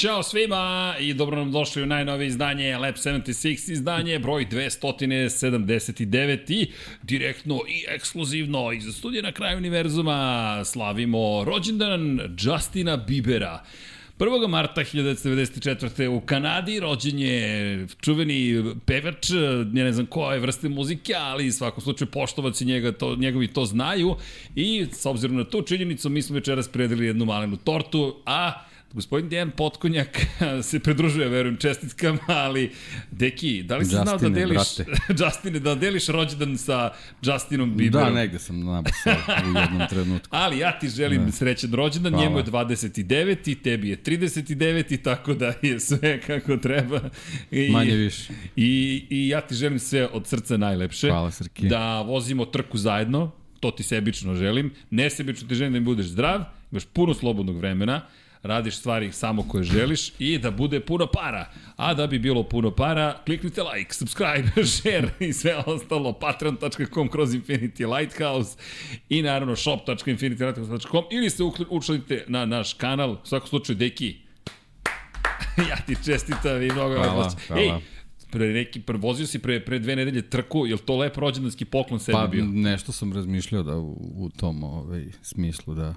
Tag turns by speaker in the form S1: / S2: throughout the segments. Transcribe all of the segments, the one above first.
S1: Ćao svima i dobro nam došli u najnovije izdanje Lab 76 izdanje, broj 279 i direktno i ekskluzivno iz studija na kraju univerzuma slavimo rođendan Justina Bibera. 1. marta 1994. u Kanadi rođen je čuveni pevač, ja ne znam koje vrste muzike, ali u svakom slučaju poštovaci njega to, njegovi to znaju i s obzirom na tu činjenicu mi smo večeras predili jednu malenu tortu, a Gospodin Dejan Potkonjak se pridružuje, verujem, čestitkama, ali, Deki, da li si znao da deliš, Justine, da deliš rođendan sa Justinom Bieberom?
S2: Da, negde sam nabasao u jednom trenutku.
S1: ali ja ti želim da. srećan rođendan, Hvala. njemu je 29 i tebi je 39 i tako da je sve kako treba.
S2: I, Manje više.
S1: I, I ja ti želim sve od srca najlepše.
S2: Hvala, Srki.
S1: Da vozimo trku zajedno, to ti sebično želim. Nesebično ti želim da mi budeš zdrav, imaš puno slobodnog vremena, radiš stvari samo koje želiš i da bude puno para. A da bi bilo puno para, kliknite like, subscribe, share i sve ostalo, patreon.com kroz Infinity Lighthouse i naravno shop.infinitylighthouse.com ili se učlanite na naš kanal, u svakom slučaju Deki, ja ti čestitam i mnogo
S2: hvala, hvala. Ej,
S1: pre neki prevozio si pre pre dve nedelje trku, je to lep rođendanski poklon sebi
S2: pa,
S1: bio?
S2: Pa nešto sam razmišljao da u, u tom ovaj smislu da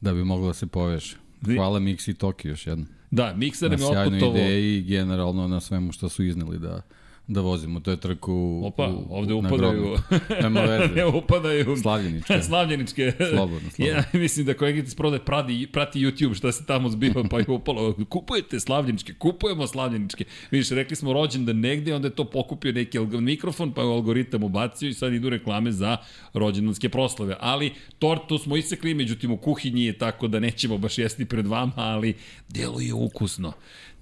S2: da bi moglo da se poveže. Hvala Mix i Toki još jedno.
S1: Da, Mixer je otputovo.
S2: Na sjajnoj ideji i generalno na svemu što su izneli da da vozimo. To je trku
S1: Opa, u, ovde upadaju.
S2: Nema veze.
S1: ne upadaju.
S2: Slavljeničke.
S1: Slavljeničke.
S2: Slobodno, slobodno.
S1: Ja mislim da kolegica sprode prati, prati YouTube šta se tamo zbiva, pa je upalo. Kupujete slavljeničke, kupujemo slavljeničke. Vidiš, rekli smo rođendan negde, onda je to pokupio neki mikrofon, pa je algoritam ubacio i sad idu reklame za rođendanske proslave. Ali tortu smo isekli, međutim u kuhinji je tako da nećemo baš jesti pred vama, ali deluje ukusno.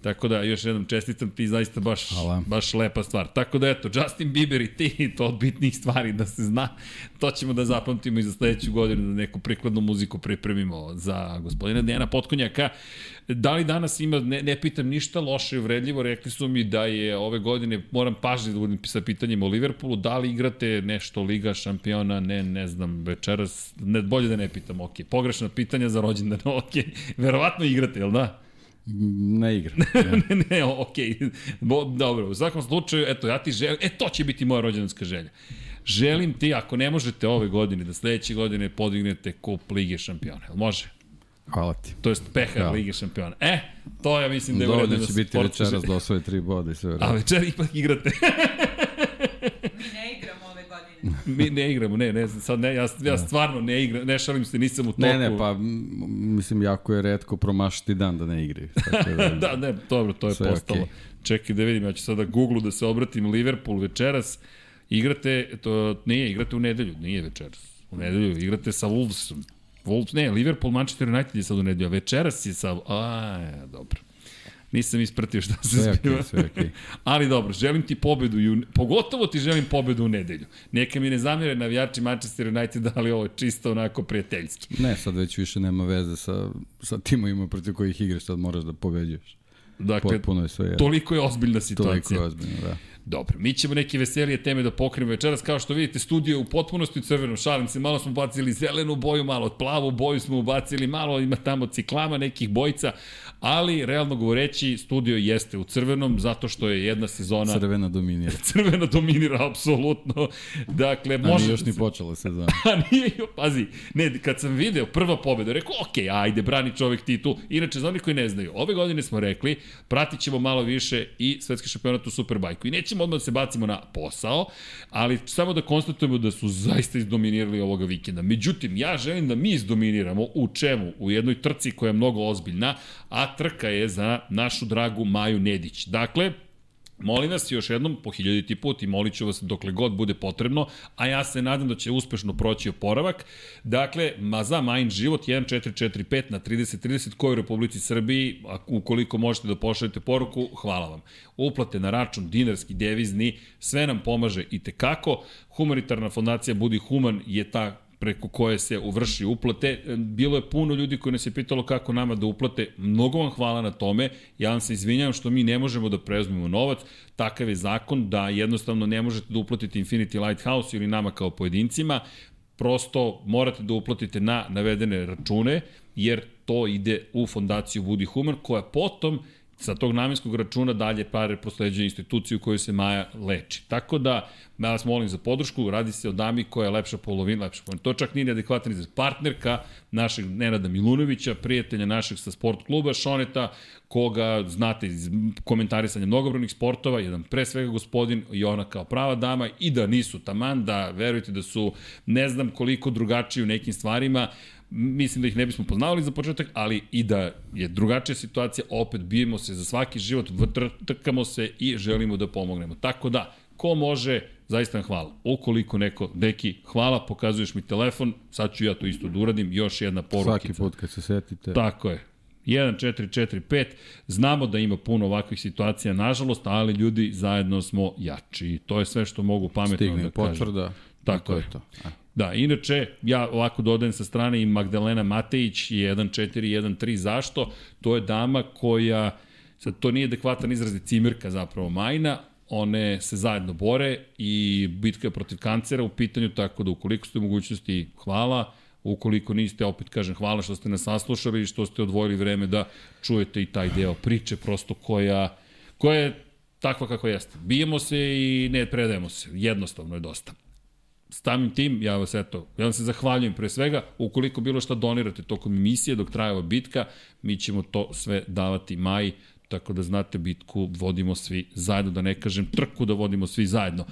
S1: Tako da, još jednom čestitam ti zaista baš, Hvala. baš lepa stvar. Tako da, eto, Justin Bieber i ti, to od bitnih stvari da se zna, to ćemo da zapamtimo i za sledeću godinu da neku prikladnu muziku pripremimo za gospodina Dejana Potkonjaka. Da li danas ima, ne, ne pitam ništa loše i uvredljivo, rekli su mi da je ove godine, moram pažnje da budem sa pitanjima o Liverpoolu, da li igrate nešto Liga šampiona, ne, ne znam, večeras, ne, bolje da ne pitam, ok, pogrešna pitanja za rođendan, ok, verovatno igrate, jel da?
S2: Ne igra.
S1: ne, ne, okej. Okay. Bo, dobro, u svakom slučaju, eto, ja ti želim, e, to će biti moja rođendanska želja. Želim ti, ako ne možete ove godine, da sledeće godine podignete kup Lige šampiona. Jel može?
S2: Hvala ti.
S1: To je pehar Hvala. Lige šampiona. E, to ja mislim da je uredno
S2: da će biti večeras da osvoje tri boda i sve.
S1: A večer ipak igrate. Mi ne igramo, ne, ne, sad ne, ja, ja da. stvarno ne igram, ne šalim se, nisam u toku.
S2: Ne, ne, pa mislim, jako je redko promašiti dan da ne igraju.
S1: Da, da, ne, dobro, to je postalo. Okay. Čekaj da vidim, ja ću sada Google da se obratim, Liverpool večeras, igrate, to nije, igrate u nedelju, nije večeras, u nedelju, igrate sa Wolvesom. Wolves, ne, Liverpool, Manchester United je sad u nedelju, a večeras je sa, a, dobro. Nisam ispratio šta se sve zbiva. Okay, sve okay. Ali dobro, želim ti pobedu, i u, pogotovo ti želim pobedu u nedelju. Neka mi ne zamire navijači Manchester United, ali ovo je čisto onako prijateljski.
S2: Ne, sad već više nema veze sa, sa timovima protiv kojih igraš, sad moraš da pobeđuješ.
S1: Dakle, Potpuno je sve. Toliko je ozbiljna situacija.
S2: Toliko je ozbiljna, da.
S1: Dobro, mi ćemo neke veselije teme da pokrijemo večeras. Kao što vidite, studio u potpunosti crveno. Šalim se, malo smo bacili zelenu boju, malo plavu boju smo ubacili, malo ima tamo ciklama nekih bojica, ali realno govoreći, studio jeste u crvenom zato što je jedna sezona...
S2: Crvena dominira.
S1: Crvena dominira, apsolutno. Dakle, može... A
S2: nije još ni počela sezona.
S1: A nije, pazi, ne, kad sam video prva pobeda, rekao, ok, ajde, brani čovek titul. Inače, za onih koji ne znaju, ove godine smo rekli, pratit ćemo malo više i svetski šampionat u Superbajku. I nećemo odmah da se bacimo na posao, ali samo da konstatujemo da su zaista izdominirali ovoga vikenda. Međutim, ja želim da mi izdominiramo u čemu? U jednoj trci koja je mnogo ozbiljna, a trka je za našu dragu Maju Nedić. Dakle, Molim vas još jednom po hiljaditi put i molit ću vas dokle god bude potrebno, a ja se nadam da će uspešno proći oporavak. Dakle, ma za Majin život 1445 na 3030 koji u Republici Srbiji, ukoliko možete da pošaljete poruku, hvala vam. Uplate na račun dinarski, devizni, sve nam pomaže i tekako. Humanitarna fondacija Budi Human je ta preko koje se uvrši uplate. Bilo je puno ljudi koji nas je pitalo kako nama da uplate. Mnogo vam hvala na tome. Ja vam se izvinjam što mi ne možemo da preuzmemo novac. Takav je zakon da jednostavno ne možete da uplatite Infinity Lighthouse ili nama kao pojedincima. Prosto morate da uplatite na navedene račune, jer to ide u fondaciju Woody Human, koja potom sa tog namenskog računa dalje pare prosleđuje instituciju u kojoj se Maja leči. Tako da, ja vas molim za podršku, radi se o dami koja je lepša polovina, lepša polovina. To čak nije neadekvatan izraz. Partnerka našeg Nenada Milunovića, prijatelja našeg sa sport kluba Šoneta, koga znate iz komentarisanja mnogobrojnih sportova, jedan pre svega gospodin i ona kao prava dama i da nisu taman, da verujete da su ne znam koliko drugačiji u nekim stvarima, mislim da ih ne bismo poznavali za početak, ali i da je drugačija situacija, opet bijemo se za svaki život, trkamo se i želimo da pomognemo. Tako da, ko može, zaista hvala. Ukoliko neko, deki, hvala, pokazuješ mi telefon, sad ću ja to isto da uradim, još jedna porukica.
S2: Svaki put kad se setite.
S1: Tako je. 1, 4, 4, 5. Znamo da ima puno ovakvih situacija, nažalost, ali ljudi zajedno smo jači. To je sve što mogu pametno
S2: Stigne
S1: da
S2: kažem. Stigne potvrda.
S1: Tako je. To. Da, inače, ja ovako dodajem sa strane i Magdalena Matejić je 1-4-1-3. Zašto? To je dama koja, sad to nije adekvatan izraz je cimirka zapravo Majna, one se zajedno bore i bitka je protiv kancera u pitanju, tako da ukoliko ste u mogućnosti, hvala, ukoliko niste, opet kažem hvala što ste nas saslušali i što ste odvojili vreme da čujete i taj deo priče, prosto koja, koja je takva kako jeste. Bijemo se i ne predajemo se, jednostavno je dosta samim tim, ja vas eto, ja vam se zahvaljujem pre svega, ukoliko bilo šta donirate tokom emisije dok traje ova bitka, mi ćemo to sve davati maj, tako da znate bitku vodimo svi zajedno, da ne kažem trku da vodimo svi zajedno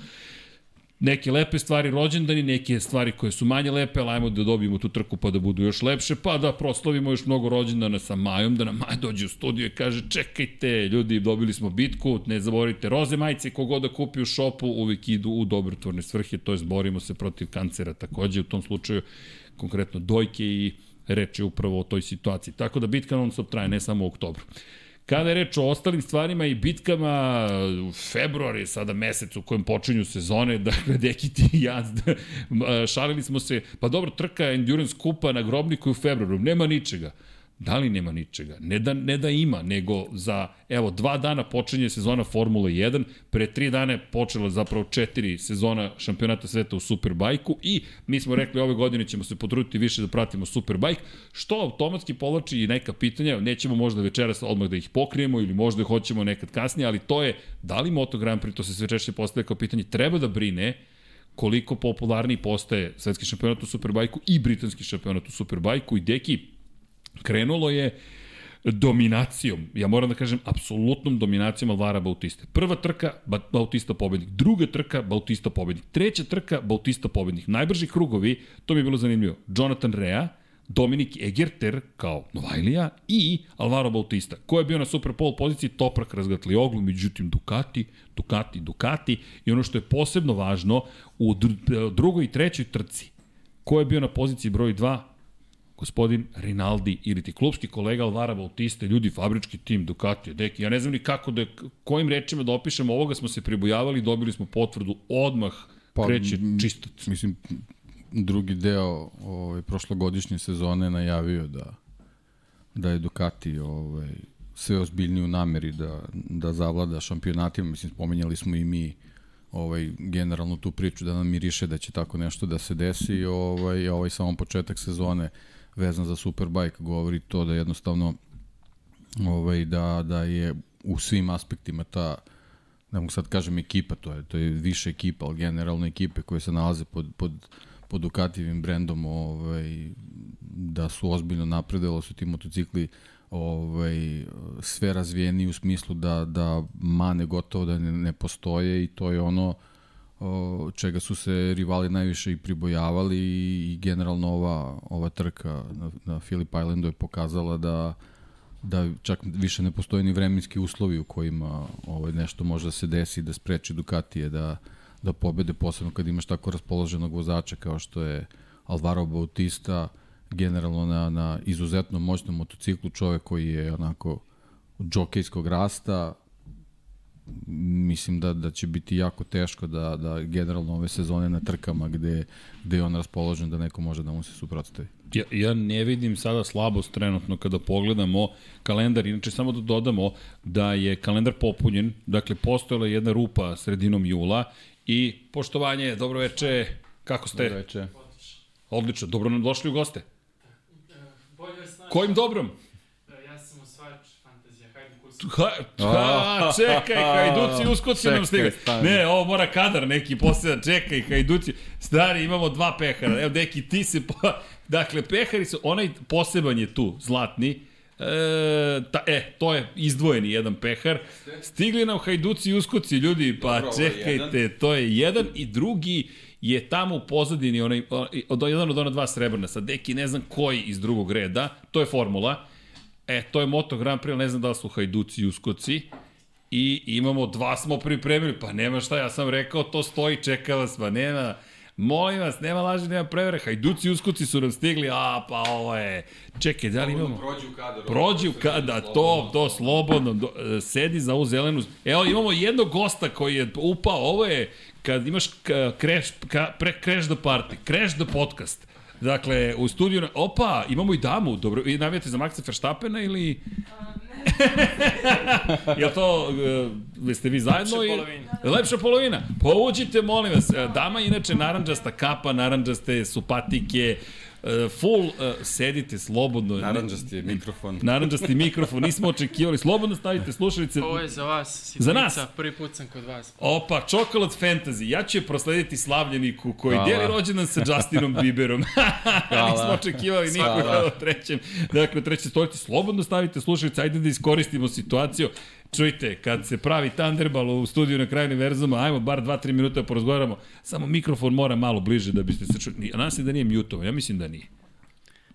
S1: neke lepe stvari rođendani, neke stvari koje su manje lepe, ali ajmo da dobijemo tu trku pa da budu još lepše, pa da proslavimo još mnogo rođendana sa Majom, da nam Maja dođe u studiju i kaže čekajte, ljudi, dobili smo bitku, ne zaboravite roze majice, kogod da kupi u šopu, uvek idu u dobrotvorne svrhe, to je borimo se protiv kancera takođe, u tom slučaju konkretno dojke i reče upravo o toj situaciji. Tako da bitka non stop traje, ne samo u oktobru. Kada je reč o ostalim stvarima i bitkama, u februar je sada mesec u kojem počinju sezone, dakle, deki ti i ja, šalili smo se, pa dobro, trka Endurance Kupa na grobniku u februaru, nema ničega. Da li nema ničega? Ne da, ne da ima, nego za, evo, dva dana počinje sezona Formula 1, pre tri dana je počela zapravo četiri sezona šampionata sveta u Superbajku i mi smo rekli ove godine ćemo se potruditi više da pratimo Superbajk, što automatski povlači i neka pitanja, nećemo možda večeras odmah da ih pokrijemo ili možda hoćemo nekad kasnije, ali to je, da li Moto Grand Prix, to se sve češće postaje kao pitanje, treba da brine koliko popularniji postaje svetski šampionat u Superbajku i britanski šampionat u Superbajku i deki krenulo je dominacijom, ja moram da kažem, apsolutnom dominacijom Alvara Bautista. Prva trka, Bautista pobednik. Druga trka, Bautista pobednik. Treća trka, Bautista pobednik. Najbrži krugovi, to mi je bilo zanimljivo, Jonathan Rea, Dominik Egerter kao Novajlija i Alvaro Bautista. Ko je bio na super pol poziciji? Toprak razgatli oglu, međutim Ducati, Ducati, Ducati i ono što je posebno važno u drugoj i trećoj trci. Ko je bio na poziciji broj 2? Gospodin Rinaldi ili ti klubski kolega Alvara Bautista, ljudi, fabrički tim Ducati, deki, ja ne znam ni kako da, kojim rečima da opišemo ovoga smo se pribojavali, dobili smo potvrdu odmah, pa, kreće čistac.
S2: Mislim, drugi deo ovaj, prošlogodišnje sezone najavio da, da je Ducati ovaj, sve ozbiljniji u nameri da, da zavlada šampionatima, mislim, spomenjali smo i mi ovaj generalno tu priču da nam miriše da će tako nešto da se desi ovaj ovaj samo početak sezone vezan za Superbike govori to da jednostavno ovaj, da, da je u svim aspektima ta ne mogu sad kažem ekipa, to je, to je više ekipa, ali generalno ekipe koje se nalaze pod, pod, pod Ducativim brendom ovaj, da su ozbiljno napredelo su ti motocikli ovaj, sve razvijeni u smislu da, da mane gotovo da ne, ne postoje i to je ono uh, čega su se rivali najviše i pribojavali i, generalno ova, ova trka na, na Philip Islandu je pokazala da da čak više ne postoje ni vremenski uslovi u kojima ovaj, nešto može da se desi da spreči Ducatije da, da pobede, posebno kad imaš tako raspoloženog vozača kao što je Alvaro Bautista, generalno na, na izuzetno moćnom motociklu, čovek koji je onako džokejskog rasta, mislim da, da će biti jako teško da, da generalno ove sezone na trkama gde, gde je on raspoložen da neko može da mu se suprotstavi.
S1: Ja, ja ne vidim sada slabost trenutno kada pogledamo kalendar, inače samo da dodamo da je kalendar popunjen, dakle postojala jedna rupa sredinom jula i poštovanje, dobro veče, kako ste?
S2: Dobro veče.
S1: Odlično, dobro nam došli u goste. Kojim dobrom?
S3: Ja sam osvajač fantazija, hajde kurs.
S1: Ha, ha, čekaj, Hajduci uskoci nam stigli. Ne, ovo mora kadar neki posljedan, čekaj, Hajduci. Stari, imamo dva pehara. Evo, deki, ti se... Po... Dakle, pehari su, onaj poseban je tu, zlatni. E, ta, e, to je izdvojeni jedan pehar. Stigli nam Hajduci i uskoci, ljudi, pa Dobro, čekajte, je to je jedan i drugi je tamo u pozadini onaj, od, jedan od ona dva srebrna. Sad, deki, ne znam koji iz drugog reda, to je formula. E, to je Moto Grand Prix, ne znam da li su Hajduci i Uskoci. I imamo, dva smo pripremili, pa nema šta, ja sam rekao, to stoji, čeka vas, pa nema... Molim vas, nema laži, nema prevere. Hajduci i Uskoci su nam stigli, a pa ovo je... Čekaj, da li imamo...
S2: Prođi u kadar.
S1: Prođi u kadar, da, to, to, slobodno. Do, e, sedi za ovu zelenu... Evo, imamo jednog gosta koji je upao, ovo je kad imaš crash, pre, crash the party, crash the podcast. Dakle, u studiju, opa, imamo i damu, dobro, i navijate za Maxa Verstappena ili... Jel to, uh, ste vi zajedno?
S3: Lepša polovina.
S1: Lepša polovina. Pa uđite, molim vas. Dama inače naranđasta kapa, naranđaste su patike, full, uh, sedite slobodno.
S2: Naranđasti mikrofon.
S1: Naranđasti mikrofon, nismo očekivali. Slobodno stavite slušalice.
S3: Ovo je za vas,
S1: Sitnica. Za nas?
S3: Prvi put sam kod vas.
S1: Opa, Chocolate Fantasy. Ja ću je proslediti slavljeniku koji Hvala. deli rođendan sa Justinom Bieberom. nismo očekivali nikoga u trećem. Dakle, u trećem stoljeći. Slobodno stavite slušalice, ajde da iskoristimo situaciju. Čujte, kad se pravi Thunderball u studiju na kraju univerzuma, ajmo bar 2-3 minuta da porazgovaramo, samo mikrofon mora malo bliže da biste se čuli. A nas je da nije mutovan, ja mislim da nije.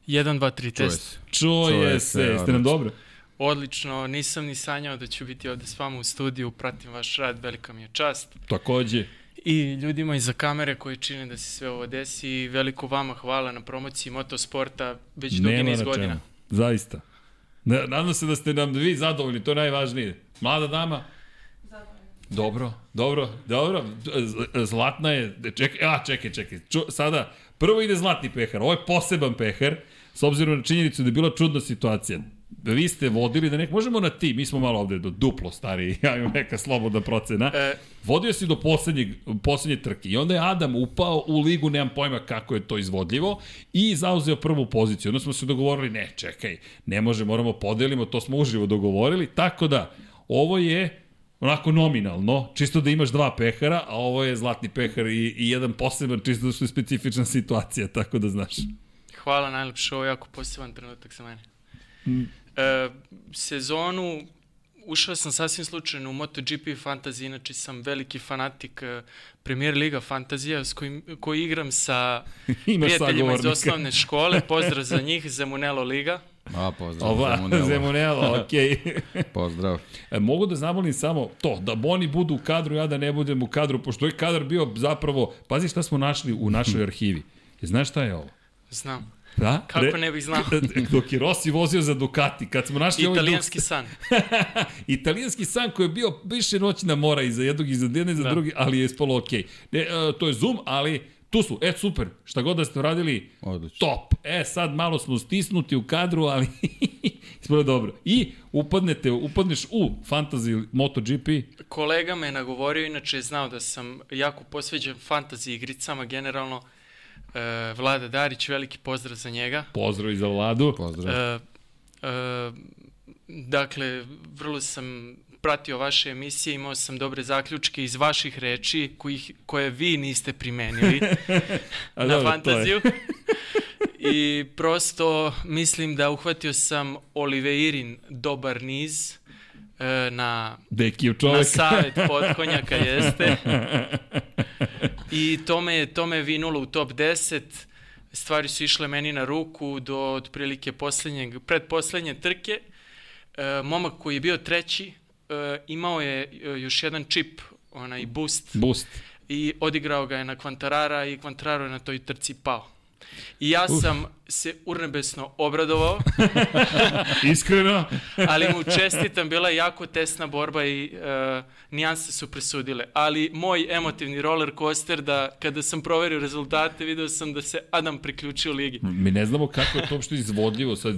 S3: 1, 2, 3, test.
S1: Čuje, Čuje se, jeste nam dobro?
S3: Odlično, nisam ni sanjao da ću biti ovde s vama u studiju, pratim vaš rad, velika mi je čast.
S1: Takođe.
S3: I ljudima iza kamere koji čine da se sve ovo desi veliko vama hvala na promociji motosporta već dugi niz godina.
S1: Zaista. Nadam se da ste nam vi zadovoljni, to je najvažnije. Mlada dama? Dobro, dobro, dobro. Zlatna je, čekaj, a čekaj, čekaj. Ču, sada, prvo ide zlatni pehar, ovo je poseban pehar, s obzirom na činjenicu da je bila čudna situacija. Vi ste vodili da nek možemo na ti, mi smo malo ovde do duplo stari, ja imam neka slobodna procena. E, Vodio si do poslednjeg, poslednje trke i onda je Adam upao u ligu, nemam pojma kako je to izvodljivo, i zauzeo prvu poziciju. Onda smo se dogovorili, ne, čekaj, ne može, moramo podelimo, to smo uživo dogovorili, tako da, ovo je onako nominalno, čisto da imaš dva pehara, a ovo je zlatni pehar i, i jedan poseban, čisto da su specifična situacija, tako da znaš.
S3: Hvala najlepše, ovo je jako poseban trenutak za mene. Mm. E, sezonu ušao sam sasvim slučajno u MotoGP Fantasy, inače sam veliki fanatik uh, Premier Liga Fantazija s kojim, koji igram sa prijateljima iz osnovne škole. Pozdrav za njih, Zemunelo Liga.
S2: A, pozdrav,
S1: Ova, Zemunelo. Zemunelo, okej. Okay.
S2: pozdrav.
S1: E, mogu da zamolim samo to, da Boni budu u kadru, ja da ne budem u kadru, pošto je kadar bio zapravo, pazi šta smo našli u našoj arhivi. Znaš šta je ovo?
S3: Znam.
S1: Da?
S3: Kako Re, ne bih znao?
S1: Dok je Rossi vozio za Ducati, kad smo našli
S3: ovaj Italijanski san.
S1: Italijanski san koji je bio više noćna mora i za jednog i za jedne i za da. drugi, ali je ispalo okej. Okay. E, to je zoom, ali tu su, e super, šta god da ste radili, Odlično. top. E sad malo smo stisnuti u kadru, ali ispalo dobro. I upadnete, upadneš u Fantasy MotoGP.
S3: Kolega me nagovorio, inače je znao da sam jako posveđen fantasy igricama generalno, E, Vlada Darić, veliki pozdrav za njega.
S1: Pozdrav i za Vladu.
S2: Pozdrav. E,
S3: e, dakle, vrlo sam pratio vaše emisije, imao sam dobre zaključke iz vaših reči kojih, koje vi niste primenili na dobro, fantaziju. I prosto mislim da uhvatio sam Oliveirin dobar niz na,
S1: Dekiju čoveka.
S3: na savet podkonjaka jeste. I to me, to me vinulo u top 10. Stvari su išle meni na ruku do otprilike poslednjeg, predposlednje trke. E, momak koji je bio treći e, imao je e, još jedan čip, onaj boost.
S1: Boost.
S3: I odigrao ga je na Kvantarara i Kvantararo je na toj trci pao. I ja Uf. sam se urnebesno obradovao.
S1: Iskreno.
S3: ali mu čestitam, bila je jako tesna borba i uh, nijanse su presudile. Ali moj emotivni roller coaster da kada sam proverio rezultate video sam da se Adam priključio ligi.
S1: Mi ne znamo kako je to uopšte izvodljivo. Sad,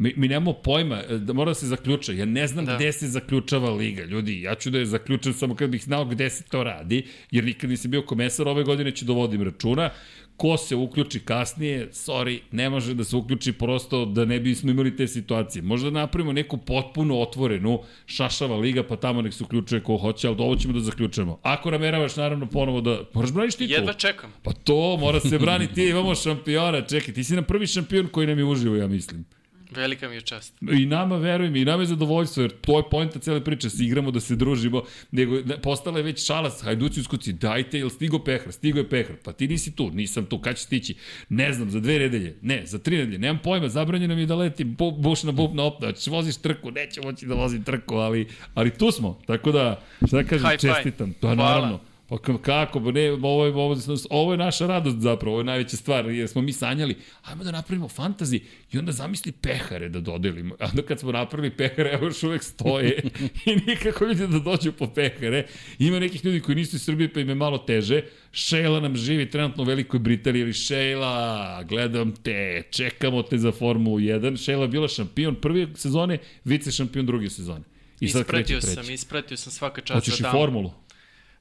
S1: Mi, mi nemamo pojma, e, da mora da se zaključa. Ja ne znam da. gde se zaključava liga. Ljudi, ja ću da je zaključam samo kad bih znao gde se to radi, jer nikad nisam bio komesar, ove godine ću dovodim da računa ko se uključi kasnije, sorry, ne može da se uključi prosto da ne bismo imali te situacije. Možda napravimo neku potpuno otvorenu šašava liga, pa tamo nek se uključuje ko hoće, ali ovo ćemo da zaključujemo. Ako nameravaš naravno ponovo da... Moraš braniš titul.
S3: Jedva čekam.
S1: Pa to mora se braniti, imamo šampiona, čekaj, ti si nam prvi šampion koji nam je uživo, ja mislim.
S3: Velika mi je čast.
S1: I nama, verujem, i nama je zadovoljstvo, jer to je pojenta cele priče, se igramo da se družimo, nego postala je već šalas, hajduci uskuci, dajte, jel stigo pehar, stigo je pehar, pa ti nisi tu, nisam tu, kad će stići? Ne znam, za dve nedelje, ne, za tri nedelje, nemam pojma, zabranjeno mi je da letim bu, buš na bub na opna, hoćeš voziš trku, neće moći da vozim trku, ali, ali tu smo, tako da, šta da kažem, High čestitam, to je naravno. Pa kako, ne, ovo je, ovo, ovo je naša radost zapravo, ovo je najveća stvar, jer smo mi sanjali, ajmo da napravimo fantazi i onda zamisli pehare da dodelimo. A onda kad smo napravili pehare, evo još uvek stoje i nikako ljudi da dođu po pehare. Ima nekih ljudi koji nisu iz Srbije pa im je malo teže. Šejla nam živi trenutno u Velikoj Britaniji, ali Šejla, gledam te, čekamo te za Formulu 1. Šejla je bila šampion prve sezone, vice šampion druge sezone.
S3: I sad ispratio sam, ispratio sam svaka čast
S1: Hoćeš i formulu?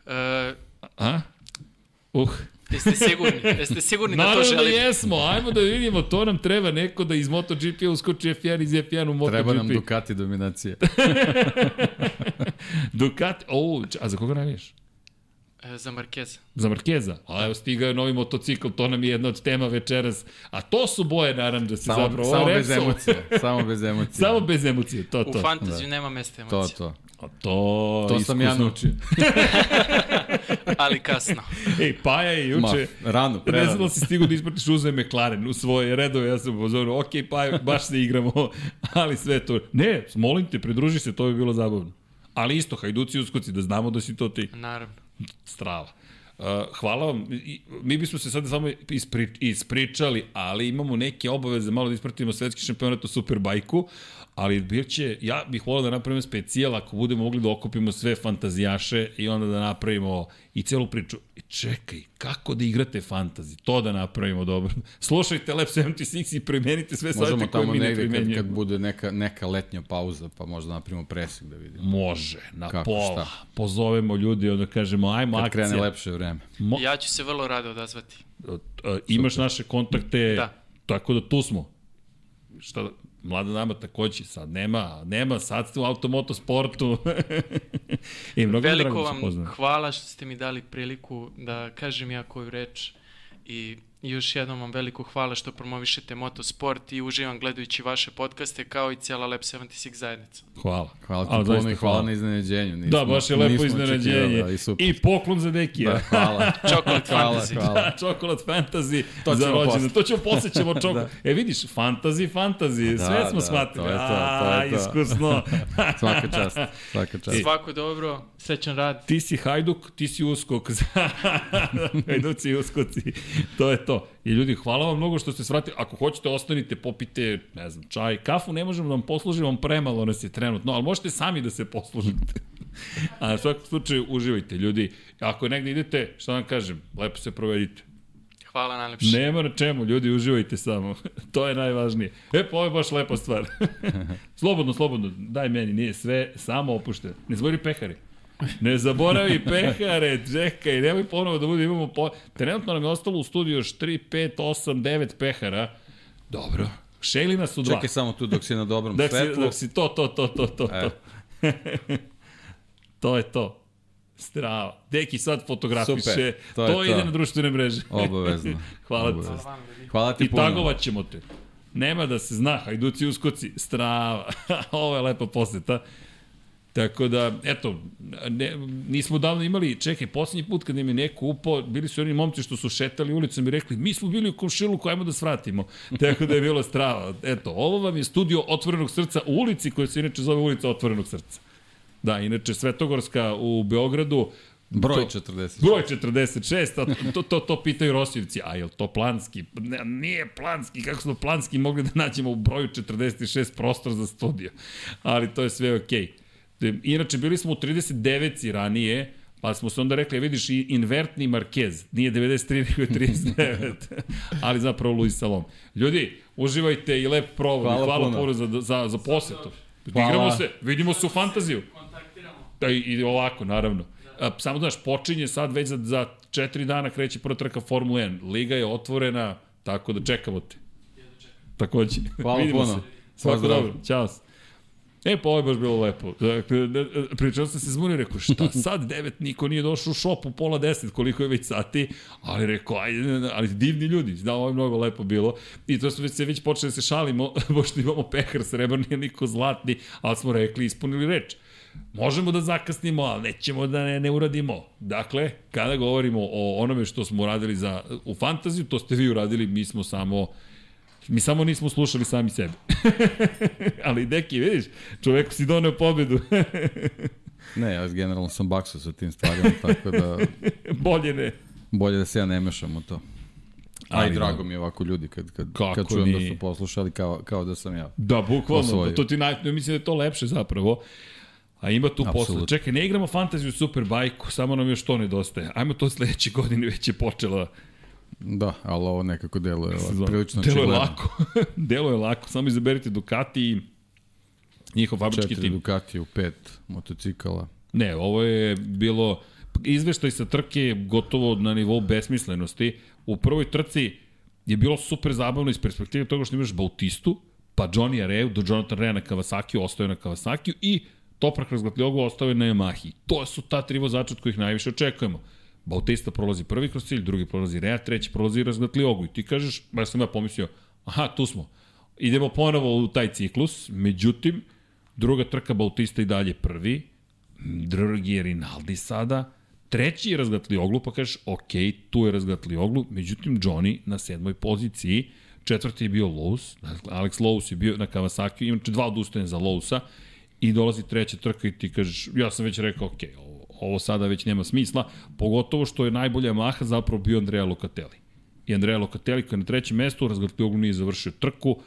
S3: Uh,
S1: A? Uh.
S3: Jeste sigurni? Jeste sigurni da to želite?
S1: Naravno da jesmo, ajmo da vidimo, to nam treba neko da iz MotoGP uskoči F1 iz F1 u MotoGP.
S2: Treba nam Ducati dominacije.
S1: Ducati, o, a za koga navijaš?
S3: E, za Markeza.
S1: Za Markeza. A evo stiga je novi motocikl, to nam je jedna od tema večeras. A to su boje naranđa se
S2: samo,
S1: zapravo.
S2: Samo bez emocije. Samo bez emocije.
S1: samo bez emocije, to, to.
S3: U fantaziju da. nema mesta emocije.
S2: To, to.
S1: A to,
S2: to sam ja naučio.
S3: Ali kasno.
S1: Ej, Paja je juče...
S2: Ma, rano, pre
S1: Ne znam da si stigu da ispratiš uzme McLaren u svoje redove, ja sam upozorio, ok, Paja, baš se igramo, ali sve to... Ne, molim te, pridruži se, to bi bilo zabavno. Ali isto, hajduci uskoci, da znamo da si to ti.
S3: Naravno.
S1: Strava. Uh, hvala vam. Mi bismo se sad samo ispri, ispričali, ali imamo neke obaveze malo da ispratimo svetski šampionat u Superbajku, ali biće, ja bih volao da napravimo specijal ako budemo mogli da okupimo sve fantazijaše i onda da napravimo i celu priču. I čekaj, kako da igrate fantazi? To da napravimo dobro. Slušajte Lab 76 i primenite sve savjete koje mi ne primenjujemo.
S2: Kad, kad bude neka, neka letnja pauza, pa možda napravimo presik da vidimo.
S1: Može, na kako, pola. Šta? Pozovemo ljudi, onda kažemo, ajmo
S2: kad
S1: akcija.
S2: Kad krene lepše vreme.
S3: Mo ja ću se vrlo rado odazvati.
S1: Uh, imaš Super. naše kontakte, da. tako da tu smo. Šta da, Mlada nama takođe, sad nema, nema, sad ste u automotosportu.
S3: I mnogo Veliko vam hvala što ste mi dali priliku da kažem ja koju reč i I još jednom vam veliko hvala što promovišete motosport i uživam gledajući vaše podcaste kao i cijela Lab 76 zajednica.
S1: Hvala.
S2: Hvala ti puno i hvala na iznenađenju.
S1: Nismo, da, baš je lepo iznenađenje. I, I poklon za Dekija.
S2: Da, hvala.
S3: Chocolate hvala, Fantasy.
S1: Hvala. Da, Chocolate Fantasy to za rođendan. To ćemo posjećamo čoko. da. E vidiš, Fantasy, Fantasy, da, sve smo da, shvatili. To je to, to je to. iskusno.
S2: Svaka čast. Svaka čast.
S3: Svako dobro, srećan rad.
S1: Ti si Hajduk, ti si Uskok. Hajduci i Uskoci. To je to. I ljudi, hvala vam mnogo što ste svratili. Ako hoćete, ostanite, popite, ne znam, čaj, kafu, ne možemo da vam poslužiti, vam premalo nas je trenutno, ali možete sami da se poslužite. A na svakom slučaju, uživajte, ljudi. Ako negde idete, šta vam kažem, lepo se provedite.
S3: Hvala najlepše.
S1: Nema na čemu, ljudi, uživajte samo. to je najvažnije. E, pa ovo je baš lepa stvar. slobodno, slobodno, daj meni, nije sve, samo opušteno. Ne zbori pehari. Ne zaboravi pehare, čekaj, nemoj ponovo da bude, imamo po... Trenutno nam je ostalo u studiju još 3, 5, 8, 9 pehara. Dobro. Šejlina su dva.
S2: Čekaj samo tu dok si na dobrom
S1: dok
S2: svetlu.
S1: Si, dok si to, to, to, to, to. E. to je to. Strava. Deki sad fotografiše. Super, to, to, to ide na društvene mreže.
S2: Obavezno.
S1: Hvala
S2: Obavezno.
S1: ti.
S2: Hvala ti
S1: I puno. I tagovat ćemo te. Nema da se zna, hajduci uskoci, strava. Ovo je lepa poseta. Tako da, eto, ne, nismo davno imali, čekaj, poslednji put kad im je neko upao, bili su oni momci što su šetali ulicom i rekli, mi smo bili u komšiluku, ajmo da svratimo. Tako da je bilo strava. Eto, ovo vam je studio Otvorenog srca u ulici koja se inače zove ulica Otvorenog srca. Da, inače Svetogorska u Beogradu,
S2: Broj 46.
S1: Broj 46, a to, to, to pitaju Rosijevci, a je to planski? Ne, nije planski, kako smo planski mogli da nađemo u broju 46 prostor za studio? Ali to je sve okej. Okay. Inače, bili smo u 39 ranije, pa smo se onda rekli, e, vidiš, i invertni Marquez, nije 93, nego je 39, ali zapravo Luis Salom. Ljudi, uživajte i lep provod, hvala, hvala puno za, za, za posetu. Hvala. Igramo se, vidimo se u fantaziju.
S3: Kontaktiramo.
S1: Da, i, i ovako, naravno. A, samo znaš, počinje sad već za, za četiri dana kreće prva trka Formula 1. Liga je otvorena, tako da čekamo te. Takođe.
S2: Hvala
S1: Vidimo
S2: puno.
S1: se. Svako
S2: Pozdrav.
S1: dobro. Ćao. E, pa ovo je baš bilo lepo. Dakle, pričao sam se zbunio, rekao, šta sad, devet, niko nije došao u šop u pola deset, koliko je već sati, ali rekao, ajde, ali divni ljudi, da, ovo je mnogo lepo bilo. I to smo već se već počeli da se šalimo, pošto imamo pehar srebrni, niko zlatni, ali smo rekli, ispunili reč. Možemo da zakasnimo, ali nećemo da ne, ne uradimo. Dakle, kada govorimo o onome što smo uradili za, u fantaziju, to ste vi uradili, mi smo samo Mi samo nismo slušali sami sebe. Ali deki, vidiš, čoveku si doneo pobedu.
S2: Ne, ja generalno sam bakso sa tim stvarima, tako da
S1: Bolje ne.
S2: bolje da se ja ne mešam u to. A
S1: Ali
S2: i drago
S1: da.
S2: mi je ovako ljudi kad, kad,
S1: Kako
S2: kad čujem da
S1: nije?
S2: su poslušali kao, kao da sam ja.
S1: Da, bukvalno,
S2: Osvojio.
S1: to ti naj, mislim da je to lepše zapravo. A ima tu posle.
S2: Apsolutno.
S1: Čekaj, ne igramo fantaziju Superbajku, samo nam još to nedostaje. Ajmo to sledeće godine, već je počela
S2: Da, ali ovo nekako deluje
S1: sezona.
S2: prilično
S1: Delo je lako. Delo je lako, samo izaberite Ducati i njihov fabrički
S2: Četiri
S1: tim.
S2: Ducati u pet motocikala.
S1: Ne, ovo je bilo izveštaj sa trke gotovo na nivou besmislenosti. U prvoj trci je bilo super zabavno iz perspektive toga što imaš Bautistu, pa Johnny Areu do Jonathan Rea na Kawasaki, ostao je na Kawasaki i Toprak Razgatljogo ostao je na Yamahi. To su ta tri vozača od kojih najviše očekujemo. Bautista prolazi prvi kroz cilj, drugi prolazi Rea, treći prolazi Razgatljogo. I ti kažeš, ba sam ja pomislio, aha, tu smo. Idemo ponovo u taj ciklus, međutim, druga trka Bautista i dalje prvi, drugi je Rinaldi sada, treći je razgatli oglu, pa kažeš, ok, tu je razgatli oglu, međutim, Johnny na sedmoj poziciji, četvrti je bio Lowe's, dakle, Alex Lowe's je bio na Kawasaki, inače dva odustajanja za Lowesa, i dolazi treća trka i ti kažeš, ja sam već rekao, ok, ovo, ovo sada već nema smisla, pogotovo što je najbolja Maha zapravo bio Andrea Locatelli. I Andrea Locatelli koji je na trećem mestu, razgatli oglu nije završio trku,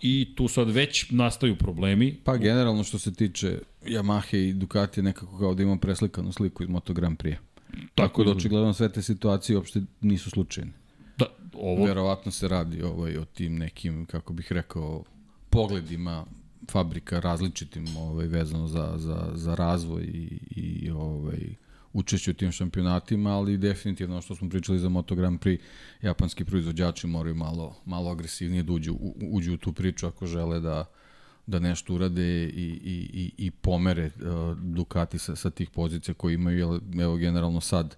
S1: i tu sad već nastaju problemi.
S2: Pa generalno što se tiče Yamahe i Ducati nekako kao da imam preslikanu sliku iz Moto Grand Prix. Tako da
S1: izgleda.
S2: očigledno sve te situacije uopšte nisu slučajne.
S1: Da, ovo,
S2: Verovatno se radi ovaj, o tim nekim, kako bih rekao, pogledima fabrika različitim ovaj, vezano za, za, za razvoj i, i ovaj, učešće u tim šampionatima, ali definitivno što smo pričali za Moto Grand Prix, japanski proizvođači moraju malo, malo agresivnije da uđu, u, uđu u tu priču ako žele da, da nešto urade i, i, i, i pomere uh, Ducati sa, sa tih pozicija koje imaju, evo generalno sad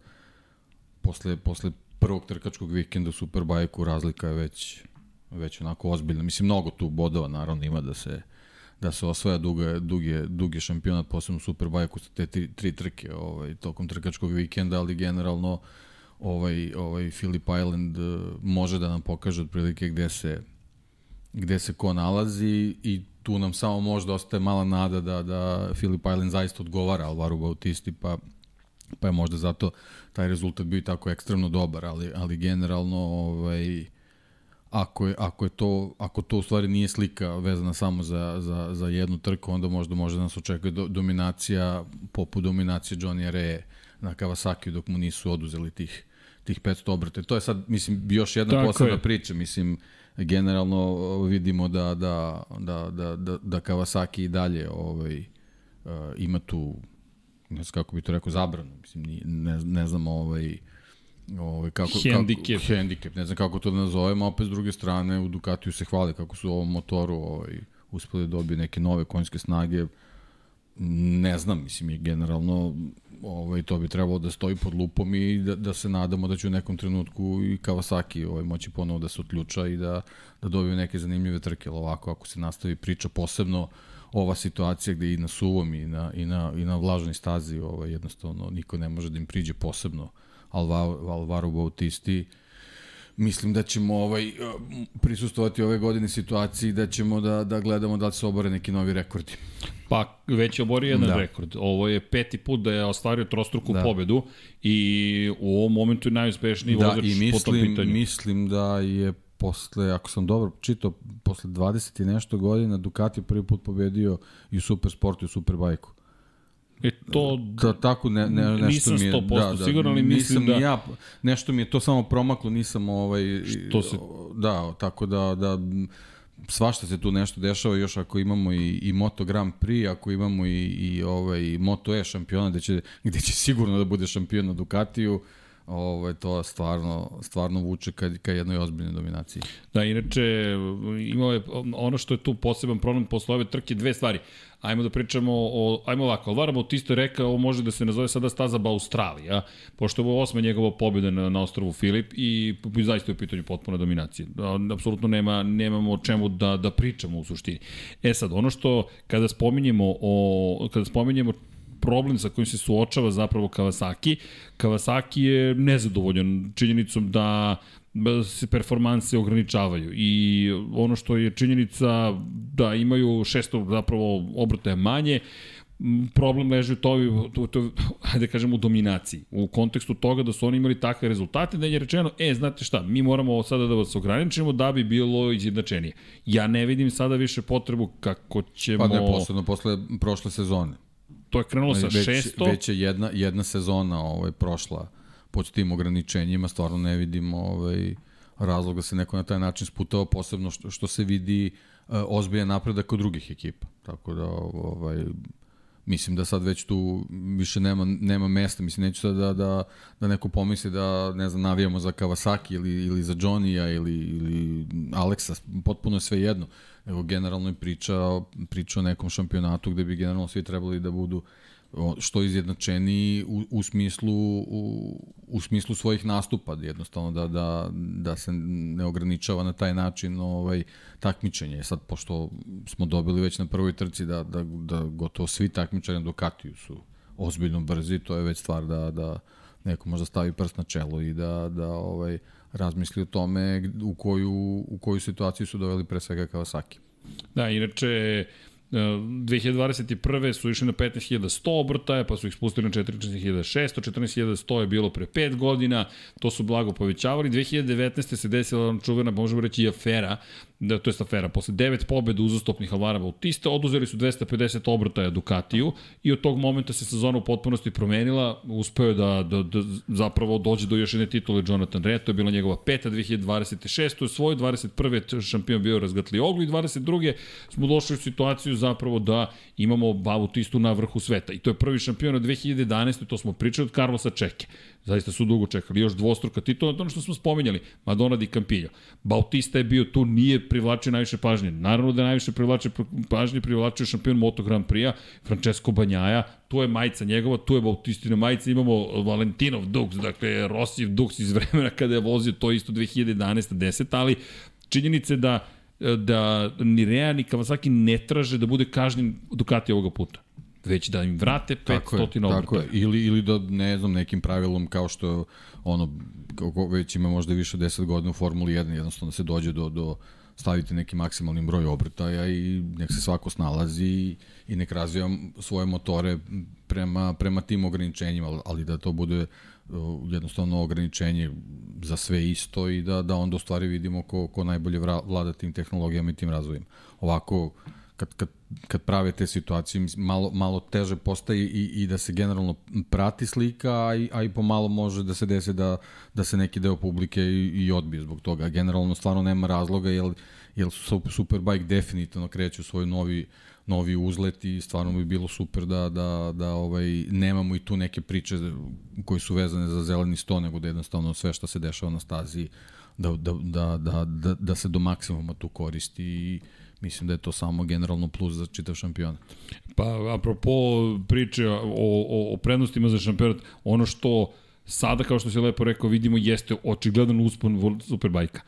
S2: posle, posle prvog trkačkog vikenda u Superbajku razlika je već već onako ozbiljna. Mislim, mnogo tu bodova naravno ima da se da se osvaja duge, duge, duge šampionat, posebno u Superbajku sa te tri, tri trke ovaj, tokom trkačkog vikenda, ali generalno ovaj, ovaj Phillip Island eh, može da nam pokaže otprilike gde se gde se ko nalazi i tu nam samo možda ostaje mala nada da, da Phillip Island zaista odgovara Alvaru Bautisti, pa pa je možda zato taj rezultat bio i tako ekstremno dobar, ali, ali generalno ovaj, ako je, ako je to, ako to u stvari nije slika vezana samo za, za, za jednu trku, onda možda može da nas očekuje do, dominacija, poput dominacije Johnny Re na Kawasaki dok mu nisu oduzeli tih, tih 500 obrata. To je sad, mislim, još jedna
S1: Tako
S2: posebna
S1: je.
S2: priča, mislim, generalno vidimo da, da, da, da, da, da Kawasaki i dalje ovaj, uh, ima tu ne znam kako bi to rekao, zabranu, mislim, ne, ne znam ovaj, ovaj kako,
S1: Hendikep.
S2: Kako, hendikep, ne znam kako to da nazovemo, opet s druge strane u Ducatiju se hvale kako su ovom motoru ovaj, uspeli da dobiju neke nove konjske snage, ne znam, mislim, je generalno ovaj, to bi trebalo da stoji pod lupom i da, da se nadamo da će u nekom trenutku i Kawasaki ovaj, moći ponovo da se otključa i da, da dobiju neke zanimljive trke, ali ovako ako se nastavi priča posebno ova situacija gde i na suvom i na, i na, i na vlažnoj stazi ovaj, jednostavno niko ne može da im priđe posebno Alvaro, Alvaro Bautisti mislim da ćemo ovaj prisustovati ove godine situaciji da ćemo da, da gledamo da li se obore neki novi rekordi.
S1: Pa već je oborio jedan da. Rekord. Ovo je peti put da je ostvario trostruku da. Pobedu i u ovom momentu je najuspešniji
S2: Da,
S1: vozač
S2: i
S1: po tom
S2: mislim,
S1: pitanju.
S2: mislim da je posle, ako sam dobro čitao, posle 20 i nešto godina Ducati prvi put pobedio i u Supersportu i u Superbajku.
S1: E to
S2: Da, tako ne, ne, nešto
S1: Nisam
S2: mi je,
S1: 100%
S2: da, da,
S1: siguran, ali mislim da-
S2: ja, nešto mi je to samo promaklo, nisam ovaj,
S1: Što se-
S2: da, tako da, da svašta se tu nešto dešava još ako imamo i, i Moto Grand Prix, ako imamo i, i ovaj Moto E šampiona gde će, gde će sigurno da bude šampion na Ducatiju, ovaj, to stvarno, stvarno vuče ka, ka jednoj ozbiljnoj dominaciji.
S1: Da, inače, imao je ono što je tu poseban problem posle ove trke, dve stvari. Ajmo da pričamo o, ajmo ovako, Alvaro Bautista je rekao, ovo može da se nazove sada staza Australija, pošto ovo je osma njegova pobjeda na, na ostrovu Filip i, zaista je u pitanju potpuna dominacija. Apsolutno nema, nemamo o čemu da, da pričamo u suštini. E sad, ono što, kada spominjemo, o, kada spominjemo problem sa kojim se suočava zapravo Kawasaki. Kawasaki je nezadovoljan činjenicom da se performanse ograničavaju i ono što je činjenica da imaju 600 zapravo obrtaja manje, problem leži u toj, to, to, hajde da kažemo, u dominaciji. U kontekstu toga da su oni imali takve rezultate, da je rečeno, e, znate šta, mi moramo sada da vas ograničimo da bi bilo izjednačenije. Ja ne vidim sada više potrebu kako ćemo...
S2: Pa ne, posledno posle prošle sezone
S1: to je krenulo sa
S2: već,
S1: 600.
S2: Već je jedna, jedna sezona ovaj, prošla pod tim ograničenjima, stvarno ne vidimo ovaj, razlog da se neko na taj način sputao, posebno što, što se vidi uh, ozbiljan napredak kod drugih ekipa. Tako da, ovaj, mislim da sad već tu više nema, nema mesta, mislim neću sad da, da, da neko pomisli da ne znam, navijamo za Kawasaki ili, ili za Johnny-a ili, ili Aleksa, potpuno je sve jedno. Evo, generalno je priča, priča o nekom šampionatu gde bi generalno svi trebali da budu što izjednačeni u, u smislu u, u smislu svojih nastupa jednostavno da, da, da se ne ograničava na taj način ovaj takmičenje. Sad pošto smo dobili već na prvoj trci da, da, da gotovo svi takmičari do Katiju su ozbiljno brzi to je već stvar da, da neko možda stavi prst na čelo i da, da ovaj razmisli o tome u koju, u koju situaciju su doveli pre svega Kawasaki.
S1: Da, inače, 2021. su išli na 15.100 obrtaja, pa su ih spustili na 14.600, 14.100 je bilo pre 5 godina, to su blago povećavali. 2019. se desila čuvena, možemo reći, i afera, da, to je afera, posle 9 pobeda uzastopnih Alvara Bautista, oduzeli su 250 obrtaja Ducatiju i od tog momenta se sezona u potpunosti promenila, uspeo da, da, da zapravo dođe do još jedne titule Jonathan Rea, to je bila njegova peta 2026. To je svoj 21. šampion bio razgatli oglu i 22. smo došli u situaciju zapravo da imamo Bautistu na vrhu sveta i to je prvi šampion od 2011. to smo pričali od Carlosa Čeke. Zaista su dugo čekali. Još dvostruka titula, to ono što smo spomenjali. Madonna di Campillo. Bautista je bio tu, nije privlačio najviše pažnje. Naravno da je najviše privlačio pažnje privlačio šampion Moto Grand Prix-a, Francesco Banjaja, tu je majica njegova, tu je Bautistina majica, imamo Valentinov Dux, dakle Rosijev Dux iz vremena kada je vozio to isto 2011. 10, ali činjenice da da ni Rea ni Kawasaki ne traže da bude kažnjen Ducati ovoga puta već da im vrate 500 tako je,
S2: tako je. Ili, ili da, ne znam, nekim pravilom kao što ono, kako već ima možda više od 10 godina u Formuli 1, jednostavno da se dođe do, do staviti neki maksimalni broj obrtaja i nek se svako snalazi i, i nek razvija svoje motore prema, prema tim ograničenjima, ali da to bude jednostavno ograničenje za sve isto i da, da onda u stvari vidimo ko, ko najbolje vlada tim tehnologijama i tim razvojima. Ovako, kad, kad, kad prave te situacije, malo, malo teže postaje i, i da se generalno prati slika, a i, a i pomalo može da se desi da, da se neki deo publike i, i odbije zbog toga. Generalno stvarno nema razloga, jer, jer Superbike definitivno kreće u svoj novi, novi uzlet i stvarno bi bilo super da, da, da ovaj, nemamo i tu neke priče koje su vezane za zeleni sto, nego da jednostavno sve što se dešava na stazi da, da, da, da, da, da se do maksimuma tu koristi i mislim da je to samo generalno plus za čitav šampionat.
S1: Pa, apropo priče o, o, o prednostima za šampionat, ono što sada, kao što se lepo rekao, vidimo jeste očigledan uspon Superbajka.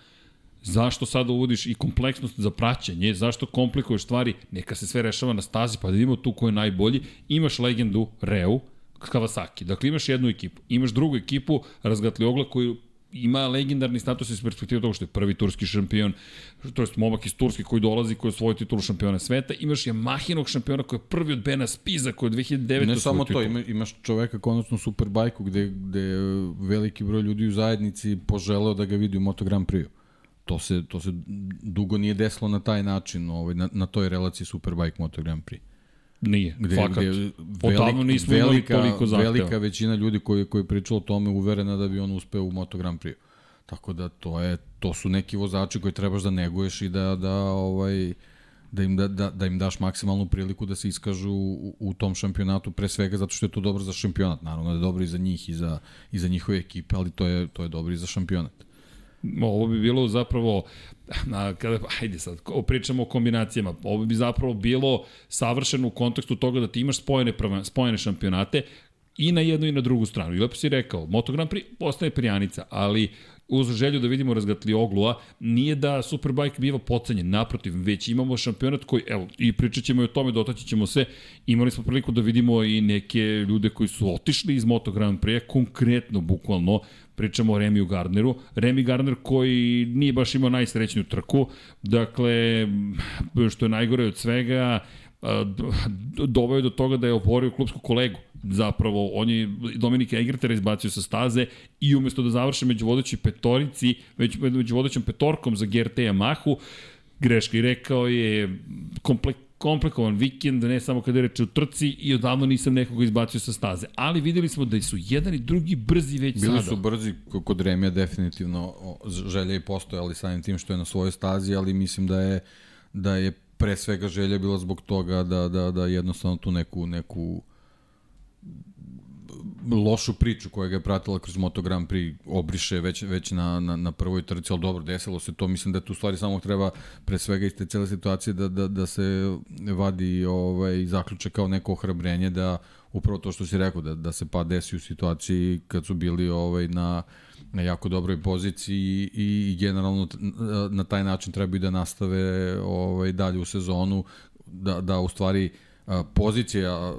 S1: Zašto sada uvodiš i kompleksnost za praćanje, zašto komplikuješ stvari, neka se sve rešava na stazi, pa da vidimo tu ko je najbolji. Imaš legendu Reu, Kawasaki. Dakle, imaš jednu ekipu. Imaš drugu ekipu, Razgatli Ogla, koju ima legendarni status iz perspektive toga što je prvi turski šampion, to je momak iz Turske koji dolazi, koji je svoj titulu šampiona sveta. Imaš Yamahinog šampiona koji je prvi od Bena Spiza, koji je 2009.
S2: Ne samo to, ima, imaš čoveka konačno Superbajku gde, gde veliki broj ljudi u zajednici poželeo da ga vidi u Moto Grand Prix. To se, to se dugo nije desilo na taj način, ovaj, na, na toj relaciji Superbike Moto Grand Prix.
S1: Nije, gde, fakat. Gde nismo
S2: velika,
S1: imali toliko zahteva.
S2: Velika većina ljudi koji, koji pričala o tome uverena da bi on uspeo u Moto Grand Prix. Tako da to je to su neki vozači koji trebaš da neguješ i da da ovaj da im, da, da, da im daš maksimalnu priliku da se iskažu u, u tom šampionatu, pre svega zato što je to dobro za šampionat. Naravno da je dobro i za njih i za, i za njihove ekipe, ali to je, to je dobro i za šampionat.
S1: Ovo bi bilo zapravo, a, kada, ajde sad, pričamo o kombinacijama, ovo bi zapravo bilo savršeno u kontekstu toga da ti imaš spojene, spojene šampionate, i na jednu i na drugu stranu. I lepo si rekao, Moto Grand Prix postaje prijanica, ali uz želju da vidimo razgatli oglua, nije da Superbike biva pocenjen, naprotiv, već imamo šampionat koji, evo, i pričat ćemo i o tome, dotaći ćemo se, imali smo priliku da vidimo i neke ljude koji su otišli iz Moto Grand Prix, konkretno, bukvalno, pričamo o Remiju Gardneru, Remi Gardner koji nije baš imao najsrećniju trku, dakle, što je najgore od svega, doveo do toga da je oporio klubsku kolegu. Zapravo, on je Dominika Egertera izbacio sa staze i umesto da završe među vodećoj petorici, među, među vodećom petorkom za GRT Yamahu, greška i rekao je komplek, komplikovan vikend, ne samo kada je reče u trci i odavno nisam nekoga izbacio sa staze. Ali videli smo da su jedan i drugi brzi već
S2: Bili
S1: sada.
S2: Bili su brzi, kod Remija definitivno želje i postoje, ali samim tim što je na svojoj stazi, ali mislim da je da je pre svega želja bila zbog toga da, da, da jednostavno tu neku, neku lošu priču koja ga je pratila kroz Moto Grand Prix obriše već, već na, na, na prvoj trci, ali dobro, desilo se to, mislim da tu stvari samo treba pre svega iz te cele situacije da, da, da se vadi ovaj, zaključe kao neko ohrabrenje da upravo to što si rekao, da, da se pa desi u situaciji kad su bili ovaj, na, na jako dobroj poziciji i, i generalno na taj način trebaju da nastave ovaj, dalje u sezonu, da, da u stvari pozicija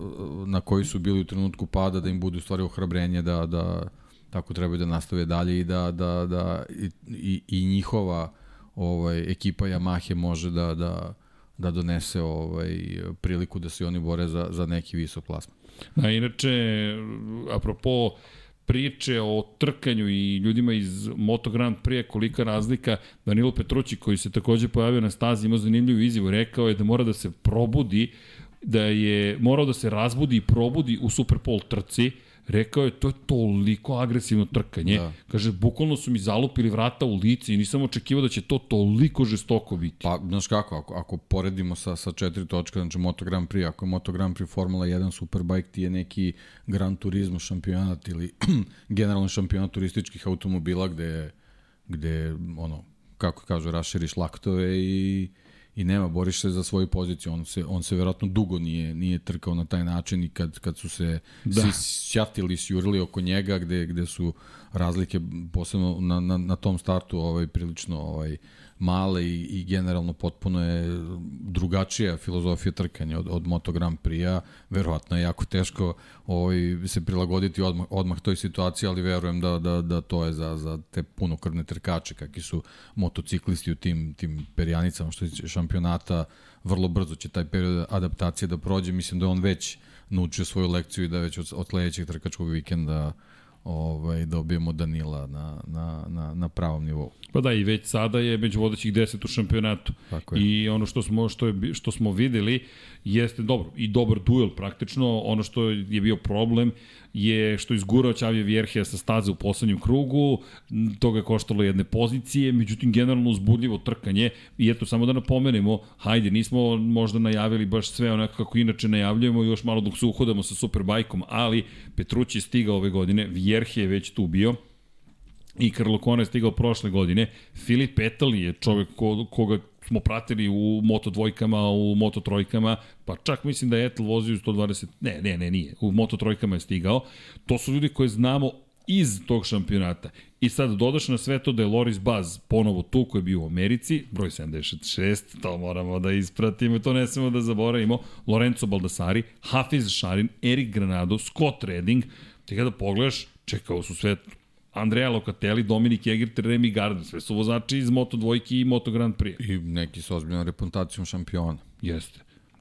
S2: na kojoj su bili u trenutku pada, da im bude u stvari ohrabrenje da, da tako trebaju da nastave dalje i da, da, da i, i, njihova ovaj, ekipa Yamahe može da, da, da donese ovaj, priliku da se oni bore za, za neki visok plasman.
S1: A inače, apropo priče o trkanju i ljudima iz Moto Grand Prix, kolika razlika, Danilo Petrući koji se takođe pojavio na stazi, imao zanimljivu izjavu, rekao je da mora da se probudi, da je morao da se razbudi i probudi u Superpol trci, Rekao je, to je toliko agresivno trkanje. Da. Kaže, bukvalno su mi zalupili vrata u lice i nisam očekivao da će to toliko žestoko biti.
S2: Pa, znaš kako, ako, ako poredimo sa, sa četiri točka, znači Moto Grand Prix, ako je Moto Grand Prix Formula 1 Superbike, ti je neki Gran Turismo šampionat ili generalno šampionat turističkih automobila gde, gde ono, kako kažu, raširiš laktove i i nema, boriš se za svoju poziciju. On se, on se verovatno dugo nije, nije trkao na taj način i kad, kad su se da. svi šatili, sjurili oko njega, gde, gde su razlike, posebno na, na, na tom startu, ovaj, prilično ovaj, male i, i generalno potpuno je drugačija filozofija trkanja od, od Moto Grand Prix-a. Verovatno je jako teško ovaj, se prilagoditi odmah, odmah toj situaciji, ali verujem da, da, da to je za, za te punokrvne trkače, kakvi su motociklisti u tim, tim perjanicama što je šampionata, vrlo brzo će taj period adaptacije da prođe. Mislim da on već naučio svoju lekciju i da već od, od sledećeg trkačkog vikenda uh, ovaj, dobijemo Danila na, na, na, na pravom nivou.
S1: Pa da, i već sada je među vodećih deset u šampionatu. Tako je. I ono što smo, što, je, što smo videli jeste dobro, i dobar duel praktično. Ono što je bio problem je što izgurao Čavije Vjerhija sa staze u poslednjem krugu, to ga koštalo jedne pozicije, međutim generalno uzbudljivo trkanje i eto samo da napomenemo, hajde, nismo možda najavili baš sve onako kako inače najavljujemo, još malo dok se uhodamo sa Superbajkom, ali Petrući je stigao ove godine, Vjerhija je već tu bio, i Karlo Kona je stigao prošle godine. Filip Petali je čovek ko, koga smo pratili u Moto dvojkama, u Moto trojkama, pa čak mislim da je Etel vozio 120, ne, ne, ne, nije, u Moto trojkama je stigao. To su ljudi koje znamo iz tog šampionata. I sad dodaš na sve to da je Loris Baz ponovo tu koji je bio u Americi, broj 76, to moramo da ispratimo, to ne smemo da zaboravimo, Lorenzo Baldassari, Hafiz Šarin, Erik Granado, Scott Redding, ti kada pogledaš, čekao su sve Andrea Locatelli, Dominik Egerter, Remy Gardner, sve su vozači iz Moto dvojke i Moto Grand Prix.
S2: I neki sa ozbiljnom reputacijom šampiona.
S1: Jeste.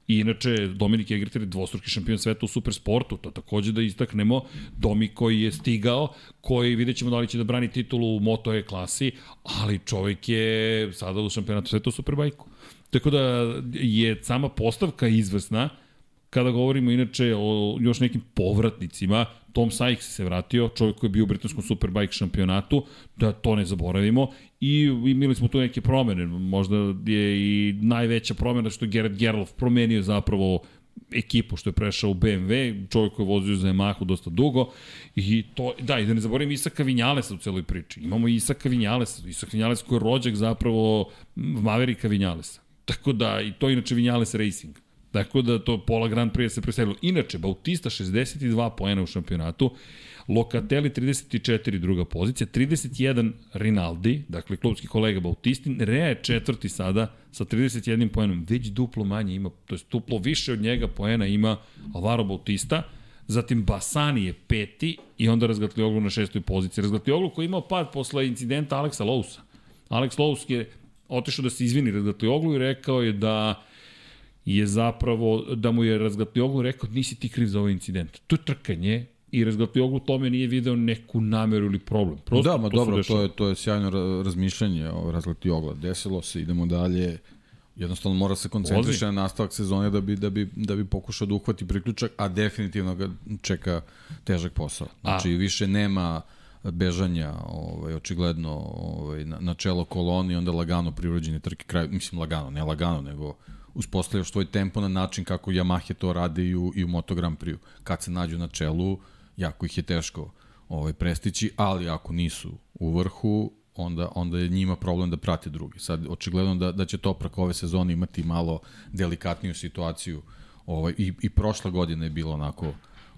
S1: I inače, Dominik Egerter je dvostruki šampion sveta u supersportu, to takođe da istaknemo. Domi koji je stigao, koji vidjet ćemo da li će da brani titulu u Moto E klasi, ali čovjek je sada u šampionatu sveta u superbajku. Tako da je sama postavka izvrsna, kada govorimo inače o još nekim povratnicima, Tom Sykes se vratio, čovjek koji je bio u britanskom Superbike šampionatu, da to ne zaboravimo. I imali smo tu neke promene, možda je i najveća promena što je Gerard Gerlof promenio zapravo ekipu što je prešao u BMW, čovjek koji je vozio za Yamahu dosta dugo i to, da, i da ne zaboravim Isaka Vinjalesa u celoj priči. Imamo Isaka Vinjalesa, Isaka Vinjalesa koji je rođak zapravo Maverika Vinjalesa. Tako da, i to inače Vinjales Racing. Tako da to pola Grand Prix se preselilo. Inače, Bautista 62 poena u šampionatu, Lokateli 34 druga pozicija, 31 Rinaldi, dakle klubski kolega Bautistin, Rea je četvrti sada sa 31 poenom, već duplo manje ima, to je duplo više od njega poena ima Alvaro Bautista, zatim Basani je peti i onda Razgatlioglu na šestoj poziciji. Razgatlioglu koji je imao pad posle incidenta Aleksa Lousa. Alex Lous je otišao da se izvini Razgatlioglu i rekao je da je zapravo, da mu je Razgatlioglu rekao nisi ti kriv za ovaj incident. To je trkanje, i Razgatlioglu tome nije video neku nameru ili problem.
S2: Prosto da, ma to dobro, to je, to je sjajno razmišljanje o Razgatliogla. Desilo se, idemo dalje, jednostavno mora se koncentriše na nastavak sezone da bi, da bi, da bi pokušao da uhvati priključak, a definitivno ga čeka težak posao. Znači, a. više nema bežanja ovaj, očigledno ovaj, na, na čelo koloni, onda lagano prirođene trke, kraj, mislim lagano, ne lagano, nego uspostavljaš svoj tempo na način kako Yamaha to rade i u, i u Moto Grand Prix. Kad se nađu na čelu, jako ih je teško ovaj, prestići, ali ako nisu u vrhu, onda, onda je njima problem da prate drugi. Sad, očigledno da, da će Toprak ove sezone imati malo delikatniju situaciju. Ovaj, i, I prošla godina je bilo onako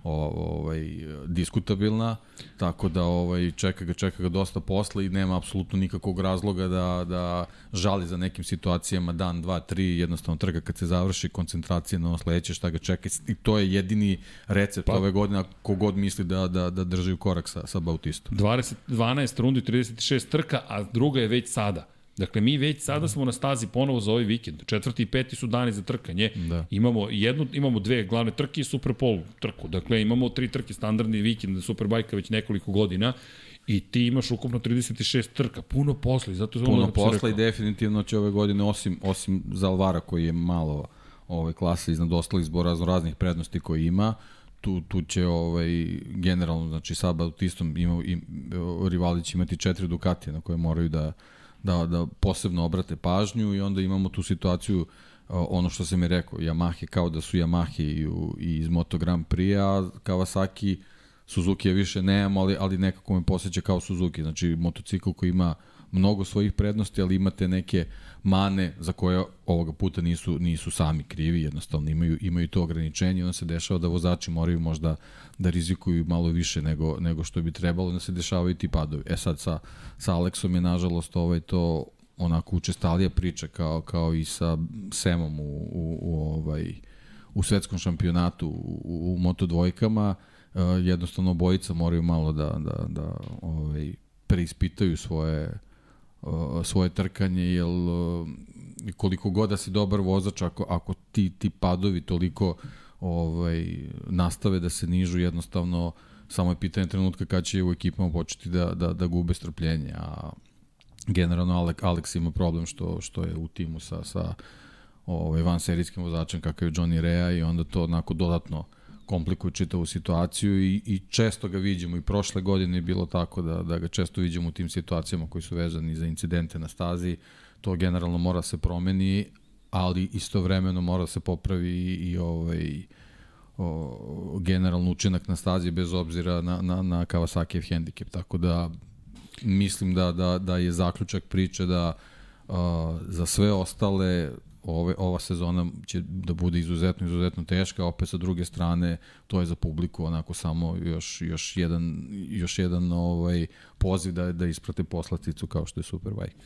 S2: ovaj diskutabilna, tako da ovaj čeka ga čeka ga dosta posla i nema apsolutno nikakvog razloga da da žali za nekim situacijama dan, dva, tri, jednostavno trga kad se završi koncentracija na sledeće šta ga čeka i to je jedini recept pa, ove godine kogod misli da da da drži u korak sa sa Bautistom.
S1: 20 12 rundi 36 trka, a druga je već sada. Dakle, mi već sada smo na stazi ponovo za ovaj vikend. Četvrti i peti su dani za trkanje. Da. Imamo, jednu, imamo dve glavne trke i Superpol trku. Dakle, imamo tri trke, standardni vikend Superbajka već nekoliko godina i ti imaš ukupno 36 trka, puno posla i zato je
S2: puno posla i definitivno će ove godine osim osim za Alvara koji je malo ovaj klasa iznad ostalih zbog razno raznih prednosti koje ima, tu, tu će ovaj, generalno, znači sa Bautistom ima, im, rivali će imati četiri Ducatije na koje moraju da, da, da posebno obrate pažnju i onda imamo tu situaciju ono što sam je rekao, Yamahe kao da su Yamahe i, i iz Moto Grand Prix, a Kawasaki Suzuki je više nemamo, ali, ali nekako me posjeća kao Suzuki, znači motocikl koji ima mnogo svojih prednosti, ali imate neke mane za koje ovoga puta nisu, nisu sami krivi, jednostavno imaju, imaju to ograničenje onda se dešava da vozači moraju možda da rizikuju malo više nego, nego što bi trebalo, onda se dešavaju ti padovi. E sad sa, sa Aleksom je nažalost ovaj to onako učestalija priča kao, kao i sa Semom u, u, u, ovaj, u svetskom šampionatu u, u moto dvojkama, uh, jednostavno obojica moraju malo da, da, da ovaj, preispitaju svoje svoje trkanje, jer koliko god da si dobar vozač, ako, ako ti, ti padovi toliko ovaj, nastave da se nižu, jednostavno samo je pitanje trenutka kada će u ekipama početi da, da, da gube strpljenje, a generalno Alex, Alex ima problem što, što je u timu sa, sa ovaj, van serijskim vozačem kakav je Johnny Rea i onda to onako dodatno uh, komplikuju čitavu situaciju i, i često ga vidimo. I prošle godine je bilo tako da, da ga često vidimo u tim situacijama koji su vezani za incidente na stazi, to generalno mora se promeni, ali istovremeno mora se popravi i, i ovaj, o, generalno učinak na stazi bez obzira na, na, na Kawasakijev hendikep, tako da mislim da, da, da je zaključak priče da uh, za sve ostale ove, ova sezona će da bude izuzetno, izuzetno teška, opet sa druge strane to je za publiku onako samo još, još jedan, još jedan ovaj, poziv da, da isprate poslasticu kao što je Superbike.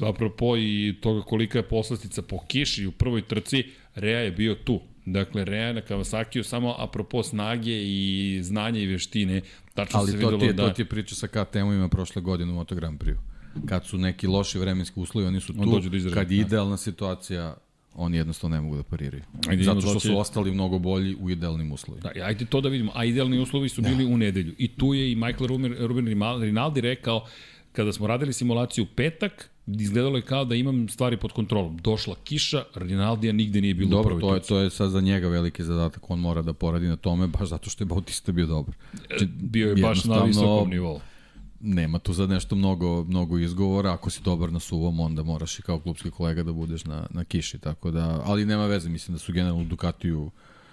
S1: Apropo i toga kolika je poslastica po kiši u prvoj trci, Rea je bio tu. Dakle, Rea na Kawasakiju samo apropo snage i znanja i veštine.
S2: Tačno Ali se to, ti je, da... to ti je priča sa KTM-ovima prošle godine u Moto Grand Prix kad su neki loši vremenski uslovi, oni su tu, on do izražaja, kad je da. idealna situacija, oni jednostavno ne mogu da pariraju. Ajde, Zato što su ostali mnogo bolji u idealnim uslovima.
S1: Da, ajde to da vidimo. A idealni uslovi su bili da. u nedelju. I tu je i Michael Ruben, Ruben Rinaldi rekao, kada smo radili simulaciju petak, izgledalo je kao da imam stvari pod kontrolom. Došla kiša, Rinaldija nigde nije bilo
S2: Dobro, to je, to je sad za njega veliki zadatak, on mora da poradi na tome, baš zato što je Bautista bio dobar.
S1: Znači, bio je baš na visokom nivou.
S2: Nema tu sad nešto mnogo, mnogo izgovora, ako si dobar na suvom, onda moraš i kao klubski kolega da budeš na, na kiši, tako da, ali nema veze, mislim da su generalno Ducatiju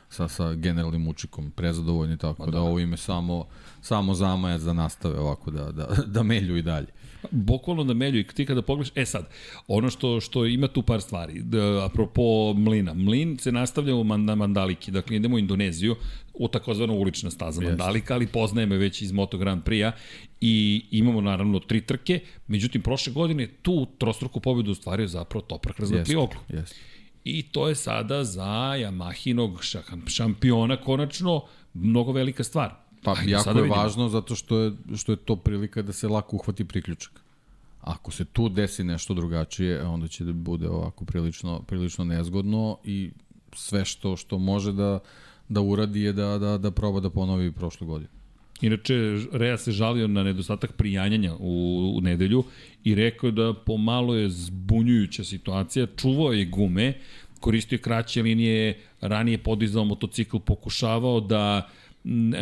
S2: sa, sa generalnim učikom prezadovoljni, tako da. da ovo ime samo, samo zamajac da nastave ovako da, da, da melju i dalje.
S1: Bukvalno da melju i ti kada pogledaš, e sad, ono što, što ima tu par stvari, da, apropo mlina, mlin se nastavlja u na Mandaliki, dakle idemo u Indoneziju, u takozvano ulična staza yes. Mandalika, ali poznajemo već iz Moto Grand Prix-a i imamo naravno tri trke, međutim prošle godine tu trostruku pobedu ostvario zapravo Toprak Razvatlioglu. Yes. yes. I to je sada za Yamahinog šampiona konačno mnogo velika stvar.
S2: Pa Ajde, jako je vidimo. važno zato što je, što je to prilika da se lako uhvati priključak. Ako se tu desi nešto drugačije, onda će da bude ovako prilično, prilično nezgodno i sve što što može da, da uradi je da, da, da proba da ponovi prošle godine.
S1: Inače, Rea se žalio na nedostatak prijanjanja u, u nedelju i rekao da pomalo je zbunjujuća situacija, čuvao je gume, koristio kraće linije, ranije podizao motocikl, pokušavao da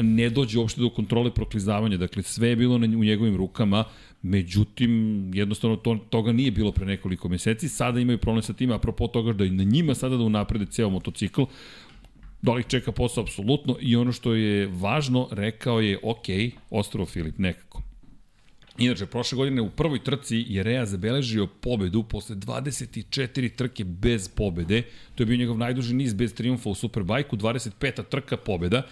S1: ne dođe uopšte do kontrole proklizavanja, dakle sve je bilo u njegovim rukama, međutim jednostavno to, toga nije bilo pre nekoliko meseci, sada imaju problem sa tim, apropo toga da i na njima sada da unaprede ceo motocikl, da li čeka posao apsolutno i ono što je važno, rekao je ok, ostrovo Filip nekako. Inače, prošle godine u prvoj trci je Rea zabeležio pobedu posle 24 trke bez pobede. To je bio njegov najduži niz bez triumfa u Superbajku, 25. trka pobeda.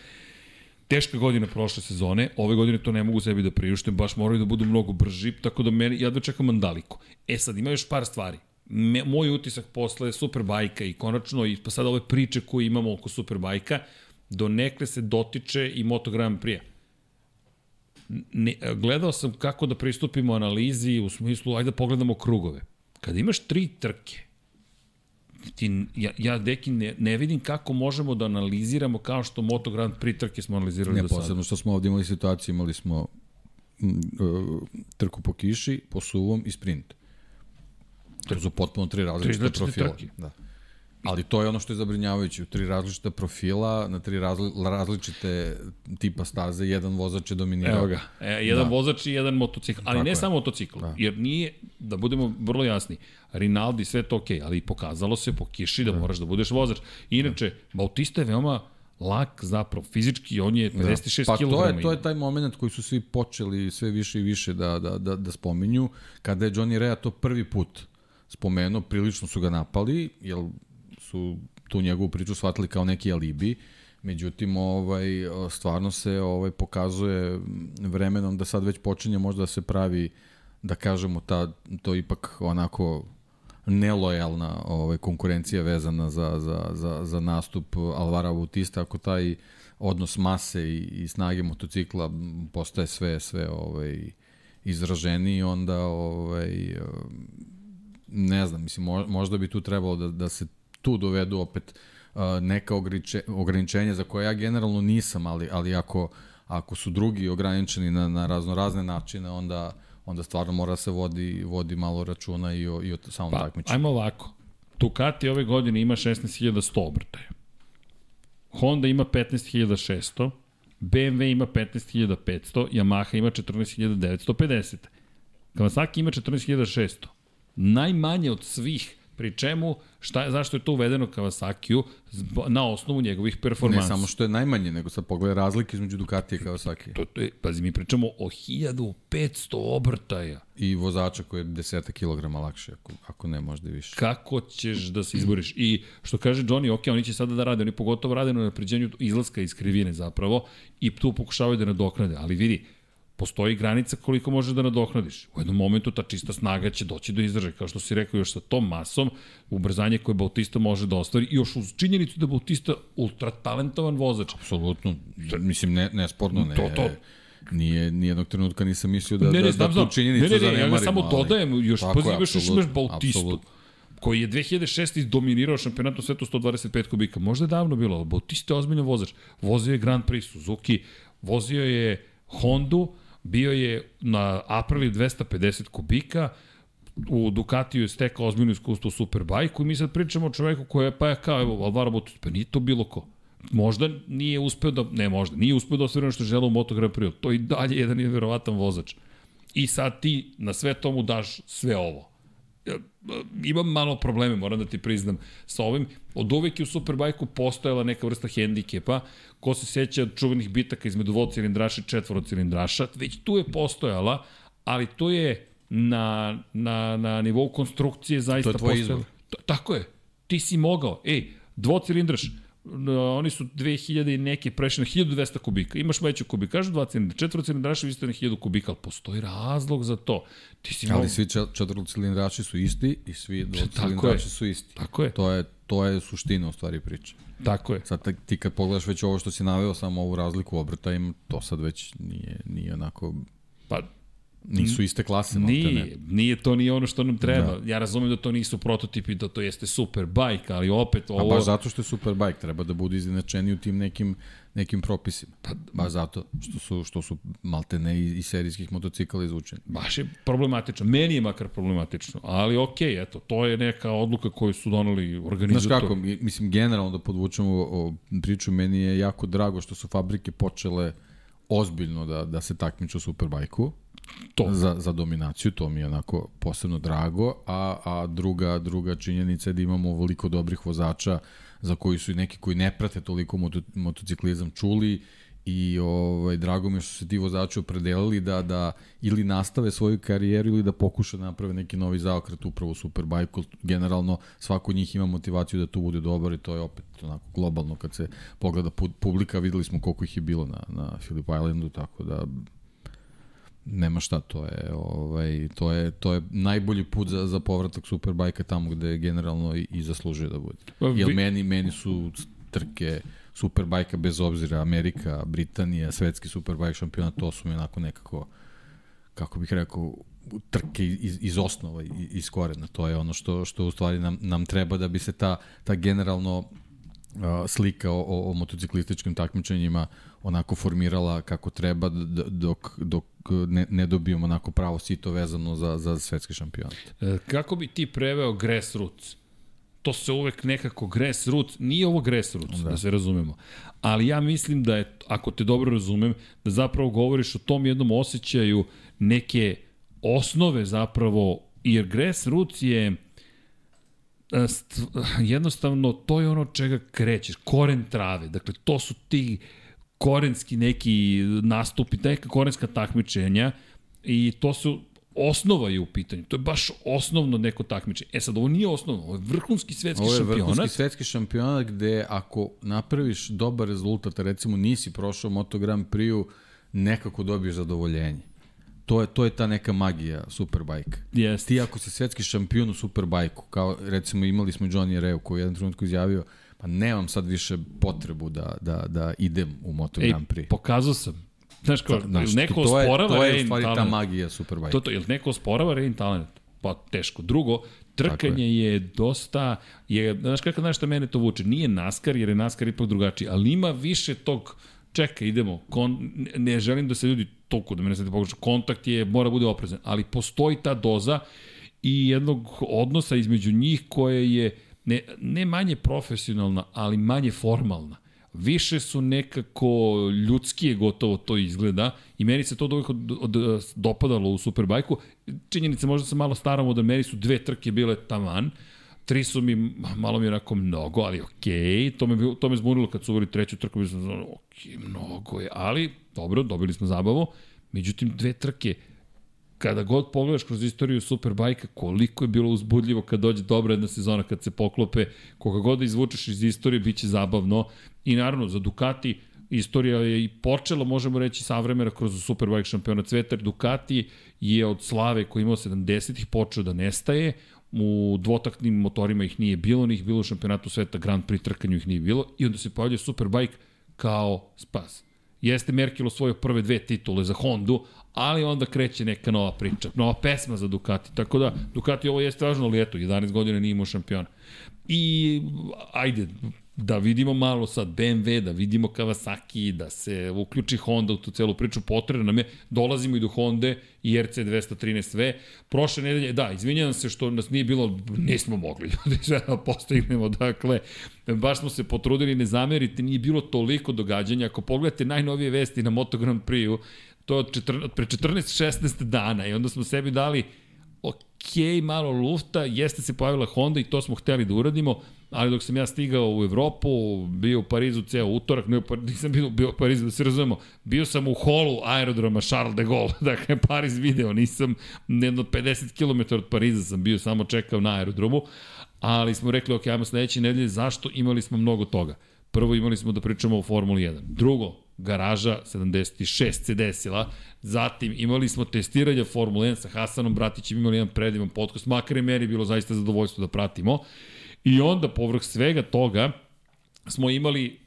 S1: Teška godina prošle sezone, ove godine to ne mogu sebi da priuštem, baš moraju da budu mnogo brži, tako da meni, ja da čekam Mandaliko. E sad, ima još par stvari me, moj utisak posle Superbajka i konačno i pa sada ove priče koje imamo oko Superbajka, do nekle se dotiče i Moto Grand Prix. Ne, gledao sam kako da pristupimo analizi u smislu, ajde da pogledamo krugove. Kada imaš tri trke, ti, ja, ja deki ne, ne vidim kako možemo da analiziramo kao što Moto Grand Prix trke smo analizirali
S2: ne,
S1: do sada.
S2: Ne, posebno što smo ovdje imali situaciju, imali smo trku po kiši, po suvom i sprint. To su potpuno tri različite tri profila. Trke. Da. Ali to je ono što je zabrinjavajuće. U tri različita profila, na tri razli, različite tipa staze, jedan vozač je dominirao.
S1: Evo ga. E, jedan da. vozač i jedan motocikl. Ali Tako ne je. samo motocikl. Da. Jer nije, da budemo vrlo jasni, Rinaldi sve to okej, okay, ali pokazalo se po kiši da, da moraš da budeš vozač. Inače, da. Bautista je veoma lak zapravo fizički, on je 56 da. kg.
S2: Pa to je, to je taj moment koji su svi počeli sve više i više da, da, da, da spominju, kada je Johnny Rea to prvi put spomenuo, prilično su ga napali, jer su tu njegovu priču shvatili kao neki alibi, međutim ovaj stvarno se ovaj pokazuje vremenom da sad već počinje možda da se pravi da kažemo ta to ipak onako nelojalna ovaj konkurencija vezana za, za, za, za nastup Alvara Bautista ako taj odnos mase i, i snage motocikla postaje sve sve ovaj izraženiji onda ovaj ne znam, mislim, možda bi tu trebalo da, da se tu dovedu opet uh, neka ograničenja za koje ja generalno nisam, ali, ali ako, ako su drugi ograničeni na, na razno razne načine, onda, onda stvarno mora se vodi, vodi malo računa i o, i o samom pa, takmičenju.
S1: Ajmo ovako. Ducati ove godine ima 16.100 obrtaja. Honda ima 15.600, BMW ima 15.500, Yamaha ima 14.950. Kawasaki ima 14.600 najmanje od svih Pri čemu, šta, zašto je to uvedeno Kawasakiju? Na osnovu njegovih performansa.
S2: Ne samo što je najmanje, nego sad pogledaj razlike između Ducati i Kawasaki.
S1: To, to je, pazi, mi pričamo o 1500 obrtaja.
S2: I vozača koji je 10 kg lakše, ako, ako ne možda i više.
S1: Kako ćeš da se izboriš? I što kaže Johnny, ok, oni će sada da rade, oni pogotovo rade na napređenju izlaska iz krivine zapravo i tu pokušavaju da nadoknade, ali vidi, postoji granica koliko možeš da nadoknadiš. U jednom momentu ta čista snaga će doći do izražaja, kao što si rekao, još sa tom masom, ubrzanje koje Bautista može da ostvari, i još uz činjenicu da Bautista ultra talentovan vozač.
S2: Apsolutno, mislim, ne, nesporno, ne. To, to, Nije, nijednog trenutka nisam mislio da, ne, ne, da, da tu činjenicu
S1: ne, ne, ne, ja ga samo dodajem, još, pazi, imaš, još imaš Bautistu. Absolut koji je 2006. dominirao šampionat u svetu 125 kubika. Možda je davno bilo, ali Bautista je ozbiljno vozač. Vozio je Grand Prix Suzuki, vozio je Hondu, bio je na Aprili 250 kubika, u Ducatiju je stekao ozbiljno iskustvo u Superbajku i mi sad pričamo o čoveku koji je, pa je kao, evo, Alvaro Botus, pa nije to bilo ko. Možda nije uspeo da, ne možda, nije uspeo da ostvari što žele u Moto Prix. To i dalje jedan je verovatan vozač. I sad ti na sve tomu daš sve ovo. Imam malo probleme, moram da ti priznam, sa ovim. Od uvek je u Superbajku postojala neka vrsta hendikepa. Ko se seća čuvenih bitaka između dvocilindraša i četvorocilindraša, već tu je postojala, ali to je na, na, na nivou konstrukcije zaista
S2: postojalo. To je tvoj
S1: izbor. Tako je. Ti si mogao. Ej, dvocilindraš, oni su 2000 i neke prešli na 1200 kubika. Imaš veću kubika, kažu dva cilindra, četvrocilindraši vi ste na 1000 kubika, ali postoji razlog za to.
S2: Ti si ali svi četvrocilindraši su isti i svi dvocilindraši su isti.
S1: Tako je.
S2: To je, to je suština u stvari priče.
S1: Tako je.
S2: Sad ti kad pogledaš već ovo što si naveo, samo ovu razliku obrta, im to sad već nije, nije onako...
S1: Pa
S2: Nisu iste klase.
S1: Nije, ne. nije to nije ono što nam treba. Da. Ja razumem da to nisu prototipi, da to jeste super bike, ali opet ovo...
S2: A baš zato što je super bike, treba da bude izinačeni u tim nekim, nekim propisima. Pa, baš zato što su, što su maltene i, i serijskih motocikala izvučeni.
S1: Baš je problematično. Meni je makar problematično, ali okej, okay, eto, to je neka odluka koju su donali organizatori.
S2: Znaš kako, mislim, generalno da podvučemo o priču, meni je jako drago što su fabrike počele ozbiljno da, da se takmiču u Superbajku to. Za, za dominaciju, to mi je onako posebno drago, a, a druga, druga činjenica je da imamo ovoliko dobrih vozača za koji su i neki koji ne prate toliko moto, motociklizam čuli i ovaj, drago mi je što se ti vozači opredelili da, da ili nastave svoju karijeru ili da pokuša da naprave neki novi zaokret upravo u Superbike. Generalno svako od njih ima motivaciju da to bude dobar i to je opet onako globalno kad se pogleda publika, videli smo koliko ih je bilo na, na Philip Islandu, tako da nema šta, to je, ovaj, to je, to je najbolji put za, za povratak Superbajka tamo gde je generalno i, i zaslužuje da bude. Pa Jer meni, meni su trke Superbajka bez obzira Amerika, Britanija, svetski Superbajk šampionat, to su mi onako nekako, kako bih rekao, trke iz, iz osnova, iz korena. To je ono što, što u stvari nam, nam treba da bi se ta, ta generalno slika o, o, motociklističkim takmičenjima onako formirala kako treba dok, dok ne, ne dobijemo onako pravo sito vezano za, za svetski šampionat.
S1: E, kako bi ti preveo grassroots? To se uvek nekako grassroots, nije ovo grassroots, da. da se razumemo. Ali ja mislim da je, ako te dobro razumem, da zapravo govoriš o tom jednom osjećaju neke osnove zapravo, jer grassroots je jednostavno to je ono čega krećeš, koren trave. Dakle, to su ti korenski neki nastupi, neka korenska takmičenja i to su osnova je u pitanju. To je baš osnovno neko takmičenje. E sad, ovo nije osnovno, ovo je vrhunski svetski šampionat. Ovo je
S2: vrhunski svetski šampionat gde ako napraviš dobar rezultat, recimo nisi prošao Moto Grand Prix-u, nekako dobiješ zadovoljenje. To je, to je ta neka magija Superbike.
S1: Yes.
S2: Ti ako si svetski šampion u Superbajku, kao recimo imali smo Johnny Reu koji je jedan trenutku izjavio, pa nemam sad više potrebu da, da, da idem u Moto Ej, Grand Prix.
S1: pokazao sam. Znaš, kao, Znaš, neko to
S2: osporava to je, to je u stvari ta magija Superbike.
S1: To, to, jel neko osporava Rain talent? Pa teško. Drugo, trkanje je. je dosta, je, znaš kako znaš šta mene to vuče? Nije NASCAR, jer je NASCAR ipak drugačiji, ali ima više tog, čekaj, idemo, kon, ne želim da se ljudi toliko, da me ne znate pogrešno, kontakt je, mora bude oprezan, ali postoji ta doza i jednog odnosa između njih koje je ne, ne manje profesionalna, ali manje formalna. Više su nekako ljudskije gotovo to izgleda i meni se to od, od, od, dopadalo u Superbajku. Činjenica, možda sam malo starom da meni su dve trke bile taman, tri su mi, malo mi onako mnogo, ali okej, okay. to, me, to me zbunilo kad su uveli treću trku, mi sam okej, okay, mnogo je, ali dobro, dobili smo zabavu. Međutim, dve trke, kada god pogledaš kroz istoriju Superbajka, koliko je bilo uzbudljivo kad dođe dobra jedna sezona, kad se poklope, koga god da izvučeš iz istorije, bit će zabavno. I naravno, za Ducati, istorija je i počela, možemo reći, savremena kroz Superbike šampiona sveta, Ducati je od slave koji imao 70-ih počeo da nestaje, u dvotaktnim motorima ih nije bilo, njih bilo u šampionatu sveta, Grand Prix trkanju ih nije bilo, i onda se pojavlja Superbike kao spas. Jeste Merkel osvojio prve dve titule za Hondu, ali onda kreće neka nova priča, nova pesma za Ducati, tako da Ducati ovo jeste važno, ali eto, 11 godina nije imao šampiona. I, ajde, da vidimo malo sad BMW, da vidimo Kawasaki, da se uključi Honda u tu celu priču, potrebno nam je, dolazimo i do Honda i RC 213V. Prošle nedelje, da, izvinjam se što nas nije bilo, nismo mogli ljudi da postignemo, dakle, baš smo se potrudili, ne zamerite, nije bilo toliko događanja. Ako pogledate najnovije vesti na Moto Grand Prix-u, to od, 14, pre 14-16 dana i onda smo sebi dali ok, malo lufta, jeste se pojavila Honda i to smo hteli da uradimo, ali dok sam ja stigao u Evropu, bio u Parizu ceo utorak, ne, nisam bio, bio u Parizu, da se razumemo, bio sam u holu aerodroma Charles de Gaulle, dakle Pariz video, nisam jedno 50 km od Pariza sam bio, samo čekao na aerodromu, ali smo rekli, ok, ajmo sledeće nedelje, zašto imali smo mnogo toga? Prvo imali smo da pričamo o Formuli 1. Drugo, garaža 76 se desila. Zatim imali smo testiranje Formule 1 sa Hasanom Bratićem, imali jedan predivan podcast, makar je meni bilo zaista zadovoljstvo da pratimo. I onda, povrh svega toga, smo imali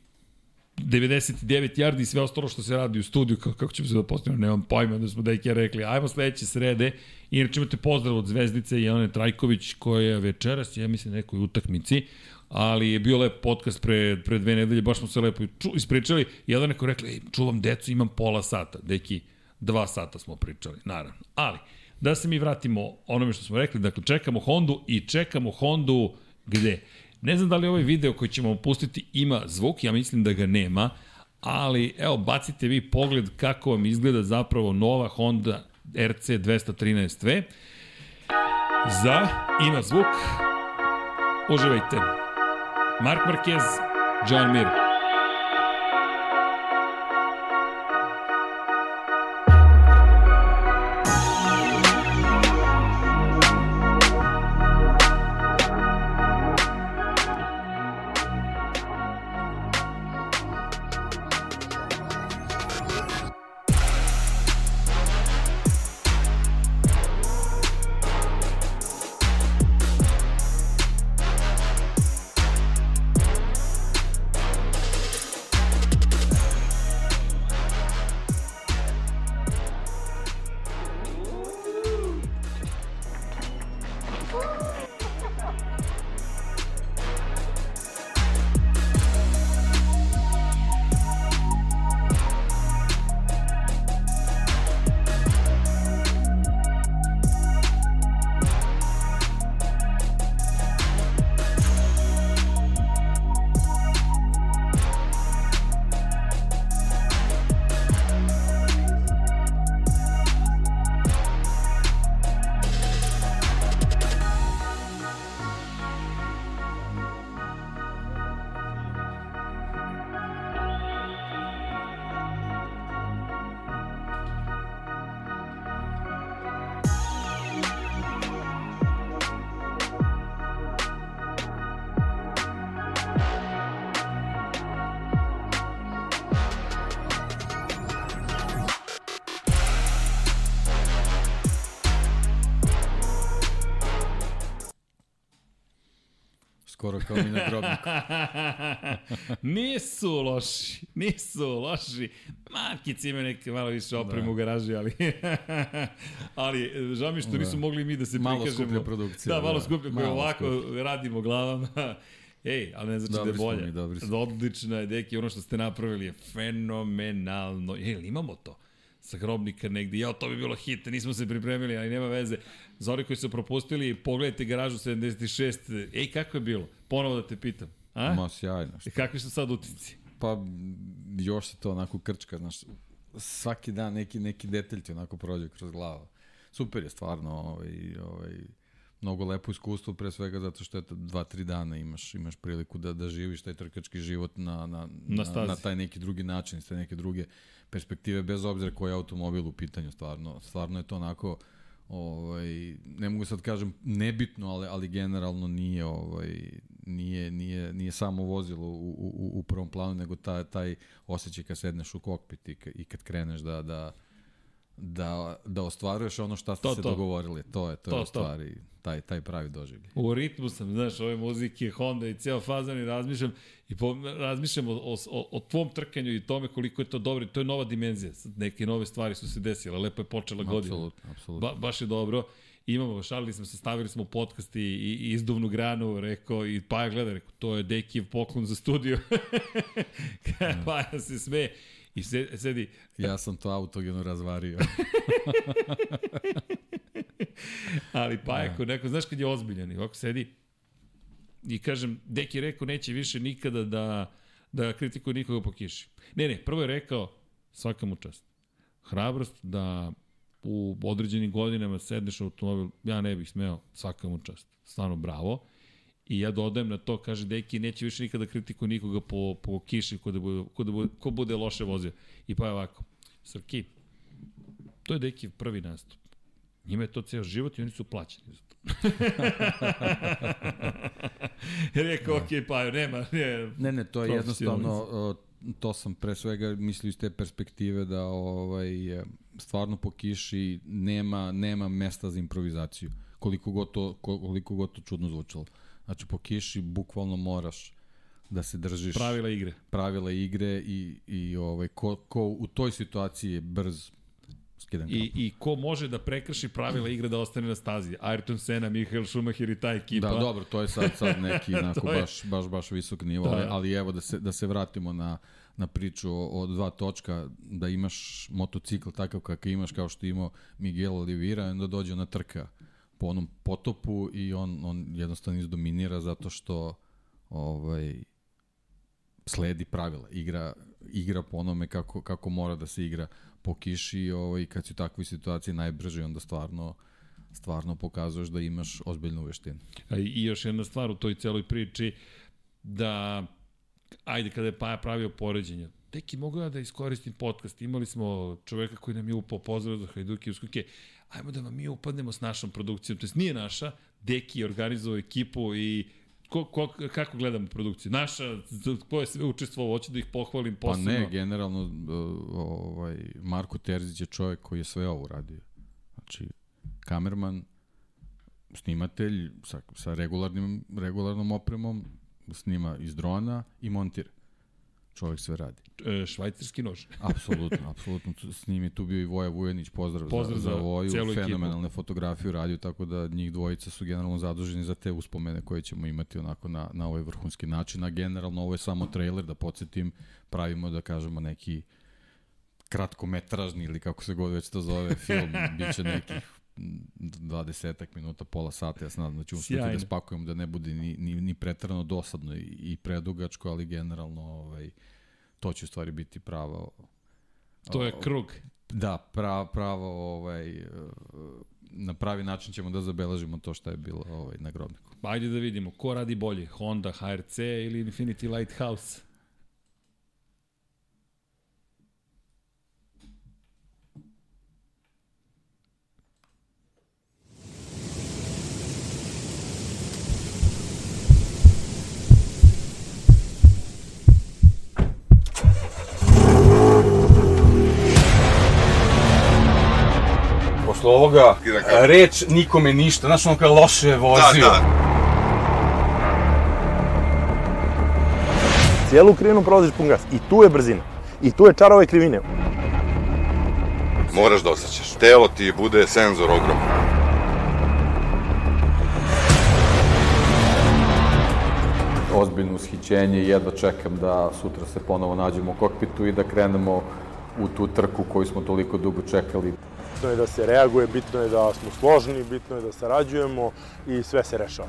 S1: 99 yardi i sve ostalo što se radi u studiju, kako, kako ćemo se da postavimo, nemam pojma, da smo deke rekli, ajmo sledeće srede, inače imate pozdrav od Zvezdice Jelene Trajković, koja je večeras, ja mislim, nekoj utakmici, ali je bio lep podcast pre, pre dve nedelje, baš smo se lepo ču, ispričali, jedan neko rekli, ej, čuvam decu, imam pola sata, deki, dva sata smo pričali, naravno. Ali, da se mi vratimo onome što smo rekli, dakle, čekamo Hondu i čekamo Hondu gde? Ne znam da li ovaj video koji ćemo pustiti ima zvuk, ja mislim da ga nema, ali evo, bacite vi pogled kako vam izgleda zapravo nova Honda RC 213V. Za, ima zvuk, uživajte. Mark Marquez, John Mir.
S2: Kao mi na grobniku.
S1: nisu loši, nisu loši. Markici imaju neke malo više opremu da. u garaži, ali ali žao mi što da. nisu mogli mi da se
S2: malo
S1: prikažemo.
S2: Malo skuplja produkcija.
S1: Da, malo da. skuplja, koja ovako skuplja. radimo glavama. Ej, ali ne znači dobri da je bolje. Mi, dobri smo. Odlična je, deki, ono što ste napravili je fenomenalno. Ej, imamo to? Sa grobnika negde. Ja, to bi bilo hit, nismo se pripremili, ali nema veze. Za oni koji su propustili, pogledajte garažu 76. Ej, kako je bilo? Ponovo da te pitam. A?
S2: Ma, sjajno.
S1: Što? I kakvi su sad utici?
S2: Pa, još se to onako krčka, znaš, svaki dan neki, neki detalj ti onako prođe kroz glavu. Super je stvarno, ovaj, ovaj, mnogo lepo iskustvo, pre svega zato što eto, dva, tri dana imaš, imaš priliku da, da živiš taj trkački život na, na, na, na, na taj neki drugi način, te neke druge perspektive, bez obzira koji je automobil u pitanju, stvarno, stvarno je to onako, ovaj, ne mogu sad kažem nebitno, ali, ali generalno nije, ovaj, nije, nije, nije samo vozilo u, u, u prvom planu, nego taj, taj osjećaj kad sedneš u kokpit i kad kreneš da, da, da, da ostvaruješ ono što ste to, se to. dogovorili. To je, to, to je u stvari taj, taj pravi doživlje.
S1: U ritmu sam, znaš, ove muzike, Honda i ceo fazan i razmišljam i po, razmišljam o, o, o tvom trkanju i tome koliko je to dobro. To je nova dimenzija. Neke nove stvari su se desile. Lepo je počela godina.
S2: Apsolutno, apsolutno.
S1: Ba, baš je dobro imamo, šalili smo se, stavili smo podcast i, i izduvnu granu, rekao, i Paja gleda, rekao, to je Dekijev poklon za studio. Paja se sme i sedi.
S2: Ja sam to autogeno razvario.
S1: Ali Paja, ko neko, znaš kad je ozbiljan i ovako sedi i kažem, Deki je rekao, neće više nikada da, da kritikuje nikoga po kiši. Ne, ne, prvo je rekao, svaka mu čast. Hrabrost da u određenim godinama sedneš u automobil, ja ne bih smeo, svaka mu čast. Stvarno bravo. I ja dodajem na to, kaže Deki, neće više nikada kritikuje nikoga po, po kiši ko, da bude, ko, da bude, ko bude loše vozio. I pa je ovako, Srki, to je Deki prvi nastup. Njima je to ceo život i oni su plaćeni za to. Rekao, ok, pa nema.
S2: Ne, ne, ne to je jednostavno, to sam pre svega mislio iz te perspektive da ovaj, stvarno po kiši nema, nema mesta za improvizaciju. Koliko god to, koliko god to čudno zvučalo. Znači po kiši bukvalno moraš da se držiš
S1: pravila igre.
S2: Pravila igre i, i ovaj, ko, ko u toj situaciji je brz,
S1: skidan I, I ko može da prekrši pravila igre da ostane na stazi? Ayrton Senna, Michael Schumacher i ta ekipa.
S2: Da, dobro, to je sad, sad neki onako baš, baš, baš visok nivo, da. ali evo da se, da se vratimo na, na priču o, o dva točka, da imaš motocikl takav kakav imaš, kao što imao Miguel Oliveira, onda dođe na trka po onom potopu i on, on jednostavno izdominira zato što ovaj, sledi pravila, igra, igra po onome kako, kako mora da se igra po kiši i ovaj, kad si u takvoj situaciji najbrže, onda stvarno stvarno pokazuješ da imaš ozbiljnu veštinu.
S1: I još jedna stvar u toj celoj priči, da ajde kada je Paja pravio poređenje, Deki, mogu ja da iskoristim podcast, imali smo čoveka koji nam je upao pozdrav za Hajduki Uskuke, ajmo da vam mi upadnemo s našom produkcijom, to jest nije naša, Deki je organizovao ekipu i ko, ko, kako gledamo produkciju? Naša, ko je sve učestvovao, hoću da ih pohvalim posebno.
S2: Pa ne, generalno, uh, ovaj, Marko Terzić je čovjek koji je sve ovo uradio. Znači, kamerman, snimatelj sa, sa regularnim, regularnom opremom, snima iz drona i montira čovjek sve radi.
S1: E, švajcarski nož.
S2: apsolutno, apsolutno. S njim je tu bio i Voja Vujanić, pozdrav, pozdrav za, za Voju, fenomenalne ekipu. fotografiju radio, tako da njih dvojica su generalno zaduženi za te uspomene koje ćemo imati onako na, na ovaj vrhunski način, a generalno ovo je samo trailer, da podsjetim, pravimo da kažemo neki kratkometražni ili kako se god već to zove film, bit će nekih 20 minuta, pola sata, ja znam da ćemo sve da spakujemo da ne bude ni, ni, ni pretrano dosadno i, i predugačko, ali generalno ovaj, to će u stvari biti pravo...
S1: To je krug.
S2: Da, pravo, pravo ovaj, na pravi način ćemo da zabeležimo to što je bilo ovaj, na grobniku.
S1: Ajde da vidimo, ko radi bolje, Honda, HRC ili Infinity Lighthouse?
S4: Posle ovoga da reč nikome ništa, znaš ono kao loše je vozio. Da, da.
S5: Cijelu krivinu prolaziš pun gas i tu je brzina. I tu je čar ove krivine.
S6: Moraš da osjećaš. Telo ti bude senzor ogrom.
S2: Ozbiljno ushićenje i jedva čekam da sutra se ponovo nađemo u kokpitu i da krenemo u tu trku koju smo toliko dugo čekali
S5: bitno je da se reaguje, bitno je da smo složni, bitno je da sarađujemo i sve se rešava.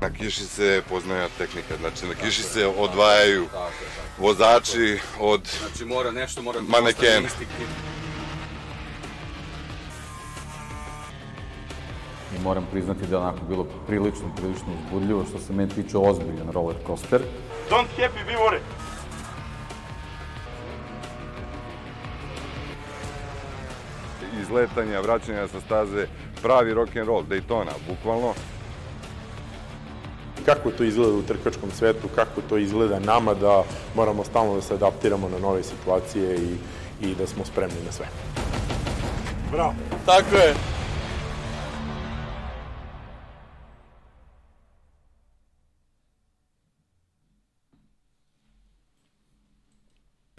S6: Na kiši se poznaja tehnika, znači na kiši se odvajaju vozači od znači, mora nešto, mora manekena.
S2: Moram priznati da je onako bilo prilično, prilično uzbudljivo, što se meni tiče ozbiljan roller coaster.
S5: Don't happy, be worried.
S6: Izletanja, vraćanja sa staze, pravi rock and roll, Daytona, bukvalno.
S5: kako to izgleda u trkačkom svetu, kako to izgleda nama, da moramo stalno da se adaptiramo na nove situacije i, i da smo spremni na sve.
S6: Bravo. Tako je.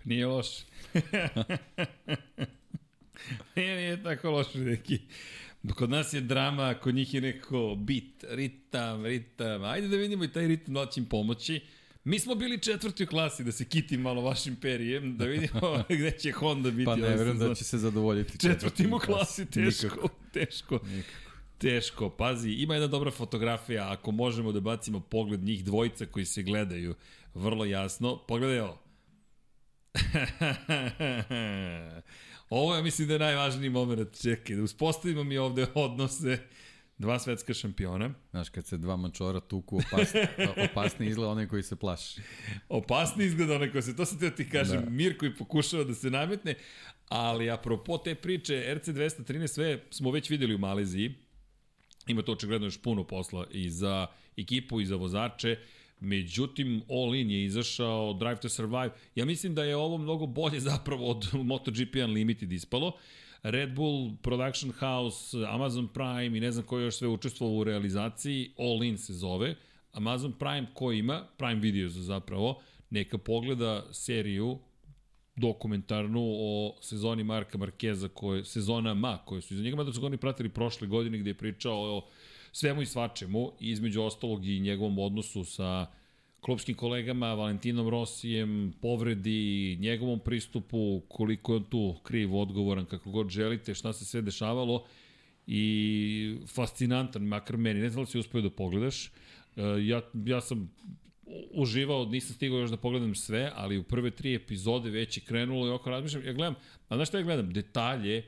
S1: Nije loš. nije, nije tako loš, neki. Kod nas je drama, kod njih je neko bit, ritam, ritam. Ajde da vidimo i taj ritam da će im pomoći. Mi smo bili četvrti u klasi, da se kitim malo vašim perijem, da vidimo gde će Honda biti.
S2: Pa ne verujem da će se zadovoljiti.
S1: Četvrtim u klasi, teško, Nikako. teško. Nikako. Teško, pazi, ima jedna dobra fotografija, ako možemo da bacimo pogled njih dvojica koji se gledaju, vrlo jasno. Pogledaj ovo. Ovo ja mislim da je najvažniji moment. Čekaj, da uspostavimo mi ovde odnose dva svetska šampiona.
S2: Znaš, kad se dva mačora tuku, opasni, opasni izgleda onaj koji se plaši.
S1: Opasni izgleda onaj koji se, to sam te ti kažem, da. Mir koji pokušava da se nametne, ali apropo te priče, RC213 sve smo već videli u Maleziji, ima to očigledno još puno posla i za ekipu i za vozače, Međutim, All In je izašao, Drive to Survive. Ja mislim da je ovo mnogo bolje zapravo od MotoGP Unlimited ispalo. Red Bull, Production House, Amazon Prime i ne znam ko je još sve učestvovao u realizaciji, All In se zove. Amazon Prime ko ima, Prime Videos zapravo, neka pogleda seriju dokumentarnu o sezoni Marka Markeza, koje, sezona Ma, koje su iza njega, mada su ga oni pratili prošle godine gde je pričao o svemu i svačemu, između ostalog i njegovom odnosu sa klopskim kolegama, Valentinom Rosijem, povredi, njegovom pristupu, koliko je on tu kriv, odgovoran, kako god želite, šta se sve dešavalo i fascinantan, makar meni, ne znam da si uspio da pogledaš, e, ja, ja sam uživao, nisam stigao još da pogledam sve, ali u prve tri epizode već je krenulo i oko razmišljam, ja gledam, a znaš šta ja gledam? Detalje,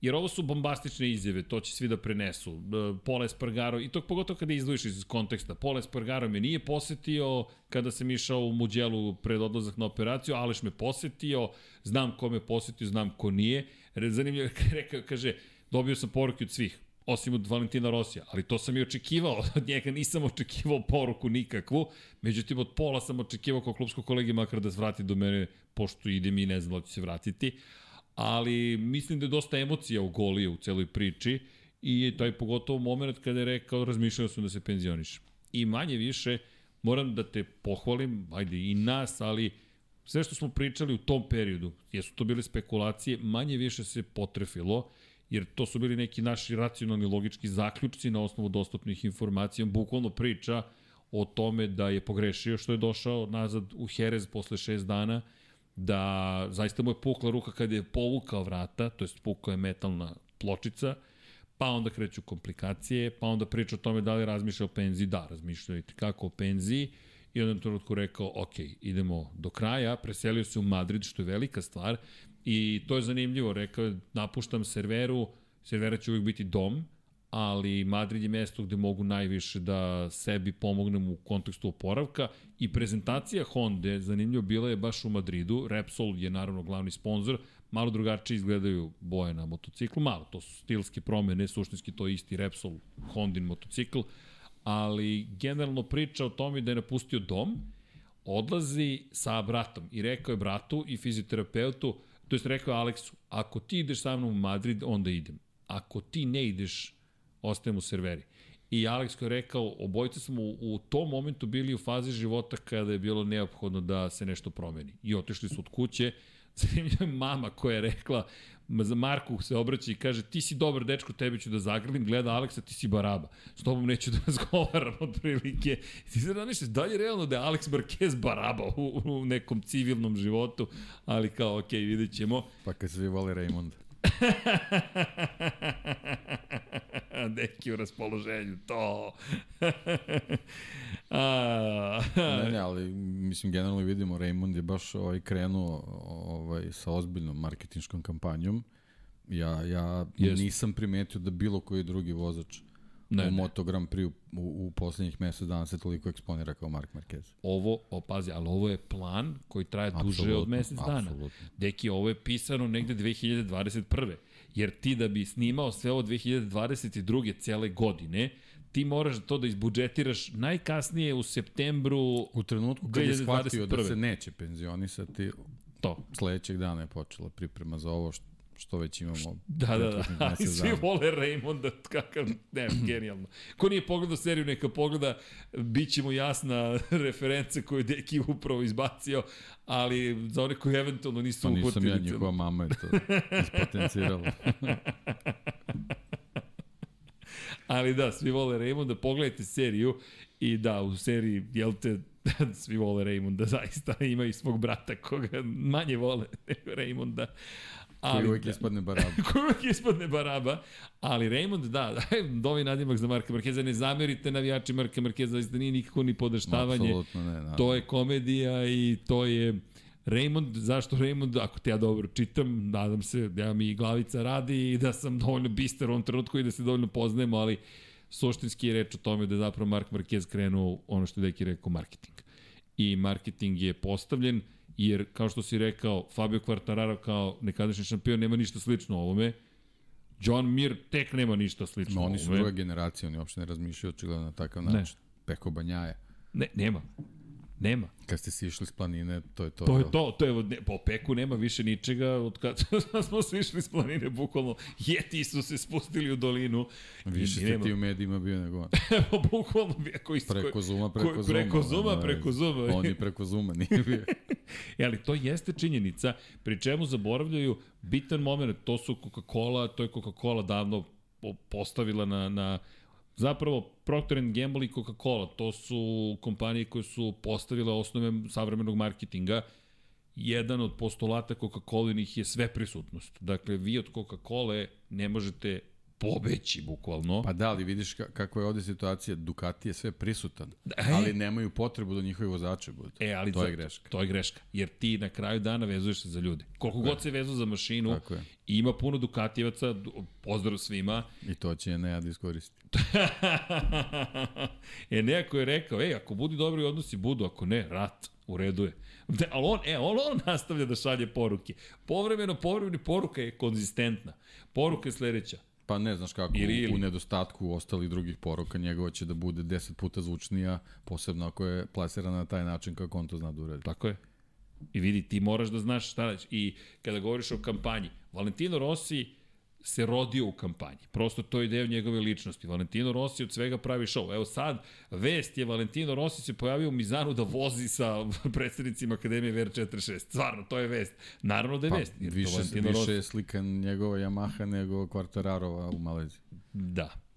S1: Jer ovo su bombastične izjave, to će svi da prenesu. E, Pola Espargaro, i to pogotovo kada izdvojiš iz konteksta, Pola Espargaro me nije posetio kada sam išao u Muđelu pred odlazak na operaciju, Aleš me posetio, znam ko me posetio, znam ko nije. Zanimljivo rekao, kaže, dobio sam poruke od svih, osim od Valentina Rosija, ali to sam i očekivao od njega, nisam očekivao poruku nikakvu, međutim od pola sam očekivao kao klubsko kolegi makar da se vrati do mene, pošto idem i ne znam da će se vratiti, ali mislim da je dosta emocija u u celoj priči i taj pogotovo moment kada je rekao razmišljao sam da se penzioniš. I manje više moram da te pohvalim, ajde i nas, ali sve što smo pričali u tom periodu, jesu to bile spekulacije, manje više se potrefilo, jer to su bili neki naši racionalni logički zaključci na osnovu dostupnih informacija. Bukvalno priča o tome da je pogrešio što je došao nazad u Jerez posle šest dana, da zaista mu je pukla ruka kad je povukao vrata, to jest pukao je metalna pločica, pa onda kreću komplikacije, pa onda priča o tome da li razmišlja o penziji, da, razmišlja i kako o penziji, i onda trenutku rekao, ok, idemo do kraja, preselio se u Madrid, što je velika stvar, i to je zanimljivo, rekao je, napuštam serveru, servera će uvijek biti dom, ali Madrid je mesto gde mogu najviše da sebi pomognem u kontekstu oporavka. I prezentacija Honda, zanimljivo, bila je baš u Madridu, Repsol je naravno glavni sponsor, malo drugačije izgledaju boje na motociklu, malo, to su stilske promene, suštinski to je isti Repsol Hondin motocikl, ali generalno priča o tome da je napustio dom, odlazi sa bratom. I rekao je bratu i fizioterapeutu, to jest rekao je Aleksu, ako ti ideš sa mnom u Madrid, onda idem. Ako ti ne ideš, ostajemo serveri. I Alex koji je rekao, obojica smo u, u tom momentu bili u fazi života kada je bilo neophodno da se nešto promeni. I otišli su od kuće. Zanimljiva je mama koja je rekla, za Marku se obraća i kaže, ti si dobar dečko, tebi ću da zagrlim, gleda Aleksa, ti si baraba. S tobom neću da razgovaram od prilike. Ti se razmišljaš, da li je realno da je Alex Marquez baraba u, u nekom civilnom životu, ali kao, ok, vidjet ćemo.
S2: Pa kad svi vole Raymonda.
S1: Neki u raspoloženju, to.
S2: A, ne, ne, ali mislim generalno vidimo Raymond je baš ovaj krenuo ovaj sa ozbiljnom marketinškom kampanjom. Ja ja yes. nisam primetio da bilo koji drugi vozač ne, u Moto Grand Prix u, u, u poslednjih mesec dana se toliko eksponira kao Mark Marquez.
S1: Ovo, opazi, ali ovo je plan koji traje duže absolutno, od mesec dana. Absolutno. Deki, ovo je pisano negde 2021. Jer ti da bi snimao sve ovo 2022. cele godine, ti moraš to da izbudžetiraš najkasnije u septembru
S2: U trenutku kad je shvatio da se neće penzionisati,
S1: to.
S2: sledećeg dana je počela priprema za ovo što što već imamo.
S1: Da, da, da. I svi vole Raymonda, kakav, ne, genijalno. Ko nije pogledao seriju, neka pogleda, bit će mu jasna reference koju Deki upravo izbacio, ali za one koji eventualno nisu
S2: pa nisam ja, njihova mama je to ispotencirala.
S1: ali da, svi vole Raymonda, pogledajte seriju i da, u seriji, jel te, svi vole Raymonda, zaista ima i svog brata koga manje vole nego Raymonda.
S2: Ali, koji uvijek da, ispadne baraba.
S1: koji uvijek ispadne baraba. Ali Raymond, da, dovi nadimak za Marka Markeza. Ne zamerite navijači Marka Markeza, zaista nije nikako ni podaštavanje.
S2: Apsolutno ne, naravno.
S1: To je komedija i to je... Raymond, zašto Raymond, ako te ja dobro čitam, nadam se da mi glavica radi i da sam dovoljno bister u ovom trenutku i da se dovoljno poznajemo, ali suštinski je reč o tome da je zapravo Mark Marquez krenuo ono što je Deki rekao marketing. I marketing je postavljen, jer kao što si rekao, Fabio Quartararo kao nekadašnji šampion nema ništa slično ovome, John Mir tek nema ništa slično
S2: no, oni su druga generacija, oni uopšte ne razmišljaju očigledno na takav način. Ne. Peko Banjaja.
S1: Ne, nema. Nema.
S2: Kad ste si išli s planine, to je to.
S1: To je to, to je, ne, po peku nema više ničega od kad smo svi išli s planine, bukvalno jeti su se spustili u dolinu.
S2: Više ste ti u medijima bio nego on.
S1: Evo, bukvalno ako isto.
S2: Preko Zuma, preko
S1: ko,
S2: Zuma.
S1: Preko Zuma, ono, preko Zuma.
S2: On je preko Zuma, nije bio.
S1: e, ali to jeste činjenica, pri čemu zaboravljaju bitan moment, to su Coca-Cola, to je Coca-Cola davno postavila na, na Zapravo, Procter Gamble i Coca-Cola, to su kompanije koje su postavile osnove savremenog marketinga. Jedan od postulata Coca-Colinih je sve prisutnost. Dakle, vi od Coca-Cola ne možete pobeći, bukvalno.
S2: Pa da, ali vidiš kakva je ovde situacija, Ducati je sve prisutan, e? ali nemaju potrebu da njihovi vozače budu.
S1: E, ali
S2: to je greška.
S1: To je greška, jer ti na kraju dana vezuješ se za ljude. Koliko god se vezu za mašinu, Tako je. ima puno Ducatijevaca, pozdrav svima.
S2: I to će Enea da iskoristi.
S1: Enea koji je rekao, ej, ako budi dobri odnosi, budu, ako ne, rat. U redu je. De, ali on, e, on, on nastavlja da šalje poruke. Povremeno, povremeno poruka je konzistentna. Poruka je sledeća.
S2: Pa ne znaš kako, ili, ili. u nedostatku ostalih drugih poruka njegova će da bude 10 puta zvučnija, posebno ako je plasirana na taj način kako on to zna da uredi.
S1: Tako je. I vidi, ti moraš da znaš šta daći. I kada govoriš o kampanji, Valentino Rossi se rodio u kampanji. Prosto to je deo njegove ličnosti. Valentino Rossi od svega pravi show. Evo sad, vest je Valentino Rossi se pojavio u Mizanu da vozi sa predsednicima Akademije VR46. Stvarno, to je vest. Naravno da je
S2: pa,
S1: vest.
S2: Jer više, više Rossi... je slika njegova Yamaha nego Quartararova u Maleziji.
S1: Da.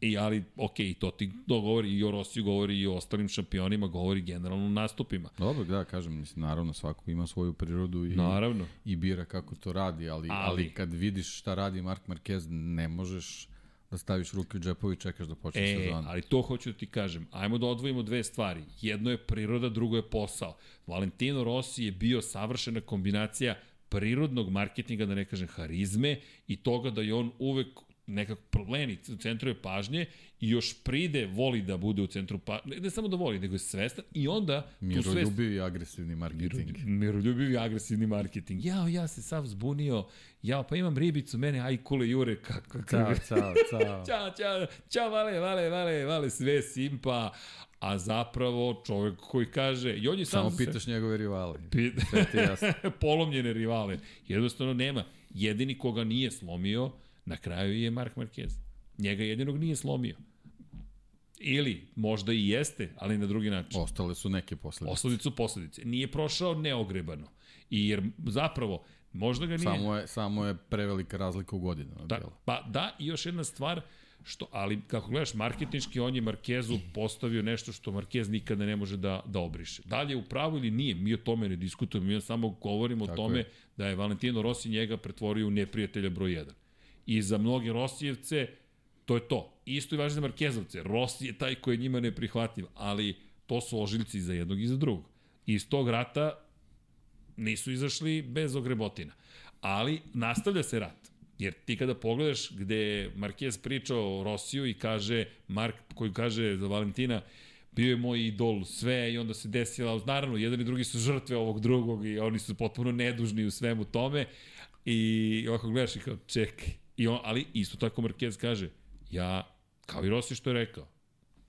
S1: I, ali, ok, to ti to govori i o Rosiju, govori i o ostalim šampionima, govori generalno nastupima.
S2: Dobro, da, kažem, mislim, naravno, svako ima svoju prirodu i,
S1: naravno.
S2: i bira kako to radi, ali, ali, ali kad vidiš šta radi Mark Marquez, ne možeš da staviš ruke u džepovi i čekaš da počne
S1: e,
S2: sezona.
S1: ali to hoću da ti kažem. Ajmo da odvojimo dve stvari. Jedno je priroda, drugo je posao. Valentino Rossi je bio savršena kombinacija prirodnog marketinga, da ne kažem harizme, i toga da je on uvek nekako problemi u centru je pažnje i još pride voli da bude u centru pažnje, ne, ne samo da voli, nego je svestan i onda...
S2: Miroljubiv i agresivni marketing.
S1: Miroljubiv i agresivni marketing. Jao, ja se sav zbunio, jao, pa imam ribicu, mene ajkule jure, kako...
S2: Ćao, ćao, ćao.
S1: ćao, ćao, ćao, vale, vale, vale, vale, sve simpa, a zapravo čovjek koji kaže i on je
S2: sam samo pitaš se, njegove rivale
S1: pit, sve ti jasno polomljene rivale jednostavno nema jedini koga nije slomio Na kraju je Mark Marquez. Njega jedinog nije slomio. Ili, možda i jeste, ali na drugi način.
S2: Ostale su neke posledice.
S1: Ostale su posledice. Nije prošao neogrebano. I jer zapravo, možda ga nije...
S2: Samo je, samo je prevelika razlika u godinu.
S1: Da, pa da, i još jedna stvar, što, ali kako gledaš marketinški, on je Markezu postavio nešto što Markez nikada ne može da, da obriše. Da li je u pravu ili nije, mi o tome ne diskutujemo, mi samo govorimo Tako o tome je. da je Valentino Rossi njega pretvorio u neprijatelja broj 1. I za mnoge Rosijevce to je to. Isto i važi za Markezovce. Rossi je taj koji je njima neprihvatljiv, ali to su ožiljci za jednog i za drugog. Iz tog rata nisu izašli bez ogrebotina. Ali nastavlja se rat. Jer ti kada pogledaš gde Marquez priča o Rosiju i kaže, Mark koji kaže za Valentina, bio je moj idol, sve i onda se desila, naravno, jedan i drugi su žrtve ovog drugog i oni su potpuno nedužni u svemu tome i ovako gledaš i kao, čekaj, I on, ali isto tako Marquez kaže, ja, kao i Rossi što je rekao,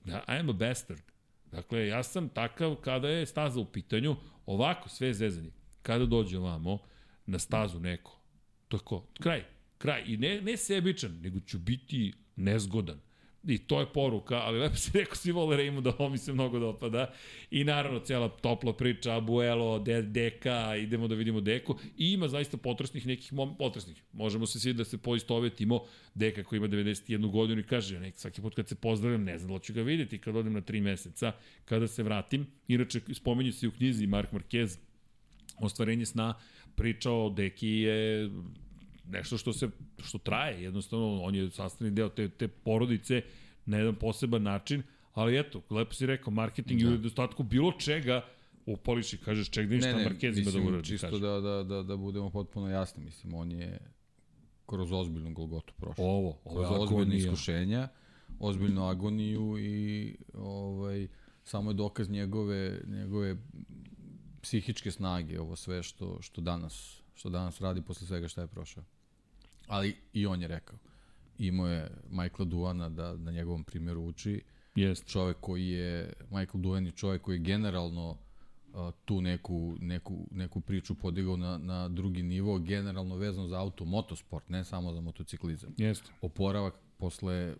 S1: ja, I am a bastard. Dakle, ja sam takav kada je staza u pitanju, ovako, sve zezanje. Kada dođe ovamo, na stazu neko, to je ko, kraj, kraj. I ne, ne sebičan, nego ću biti nezgodan. I to je poruka, ali lepo se rekao, svi vole Reimu da ovo mi se mnogo dopada. I naravno, cijela topla priča, Abuelo, De, Deka, idemo da vidimo Deku. I ima zaista potresnih nekih mom, potresnih. Možemo se svi da se poistovetimo. Deka koji ima 91 godinu i kaže, nek, svaki put kad se pozdravljam, ne znam da ću ga videti kad odem na 3 meseca, kada se vratim. Inače, spomenju se u knjizi Mark Marquez, ostvarenje sna, pričao o Deki je nešto što se što traje, jednostavno on je sastavni deo te, te porodice na jedan poseban način, ali eto, lepo si rekao, marketing da. i u nedostatku bilo čega upoliš i kažeš ček da ništa Marquez ima da uradi.
S2: Čisto da, da, da, da budemo potpuno jasni, mislim, on je kroz ozbiljnu Golgotu prošao.
S1: Ovo,
S2: ovo kroz ozbiljne iskušenja, ozbiljnu agoniju i ovaj, samo je dokaz njegove, njegove psihičke snage, ovo sve što, što danas što danas radi posle svega šta je prošao. Ali i on je rekao. Imao je Michaela Duana da na njegovom primjeru uči.
S1: Jest.
S2: Čovek koji je, Michael Duan je čovek koji je generalno uh, tu neku, neku, neku priču podigao na, na drugi nivo, generalno vezano za auto, motosport, ne samo za motociklizam.
S1: Jeste.
S2: Oporavak posle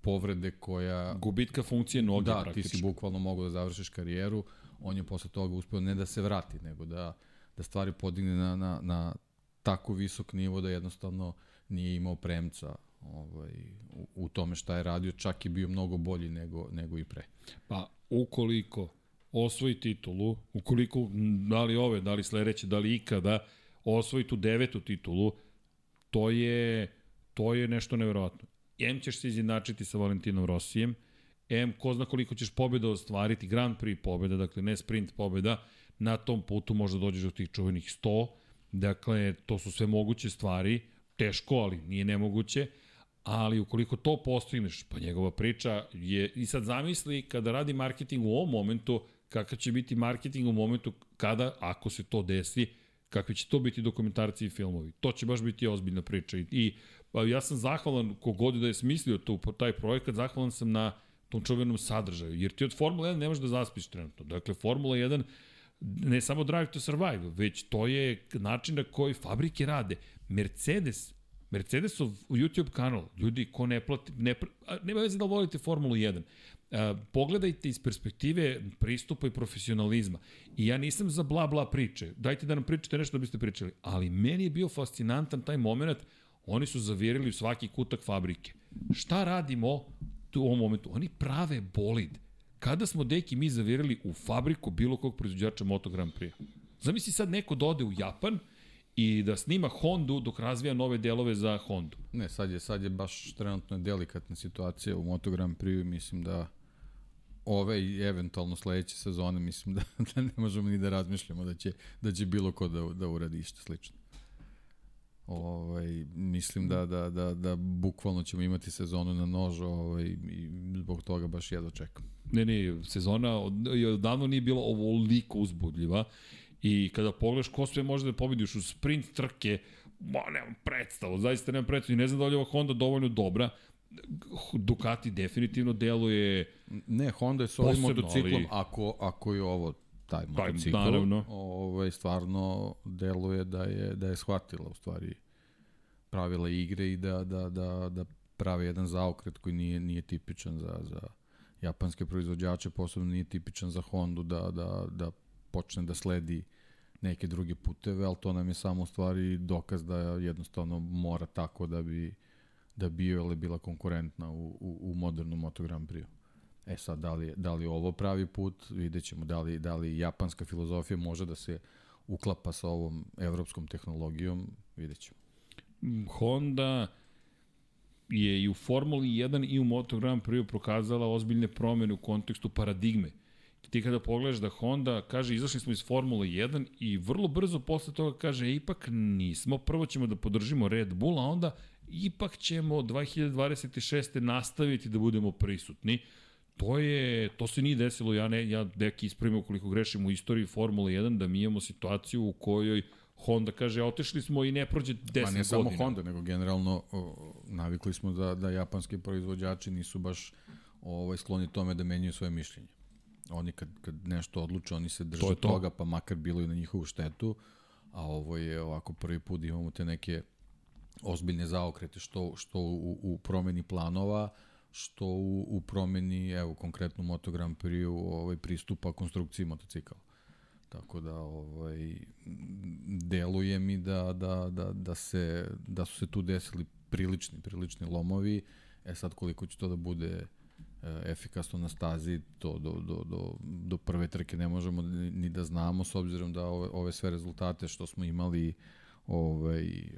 S2: povrede koja...
S1: Gubitka funkcije noge
S2: da,
S1: praktično.
S2: Da, ti si bukvalno mogao da završiš karijeru, on je posle toga uspeo ne da se vrati, nego da, da stvari podigne na, na, na tako visok nivo da jednostavno nije imao premca ovaj, u, u tome šta je radio, čak je bio mnogo bolji nego, nego i pre.
S1: Pa, ukoliko osvoji titulu, ukoliko, da li ove, da li sledeće, da li ikada, osvoji tu devetu titulu, to je, to je nešto neverovatno. M ćeš se izjednačiti sa Valentinom Rosijem, M ko zna koliko ćeš pobjeda ostvariti, Grand Prix pobjeda, dakle ne sprint pobjeda, na tom putu možda dođeš do tih čuvenih 100, Dakle, to su sve moguće stvari, teško, ali nije nemoguće, ali ukoliko to postigneš, pa njegova priča je, i sad zamisli kada radi marketing u ovom momentu, kakav će biti marketing u momentu kada, ako se to desi, kakvi će to biti dokumentarci i filmovi. To će baš biti ozbiljna priča. I, i pa ja sam zahvalan kogod da je smislio tu, taj projekat, zahvalan sam na tom čuvenom sadržaju. Jer ti od Formula 1 ne možeš da zaspiš trenutno. Dakle, Formula 1 ne samo Drive to Survive, već to je način na koji fabrike rade. Mercedes, Mercedesov YouTube kanal, ljudi ko ne plati, ne, nema veze da volite Formulu 1, a, pogledajte iz perspektive pristupa i profesionalizma. I ja nisam za bla bla priče, dajte da nam pričate nešto da biste pričali, ali meni je bio fascinantan taj moment, oni su zavirili u svaki kutak fabrike. Šta radimo u ovom momentu? Oni prave bolid Kada smo deki mi zavirali u fabriku bilo kog proizvođača Moto Grand Prix? Zamisli sad neko da u Japan i da snima Hondu dok razvija nove delove za Hondu.
S2: Ne, sad je, sad je baš trenutno delikatna situacija u Moto Grand Prix, mislim da ove i eventualno sledeće sezone mislim da, da ne možemo ni da razmišljamo da će, da će bilo ko da, da uradi išto slično. Ovaj, mislim da, da, da, da bukvalno ćemo imati sezonu na nož ovaj, i zbog toga baš jedno čekam.
S1: Ne, ne, sezona od, odavno nije bila ovoliko uzbudljiva i kada pogledaš ko sve može da pobediš u sprint trke, ba, nemam predstavu, zaista nemam predstavu i ne znam da li je ova Honda dovoljno dobra, Ducati definitivno deluje
S2: Ne, Honda je s ovim motociklom, ali... ako, ako je ovo taj motocikl, naravno. ovaj, stvarno deluje da je, da je shvatila u stvari pravila igre i da, da, da, da pravi jedan zaokret koji nije, nije tipičan za, za japanske proizvođače, posebno nije tipičan za Hondu da, da, da počne da sledi neke druge puteve, ali to nam je samo u stvari dokaz da jednostavno mora tako da bi da bi ili bila konkurentna u, u, u modernom Moto Grand Prix. E sad, da li, da li ovo pravi put, vidjet ćemo da li, da li japanska filozofija može da se uklapa sa ovom evropskom tehnologijom, vidjet ćemo.
S1: Honda je i u Formuli 1 i u Moto Grand Prix prokazala ozbiljne promene u kontekstu paradigme. ti kada pogledaš da Honda kaže izašli smo iz Formule 1 i vrlo brzo posle toga kaže e, ipak nismo, prvo ćemo da podržimo Red Bull, a onda ipak ćemo 2026. nastaviti da budemo prisutni. To je, to se nije desilo, ja ne, ja deki ispravim ukoliko grešim u istoriji Formule 1, da mi imamo situaciju u kojoj Honda kaže, otešli smo i ne prođe 10 godina.
S2: Ma ne samo Honda, nego generalno o, navikli smo da, da japanski proizvođači nisu baš ovaj, skloni tome da menjaju svoje mišljenje. Oni kad, kad nešto odluče, oni se drže to to. toga, pa makar bilo i na njihovu štetu, a ovo je ovako prvi put da imamo te neke ozbiljne zaokrete, što, što u, u promeni planova, što u, u promeni, evo, konkretno Moto Grand Prix ovaj, pristupa konstrukciji motocikala. Tako da ovaj deluje mi da, da, da, da, se, da su se tu desili prilični, prilični lomovi. E sad koliko će to da bude e, efikasno na stazi, to do, do, do, do prve trke ne možemo ni, da znamo, s obzirom da ove, ove sve rezultate što smo imali ovaj,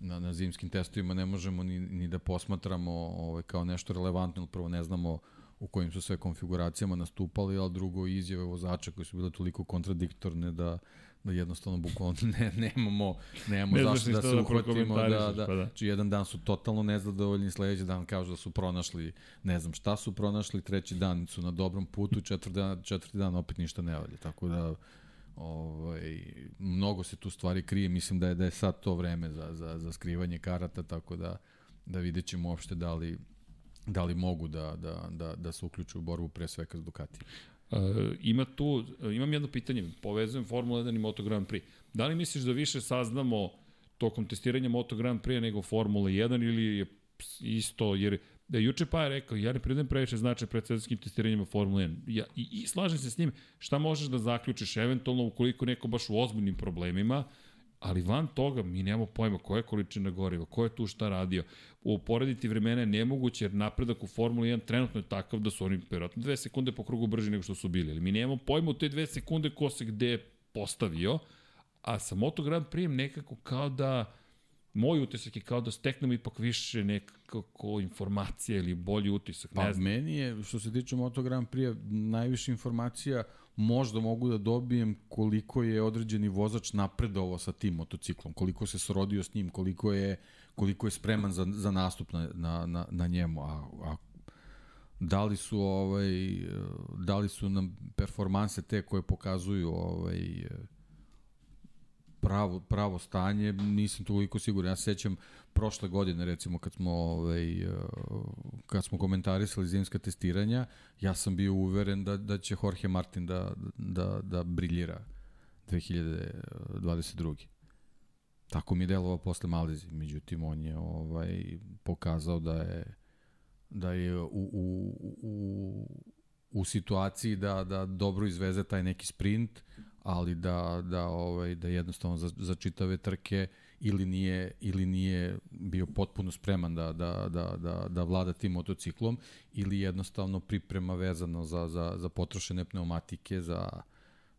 S2: na, na zimskim testovima ne možemo ni, ni da posmatramo ovaj, kao nešto relevantno, prvo ne znamo u kojim su sve konfiguracijama nastupali, ali drugo izjave vozača koje su bile toliko kontradiktorne da, da jednostavno bukvalno ne, nemamo, nemamo ne zašto da se da uhvatimo. Da, da, da, pa da. Či jedan dan su totalno nezadovoljni, sledeći dan kažu da su pronašli, ne znam šta su pronašli, treći dan su na dobrom putu, četvrti dan, četvrti dan opet ništa ne valje. Tako da ovaj, mnogo se tu stvari krije, mislim da je, da je sad to vreme za, za, za skrivanje karata, tako da, da vidjet ćemo uopšte da li, da li mogu da, da, da, da se uključu u borbu pre svega s Ducati.
S1: Uh, ima tu, uh, imam jedno pitanje, povezujem Formula 1 i Moto Grand Prix. Da li misliš da više saznamo tokom testiranja Moto Grand Prix nego Formula 1 ili je isto, jer da juče pa je rekao, ja ne pridajem previše značaj pred svetskim testiranjima Formula 1. Ja, i, I slažem se s njim, šta možeš da zaključiš eventualno ukoliko neko baš u ozbiljnim problemima, ali van toga mi nemamo pojma koja je količina goriva, ko je tu šta radio. Uporediti vremena je nemoguće jer napredak u Formuli 1 trenutno je takav da su oni vjerojatno dve sekunde po krugu brži nego što su bili. Ali mi nemamo pojma u te dve sekunde ko se gde postavio, a sa Moto Grand Prix nekako kao da moj utisak je kao da steknemo ipak više nekako informacije ili bolji utisak,
S2: pa,
S1: ne znam.
S2: meni je, što se tiče Moto Grand Prix, najviše informacija možda mogu da dobijem koliko je određeni vozač napredovao sa tim motociklom, koliko se srodio s njim, koliko je, koliko je spreman za, za nastup na, na, na, na njemu, a, a da li su ovaj da li su nam performanse te koje pokazuju ovaj pravo, pravo stanje, nisam toliko siguran. Ja se sećam prošle godine, recimo, kad smo, ovaj, eh, kad smo komentarisali zimska testiranja, ja sam bio uveren da, da će Jorge Martin da, da, da briljira 2022. Tako mi je delovao posle Malizi. Međutim, on je ovaj, pokazao da je da je u, u, u, u situaciji da, da dobro izveze taj neki sprint, ali da, da, ovaj, da jednostavno za, za čitave trke ili nije, ili nije bio potpuno spreman da, da, da, da, da vlada tim motociklom ili jednostavno priprema vezano za, za, za potrošene pneumatike, za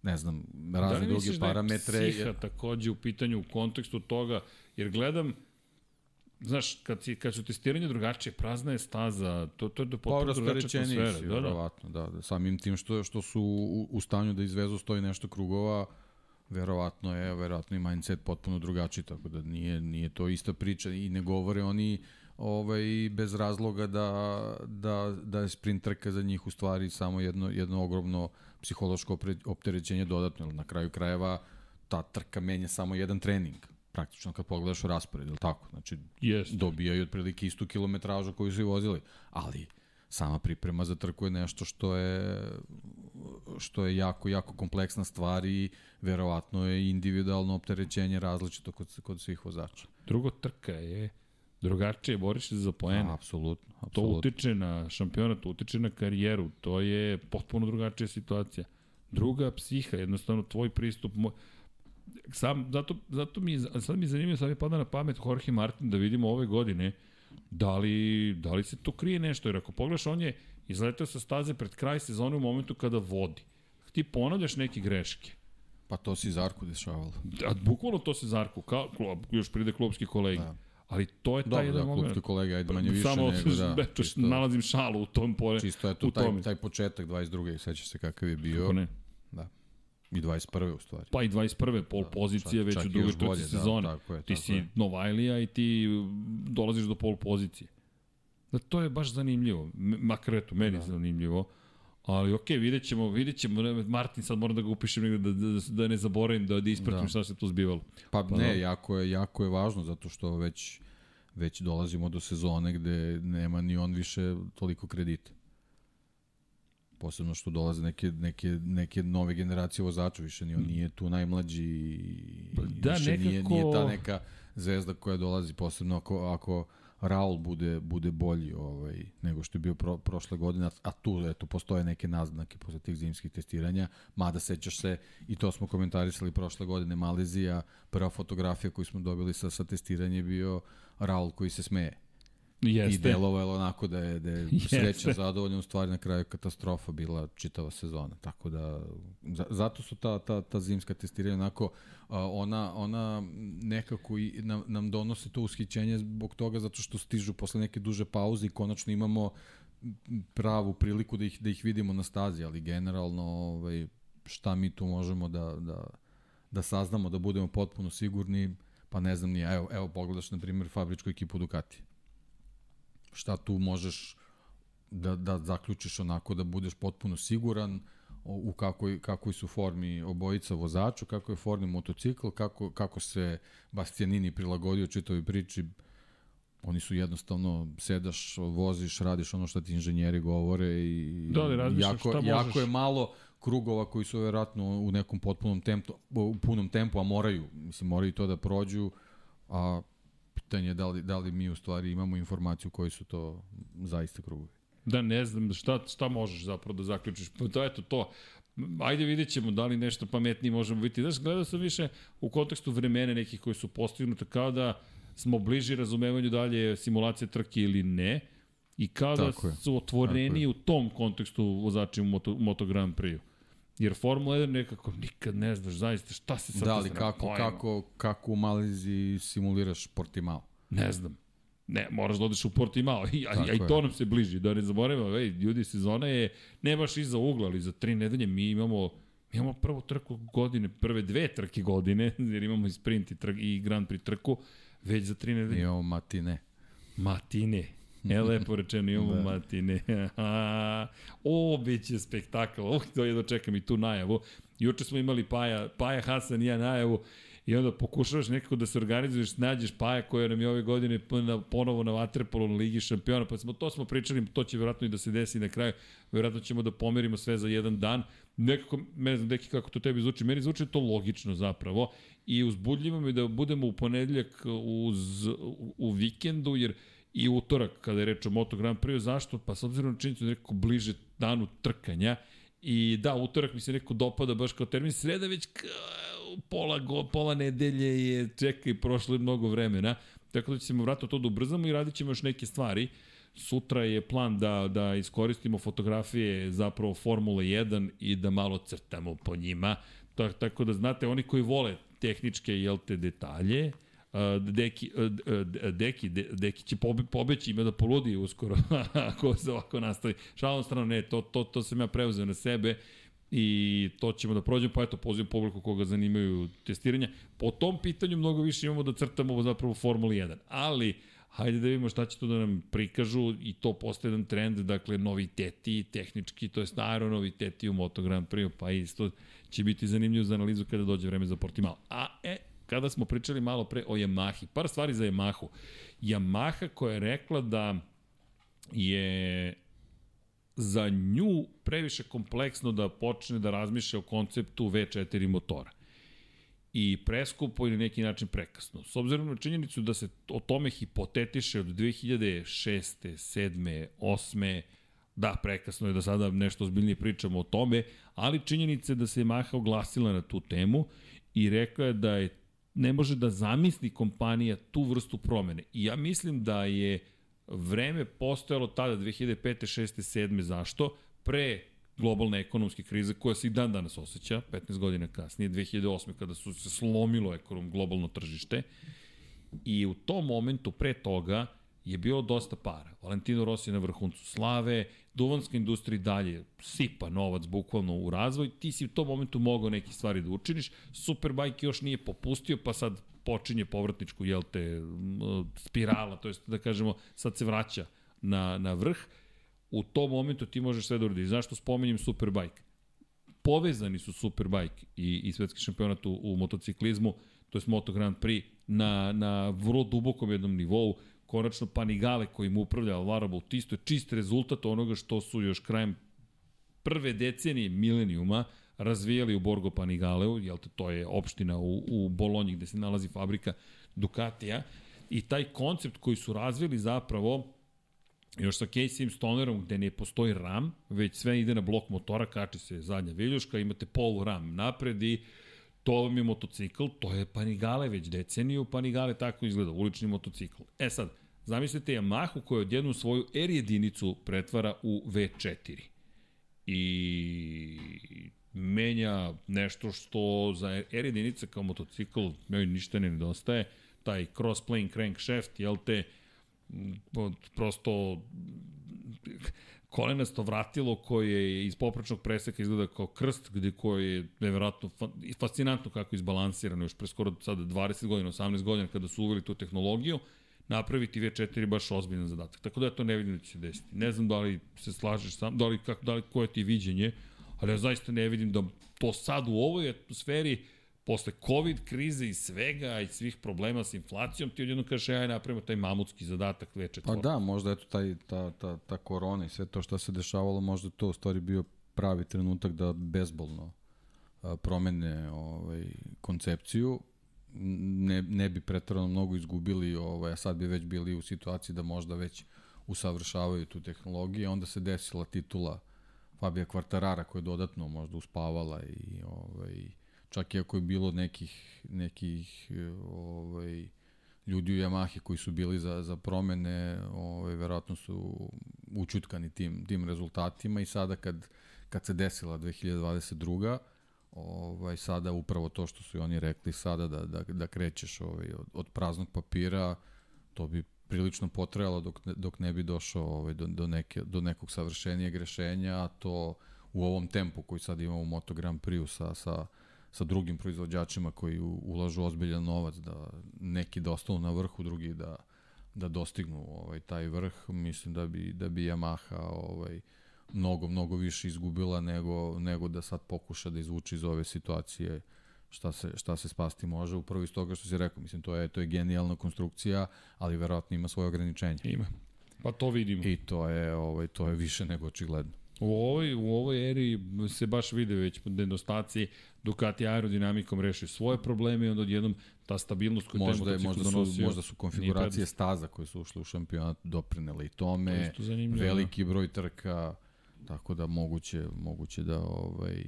S2: ne znam, razne da druge parametre. Da
S1: da je psiha takođe u pitanju u kontekstu toga, jer gledam Znaš, kad, si, kad su testiranje drugačije, prazna je staza, to, to je do potpuno drugačija atmosfera. Si,
S2: da, da. da, da. Samim tim što, što su u, u stanju da izvezu stoji nešto krugova, verovatno je, verovatno i mindset potpuno drugačiji, tako da nije, nije to ista priča i ne govore oni ovaj, bez razloga da, da, da je sprint trka za njih u stvari samo jedno, jedno ogromno psihološko opterećenje dodatno, na kraju krajeva ta trka menja samo jedan trening praktično kad pogledaš u raspored, ili tako? Znači,
S1: Jest.
S2: dobijaju otprilike istu kilometražu koju su i vozili, ali sama priprema za trku je nešto što je što je jako, jako kompleksna stvar i verovatno je individualno opterećenje različito kod, kod svih vozača.
S1: Drugo trka je drugačije, boriš se za poene.
S2: Apsolutno, apsolutno.
S1: To utiče na šampionat, utiče na karijeru, to je potpuno drugačija situacija. Druga psiha, jednostavno tvoj pristup, moj, sam, zato, zato mi, sad mi zanimljivo, sad mi pada na pamet Jorge Martin da vidimo ove godine da li, da li se tu krije nešto, jer ako pogledaš, on je izletao sa staze pred kraj sezone u momentu kada vodi. Ti ponavljaš neke greške.
S2: Pa to si Zarku dešavalo.
S1: A bukvalno to se Zarku, kao, još pride klubski kolegi. Da. Ali to je taj
S2: Dobro,
S1: jedan
S2: da,
S1: moment.
S2: klubski kolega, ajde manje više
S1: Samo,
S2: nego da.
S1: eto,
S2: čisto-
S1: nalazim šalu u tom pole.
S2: Čisto eto
S1: u
S2: taj,
S1: tome.
S2: taj početak 22. sećaš se kakav je bio.
S1: Kako ne?
S2: Da. I 21. u stvari.
S1: Pa i 21. pol
S2: Da,
S1: pozicija
S2: čak-
S1: već
S2: čak
S1: u drugoj trci
S2: da,
S1: sezone.
S2: tako je,
S1: ti
S2: tako
S1: si
S2: je.
S1: Novajlija i ti mm, dolaziš do pol pozicije. Da, to je baš zanimljivo. Makar eto, meni da. zanimljivo. Ali okej, okay, vidjet ćemo, vidjet ćemo. Martin, sad moram da ga upišem negde da, da, da ne zaboravim, da, da ispratim da.
S2: Da.
S1: šta se tu zbivalo.
S2: Pa,
S1: Pa
S2: ne,
S1: da.
S2: jako je, jako je važno zato što već već dolazimo do sezone gde nema ni on više toliko kredita. Posebno što dolaze neke, neke, neke nove generacije vozača, više ni on nije tu najmlađi i
S1: Da,
S2: više nije,
S1: nekako-
S2: nije ta neka zvezda koja dolazi, posebno ako, ako Raul bude, bude bolji ovaj, nego što je bio pro, prošle godine, a- tu eto, postoje neke naznake posle tih zimskih testiranja, mada sećaš se, i to smo komentarisali prošle godine, Malezija, prva fotografija koju smo dobili sa, sa testiranja je bio Raul koji se smeje.
S1: Jeste.
S2: I delovalo onako da je, da je sreća zadovoljan, u stvari na kraju katastrofa bila čitava sezona. Tako da, za, zato su ta, ta, ta zimska testiranja onako, ona, ona nekako i nam, nam donose to ushićenje zbog toga zato što stižu posle neke duže pauze i konačno imamo pravu priliku da ih, da ih vidimo na stazi, ali generalno ovaj, šta mi tu možemo da, da, da saznamo, da budemo potpuno sigurni, pa ne znam ni, evo, evo pogledaš na primjer fabričku ekipu Ducati šta tu možeš da, da zaključiš onako da budeš potpuno siguran u kakoj, kakoj su formi obojica vozača, kako je formi motocikl, kako, kako se Bastianini prilagodio čitavoj priči, oni su jednostavno sedaš, voziš, radiš ono što ti inženjeri govore i
S1: Da, razmišljaš
S2: jako,
S1: šta možeš.
S2: jako je malo krugova koji su verovatno u nekom potpunom tempu, u punom tempu, a moraju, mislim, moraju to da prođu, a pitanje je da li, da li mi u stvari imamo informaciju koji su to zaista krugovi.
S1: Da, ne znam šta, šta možeš zapravo da zaključiš. Pa to, eto, to. Ajde vidjet ćemo da li nešto pametnije možemo biti. Znaš, gledao sam više u kontekstu vremena nekih koji su postignuti, kao da smo bliži razumevanju da li je simulacija trke ili ne, i kao da su otvoreni u tom kontekstu vozači u Moto, Moto Grand Prix. Jer Formula 1 nekako nikad ne znaš zaista šta se sad
S2: Da,
S1: zna,
S2: kako,
S1: pojma.
S2: kako, kako u Maleziji simuliraš Portimao?
S1: Ne znam. Ne, moraš da odeš u Portimao. I, a, a i to nam se bliži. Da ne zaboravimo, ej, ljudi, sezona je ne baš iza ugla, ali za tri nedelje mi imamo Mi imamo prvu trku godine, prve dve trke godine, jer imamo i sprint i, trk, i Grand Prix trku, već za tri nedelje.
S2: Imamo matine.
S1: Matine. E, lepo rečeno, imamo da. matine. o, bit će spektakl. Oh, to je da čekam i tu najavu. Juče smo imali Paja, Paja Hasan i ja najavu i onda pokušavaš nekako da se organizuješ, nađeš Paja koja nam je ove godine ponovo na Vaterpolu na Ligi šampiona, pa smo, to smo pričali, to će vjerojatno i da se desi na kraju, vjerojatno ćemo da pomerimo sve za jedan dan. Nekako, ne znam, deki kako to tebi zvuči, meni zvuči to logično zapravo i uzbudljivo mi da budemo u ponedeljak uz, u, u vikendu, jer i utorak kada je reč o Moto Grand Prix, zašto? Pa s obzirom na činjenicu da je bliže danu trkanja i da, utorak mi se nekako dopada baš kao termin, sreda već pola, go, pola nedelje je, čekaj, prošlo je mnogo vremena, tako da ćemo vratno to da ubrzamo i radit ćemo još neke stvari. Sutra je plan da, da iskoristimo fotografije zapravo Formule 1 i da malo crtamo po njima, tako, tako da znate, oni koji vole tehničke, jel te, detalje, deki, deki, de, deki će pobe, pobeći, ima da poludi uskoro ako se ovako nastavi. Šalom strano, ne, to, to, to sam ja preuzeo na sebe i to ćemo da prođemo, pa eto, pozivam publiku koga zanimaju testiranja. Po tom pitanju mnogo više imamo da crtamo zapravo Formuli 1, ali hajde da vidimo šta će to da nam prikažu i to postaje jedan trend, dakle noviteti tehnički, to je staro noviteti u Moto Grand Prix, pa isto će biti zanimljivo za analizu kada dođe vreme za Portimao. A e, kada smo pričali malo pre o Yamahi, par stvari za Yamahu. Yamaha koja je rekla da je za nju previše kompleksno da počne da razmišlja o konceptu V4 motora i preskupo ili neki način prekasno. S obzirom na činjenicu da se o tome hipotetiše od 2006. 7. 8. Da, prekasno je da sada nešto ozbiljnije pričamo o tome, ali činjenica je da se Yamaha oglasila na tu temu i rekla je da je ne može da zamisli kompanija tu vrstu promene. I ja mislim da je vreme postojalo tada 2005. 6. 7. Zašto? Pre globalne ekonomske krize koja se i dan danas osjeća, 15 godina kasnije, 2008. kada su se slomilo ekonom globalno tržište I u tom momentu, pre toga, je bilo dosta para. Valentino Rossi na vrhuncu slave, duvanska industrija dalje sipa novac bukvalno u razvoj, ti si u tom momentu mogao neke stvari da učiniš, Superbike još nije popustio, pa sad počinje povratničku, jel te, spirala, to jest da kažemo, sad se vraća na, na vrh, u tom momentu ti možeš sve da uradiš. Zašto spomenjem Superbike? Povezani su Superbike i, i svetski šampionat u, u motociklizmu, to je Moto Grand Prix, na, na vrlo dubokom jednom nivou, konačno Panigale kojim upravlja Alvaro Bautista čist rezultat onoga što su još krajem prve decenije milenijuma razvijali u Borgo Panigaleu, jel te, to je opština u, u Bolonji gde se nalazi fabrika Ducatija, i taj koncept koji su razvili zapravo još sa Caseyem Stonerom gde ne postoji RAM, već sve ide na blok motora, kači se zadnja viljuška, imate polu RAM napred i to vam je motocikl, to je Panigale već deceniju, Panigale tako izgleda, ulični motocikl. E sad, zamislite Yamahu koja odjednu svoju R jedinicu pretvara u V4 i menja nešto što za R jedinica kao motocikl njoj ništa ne nedostaje, taj cross-plane crankshaft, jel te, prosto kolenasto vratilo koje iz poprečnog preseka izgleda kao krst, gde koje je nevjerojatno fascinantno kako je izbalansirano još pre skoro sada 20 godina, 18 godina kada su uveli tu tehnologiju, napraviti V4 baš ozbiljan zadatak. Tako da ja to ne vidim da će se desiti. Ne znam da li se slažeš sam, da li, kako, da li koje ti viđenje, ali ja zaista ne vidim da to sad u ovoj atmosferi posle COVID krize i svega i svih problema sa inflacijom, ti odjedno kažeš, aj napravimo taj mamutski zadatak V4.
S2: Pa da, možda eto taj, ta, ta, ta korona i sve to što se dešavalo, možda to u stvari bio pravi trenutak da bezbolno promene ovaj, koncepciju, ne, ne bi pretrano mnogo izgubili, ovaj, a sad bi već bili u situaciji da možda već usavršavaju tu tehnologiju, onda se desila titula Fabija Kvartarara koja je dodatno možda uspavala i ovaj, čak i ako je bilo nekih, nekih ovaj, ljudi u Yamahi koji su bili za, za promene, ovaj, verovatno su učutkani tim, tim rezultatima i sada kad, kad se desila 2022 ovaj, sada upravo to što su i oni rekli sada da, da, da krećeš ovaj, od, od praznog papira, to bi prilično potrajalo dok, dok ne bi došao ovaj, do, do, neke, do nekog savršenijeg rešenja, a to u ovom tempu koji sad imamo u Moto Grand Prix sa, sa sa drugim proizvođačima koji ulažu ozbiljan novac da neki da ostanu na vrhu, drugi da da dostignu ovaj taj vrh, mislim da bi da bi Yamaha ovaj mnogo mnogo više izgubila nego nego da sad pokuša da izvuče iz ove situacije šta se šta se spasti može upravo iz toga što si rekao, mislim to je to je genijalna konstrukcija, ali verovatno ima svoje ograničenja.
S1: Ima. Pa to vidimo.
S2: I to je ovaj to je više nego očigledno.
S1: U ovoj, u ovoj eri se baš vide već nedostaci Ducati aerodinamikom reši svoje probleme i onda odjednom ta stabilnost koju
S2: možda, taj možda donosio. Su, možda su konfiguracije staza koje su ušle u šampionat doprinele i tome. To veliki broj trka, tako da moguće, moguće da ovaj,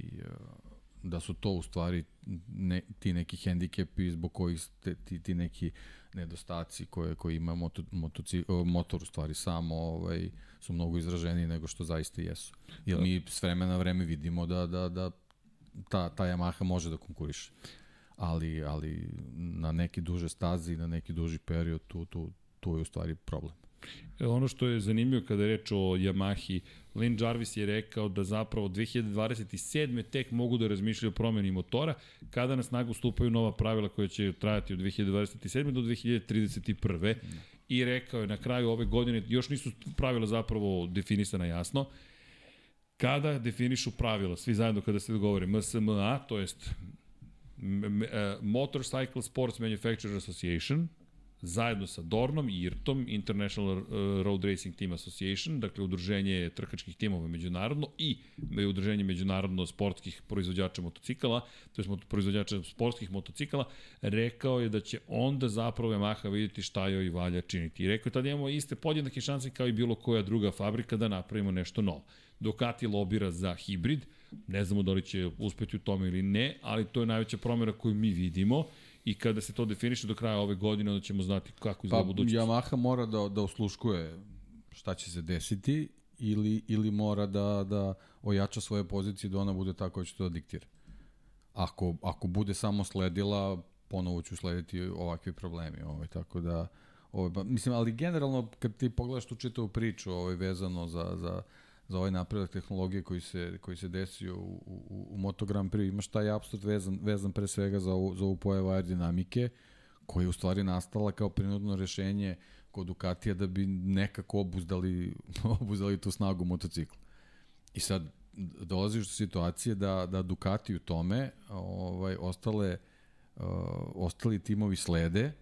S2: da su to u stvari ne, ti neki hendikepi zbog kojih te, ti, ti neki nedostaci koje, koje ima moto, motoci, motor u stvari samo ovaj, su mnogo izraženiji nego što zaista jesu. Jer da. mi s vremena na vreme vidimo da, da, da ta, ta Yamaha može da konkuriše. Ali, ali na neki duže stazi, na neki duži period, tu, tu, tu je u stvari problem.
S1: E, ono što je zanimljivo kada je reč o Yamahi, Lynn Jarvis je rekao da zapravo 2027. tek mogu da razmišljaju o promeni motora, kada na snagu stupaju nova pravila koja će trajati od 2027. do 2031. I rekao je na kraju ove godine, još nisu pravila zapravo definisana jasno, kada definišu pravila, svi zajedno kada se dogovore MSMA, to jest e, Motorcycle Sports Manufacturer Association, zajedno sa Dornom i IRTom, International uh, Road Racing Team Association, dakle udruženje trkačkih timova međunarodno i udruženje međunarodno sportskih proizvođača motocikala, to je proizvođača sportskih motocikala, rekao je da će onda zapravo Yamaha vidjeti šta joj valja činiti. I rekao je tada imamo iste podjednake šanse kao i bilo koja druga fabrika da napravimo nešto novo. Ducati lobira za hibrid, ne znamo da li će uspeti u tome ili ne, ali to je najveća promjera koju mi vidimo i kada se to definiše do kraja ove godine, onda ćemo znati kako izgleda pa, budućnost.
S2: Yamaha mora da, da osluškuje šta će se desiti ili, ili mora da, da ojača svoje pozicije da ona bude tako da će to da diktira. Ako, ako bude samo sledila, ponovo ću slediti ovakve problemi. Ovaj, tako da, ovaj, ba, mislim, ali generalno kad ti pogledaš tu čitavu priču ovaj, vezano za, za, za ovaj napredak tehnologije koji se, koji se desio u, u, u Moto Grand Prix, imaš taj absurd vezan, vezan pre svega za ovu, za ovu pojavu aerodinamike, koja je u stvari nastala kao prinudno rešenje kod Ducatija da bi nekako obuzdali, obuzdali tu snagu motocikla. I sad, dolaziš do situacije da, da Ducati u tome ovaj, ostale, uh, ostali timovi slede,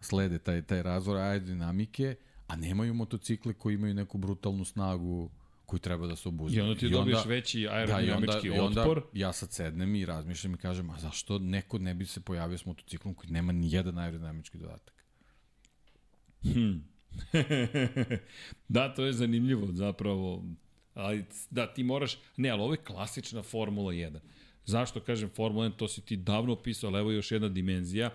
S2: slede taj, taj razvor aerodinamike, a nemaju motocikle koji imaju neku brutalnu snagu koju treba da se obuzme.
S1: I onda ti I dobiješ onda, veći aerodinamički da, i onda, otpor. I
S2: onda ja sad sednem i razmišljam i kažem, a zašto neko ne bi se pojavio s motociklom koji nema ni jedan aerodinamički dodatak?
S1: Hmm. da, to je zanimljivo zapravo. Ali, da, ti moraš... Ne, ali ovo je klasična Formula 1. Zašto kažem Formula 1? To si ti davno opisao, ali evo još jedna dimenzija.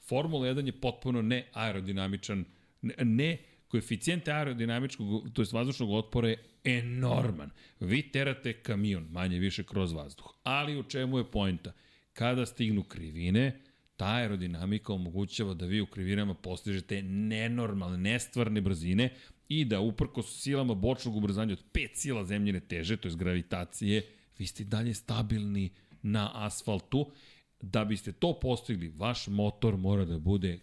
S1: Formula 1 je potpuno ne aerodinamičan, ne, ne koeficijent aerodinamičkog, to je vazdušnog otpora je enorman. Vi terate kamion, manje više kroz vazduh. Ali u čemu je pojenta? Kada stignu krivine, ta aerodinamika omogućava da vi u krivinama postižete nenormalne, nestvarne brzine i da uprko su silama bočnog ubrzanja od 5 sila zemljene teže, to je gravitacije, vi ste dalje stabilni na asfaltu. Da biste to postigli, vaš motor mora da bude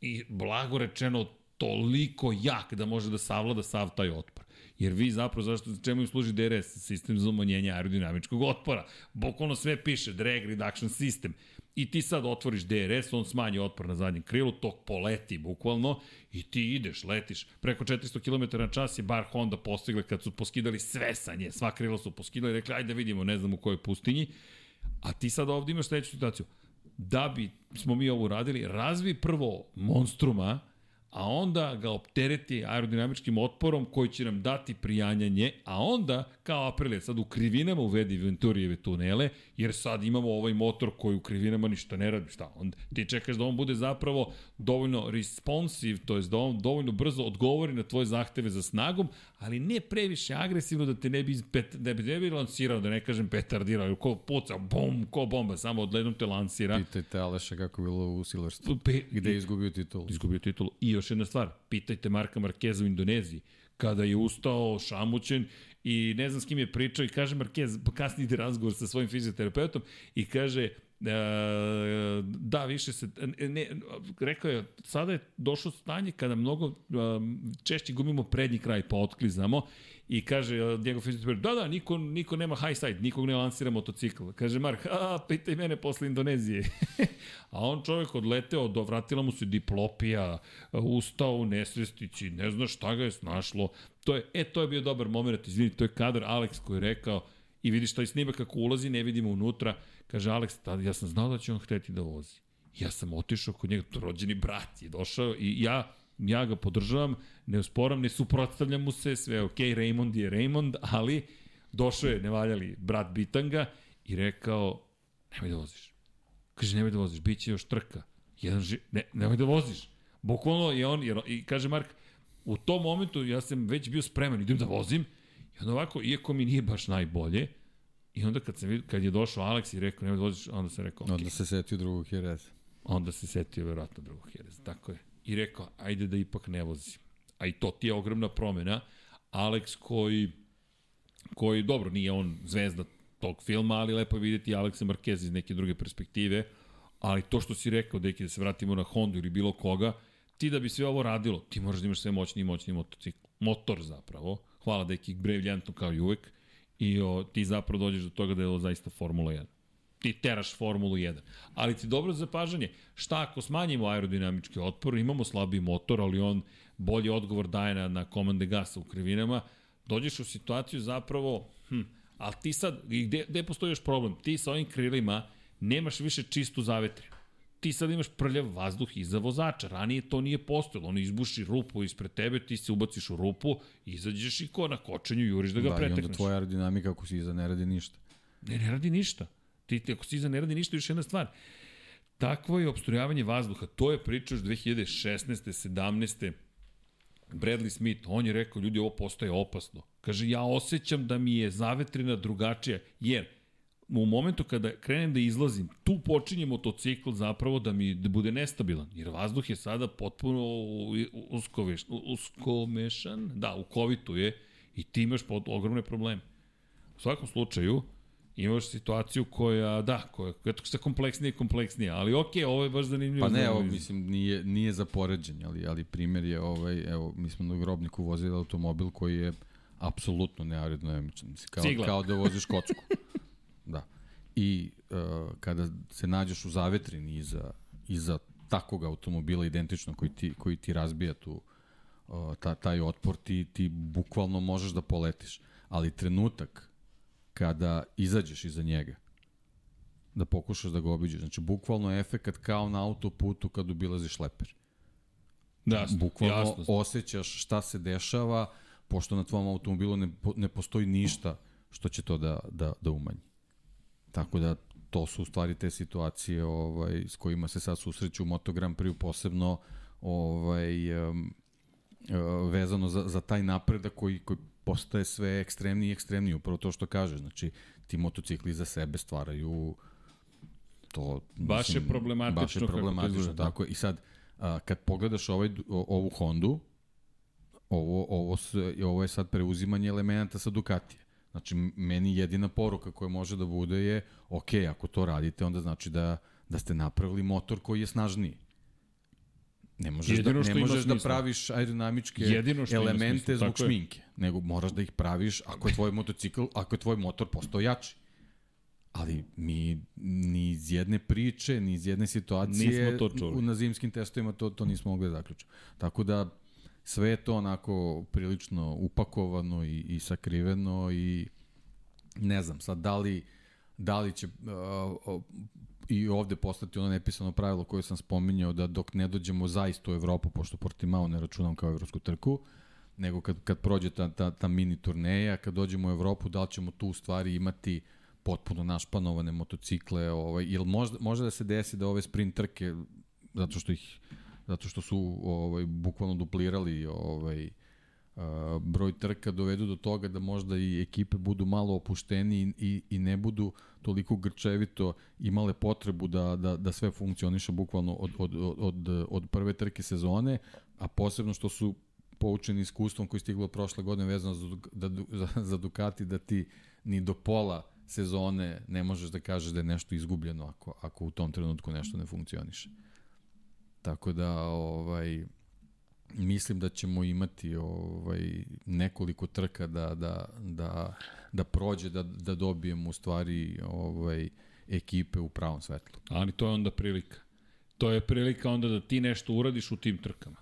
S1: i blago rečeno toliko jak da može da savlada sav taj otpor. Jer vi zapravo, zašto, čemu im služi DRS? Sistem za umanjenje aerodinamičkog otpora. Bukvalno sve piše, drag reduction system. I ti sad otvoriš DRS, on smanji otpor na zadnjem krilu, tok poleti bukvalno i ti ideš, letiš. Preko 400 km na čas je bar Honda postigla kad su poskidali sve sa nje, sva krila su poskidali, rekli ajde da vidimo, ne znam u kojoj pustinji. A ti sad ovde imaš sledeću situaciju. Da bi smo mi ovo uradili, razvi prvo monstruma, a onda ga optereti aerodinamičkim otporom koji će nam dati prijanjanje, a onda, kao Aprilia, sad u krivinama uvedi Venturijeve tunele, jer sad imamo ovaj motor koji u krivinama ništa ne radi, šta? Onda ti čekaš da on bude zapravo dovoljno responsive, to je da on dovoljno brzo odgovori na tvoje zahteve za snagom, ali ne previše agresivno da te ne bi, pet, da bi, ne bi lansirao, da ne kažem petardirao, ko puca, bom, ko bomba, samo odledom te lansira.
S2: Pitajte Aleša kako bilo u Silverstone, gde je izgubio titulu.
S1: Izgubio titulu i još jedna stvar, pitajte Marka Markeza u Indoneziji, kada je ustao šamućen i ne znam s kim je pričao i kaže Marquez, kasnije ide razgovor sa svojim fizioterapeutom i kaže E, da, više se, ne, rekao je, sada je došlo stanje kada mnogo češće gumimo prednji kraj pa otklizamo i kaže Diego Fitzpatrick, da, da, niko, niko nema high side, nikog ne lansira motocikl. Kaže Mark, a, pitaj mene posle Indonezije. a on čovjek odleteo, dovratila mu se diplopija, ustao u nesvestići, ne zna šta ga je snašlo. To je, e, to je bio dobar moment, izvini, to je kadar Alex koji je rekao, i vidiš taj snimak kako ulazi, ne vidimo unutra, kaže Alex, tada ja sam znao da će on hteti da vozi. Ja sam otišao kod njega, to rođeni brat je došao i ja ja ga podržavam, ne usporam, ne suprotstavljam mu se, sve je okej, okay, Raymond je Raymond, ali došao je nevaljali brat Bitanga i rekao, nemoj da voziš. Kaže, nemoj da voziš, bit će još trka. Jedan ži... ne, nemoj da voziš. Bukvalno je on, jer, i kaže Mark, u tom momentu ja sam već bio spreman, idem da vozim, i onda ovako, iako mi nije baš najbolje, i onda kad, sam, kad je došao Alex i rekao, nemoj da voziš, onda sam rekao,
S2: okay. Onda se setio drugog Jereza.
S1: Onda se setio verovatno drugog Jereza, tako je i rekao, ajde da ipak ne vozim. A i to ti je ogromna promena. Alex koji, koji dobro, nije on zvezda tog filma, ali lepo je videti Aleksa Marquez iz neke druge perspektive, ali to što si rekao, deki, da se vratimo na Hondu ili bilo koga, ti da bi sve ovo radilo, ti moraš da imaš sve moćni i moćni motocikl. Motor zapravo. Hvala deki, briljantno kao i uvek. I o, ti zapravo dođeš do toga da je ovo zaista Formula 1 ti teraš Formulu 1. Ali ti dobro zapažanje, šta ako smanjimo aerodinamički otpor, imamo slabiji motor, ali on bolji odgovor daje na, na komande gasa u krivinama, dođeš u situaciju zapravo, hm, ali ti sad, gde, gde postoji još problem? Ti sa ovim krilima nemaš više čistu zavetrinu. Ti sad imaš prljav vazduh iza vozača. Ranije to nije postojalo. On izbuši rupu ispred tebe, ti se ubaciš u rupu, izađeš i ko na kočenju juriš da ga da, pretekneš. Da, i onda
S2: tvoja aerodinamika ako si iza ne radi ništa.
S1: Ne, ne radi ništa. Ti, ako Stiza ne radi ništa, još jedna stvar. Takvo je obstrujavanje vazduha. To je priča još 2016. 17. Bradley Smith, on je rekao, ljudi, ovo postaje opasno. Kaže, ja osjećam da mi je zavetrina drugačija, jer u momentu kada krenem da izlazim, tu počinje motocikl zapravo da mi da bude nestabilan, jer vazduh je sada potpuno uskoveš, uskomešan, da, u kovitu je i ti imaš pod ogromne probleme. U svakom slučaju, imaš situaciju koja, da, koja, je sve kompleksnije i kompleksnije, ali ok, ovo je baš zanimljivo.
S2: Pa ne, evo, mislim, nije, nije za poređenje, ali, ali primjer je, ovaj, evo, mi smo na grobniku vozili automobil koji je apsolutno neaerodinamičan. Kao, Cigla. kao da voziš kocku. da. I uh, kada se nađeš u zavetrini iza, iza takvog automobila identično koji ti, koji ti razbija tu uh, ta, taj otpor, ti, ti bukvalno možeš da poletiš. Ali trenutak kada izađeš iza njega, da pokušaš da ga obiđeš. Znači, bukvalno je efekat kao na autoputu kad obilaziš leper.
S1: Da,
S2: bukvalno jasno. osjećaš šta se dešava, pošto na tvom automobilu ne, ne postoji ništa što će to da, da, da umanji. Tako da to su u stvari te situacije ovaj, s kojima se sad susreću u Moto Grand Prix posebno ovaj, um, vezano za, za taj napredak koji, koji postaje sve ekstremniji i ekstremniji, upravo to što kaže, znači ti motocikli za sebe stvaraju to
S1: baš mislim, je problematično baš je
S2: problematično kako tako i sad a, kad pogledaš ovaj ovu Hondu ovo ovo ovo je sad preuzimanje elemenata sa Ducatija. Znači, meni jedina poruka koja može da bude je, ok, ako to radite, onda znači da, da ste napravili motor koji je snažniji. Ne možeš, da- Jedino da, ne možeš da praviš aerodinamičke elemente zbog šminke, je. nego moraš da ih praviš ako je tvoj motocikl, ako je tvoj motor postao jači. Ali mi ni iz jedne priče, ni iz jedne situacije u, na zimskim testovima to, to nismo mogli da zaključiti. Tako da sve je to onako prilično upakovano i, i sakriveno i ne znam sad da li, da li će uh, i ovde postati ono nepisano pravilo koje sam spominjao da dok ne dođemo zaista u Evropu, pošto Portimao ne računam kao evropsku trku, nego kad, kad prođe ta, ta, ta mini turneja, kad dođemo u Evropu, da li ćemo tu u stvari imati potpuno našpanovane motocikle, ovaj, ili možda, možda da se desi da ove sprint trke, zato što ih zato što su ovaj bukvalno duplirali ovaj broj trka dovedu do toga da možda i ekipe budu malo opušteni i, i ne budu toliko grčevito imale potrebu da, da, da sve funkcioniše bukvalno od, od, od, od prve trke sezone, a posebno što su poučeni iskustvom koji stiglo prošle godine vezano za, da, za, za Ducati da ti ni do pola sezone ne možeš da kažeš da je nešto izgubljeno ako, ako u tom trenutku nešto ne funkcioniše. Tako da ovaj mislim da ćemo imati ovaj nekoliko trka da da da da prođe da da dobijemo u stvari ovaj ekipe u pravom svetlu.
S1: Ali to je onda prilika. To je prilika onda da ti nešto uradiš u tim trkama.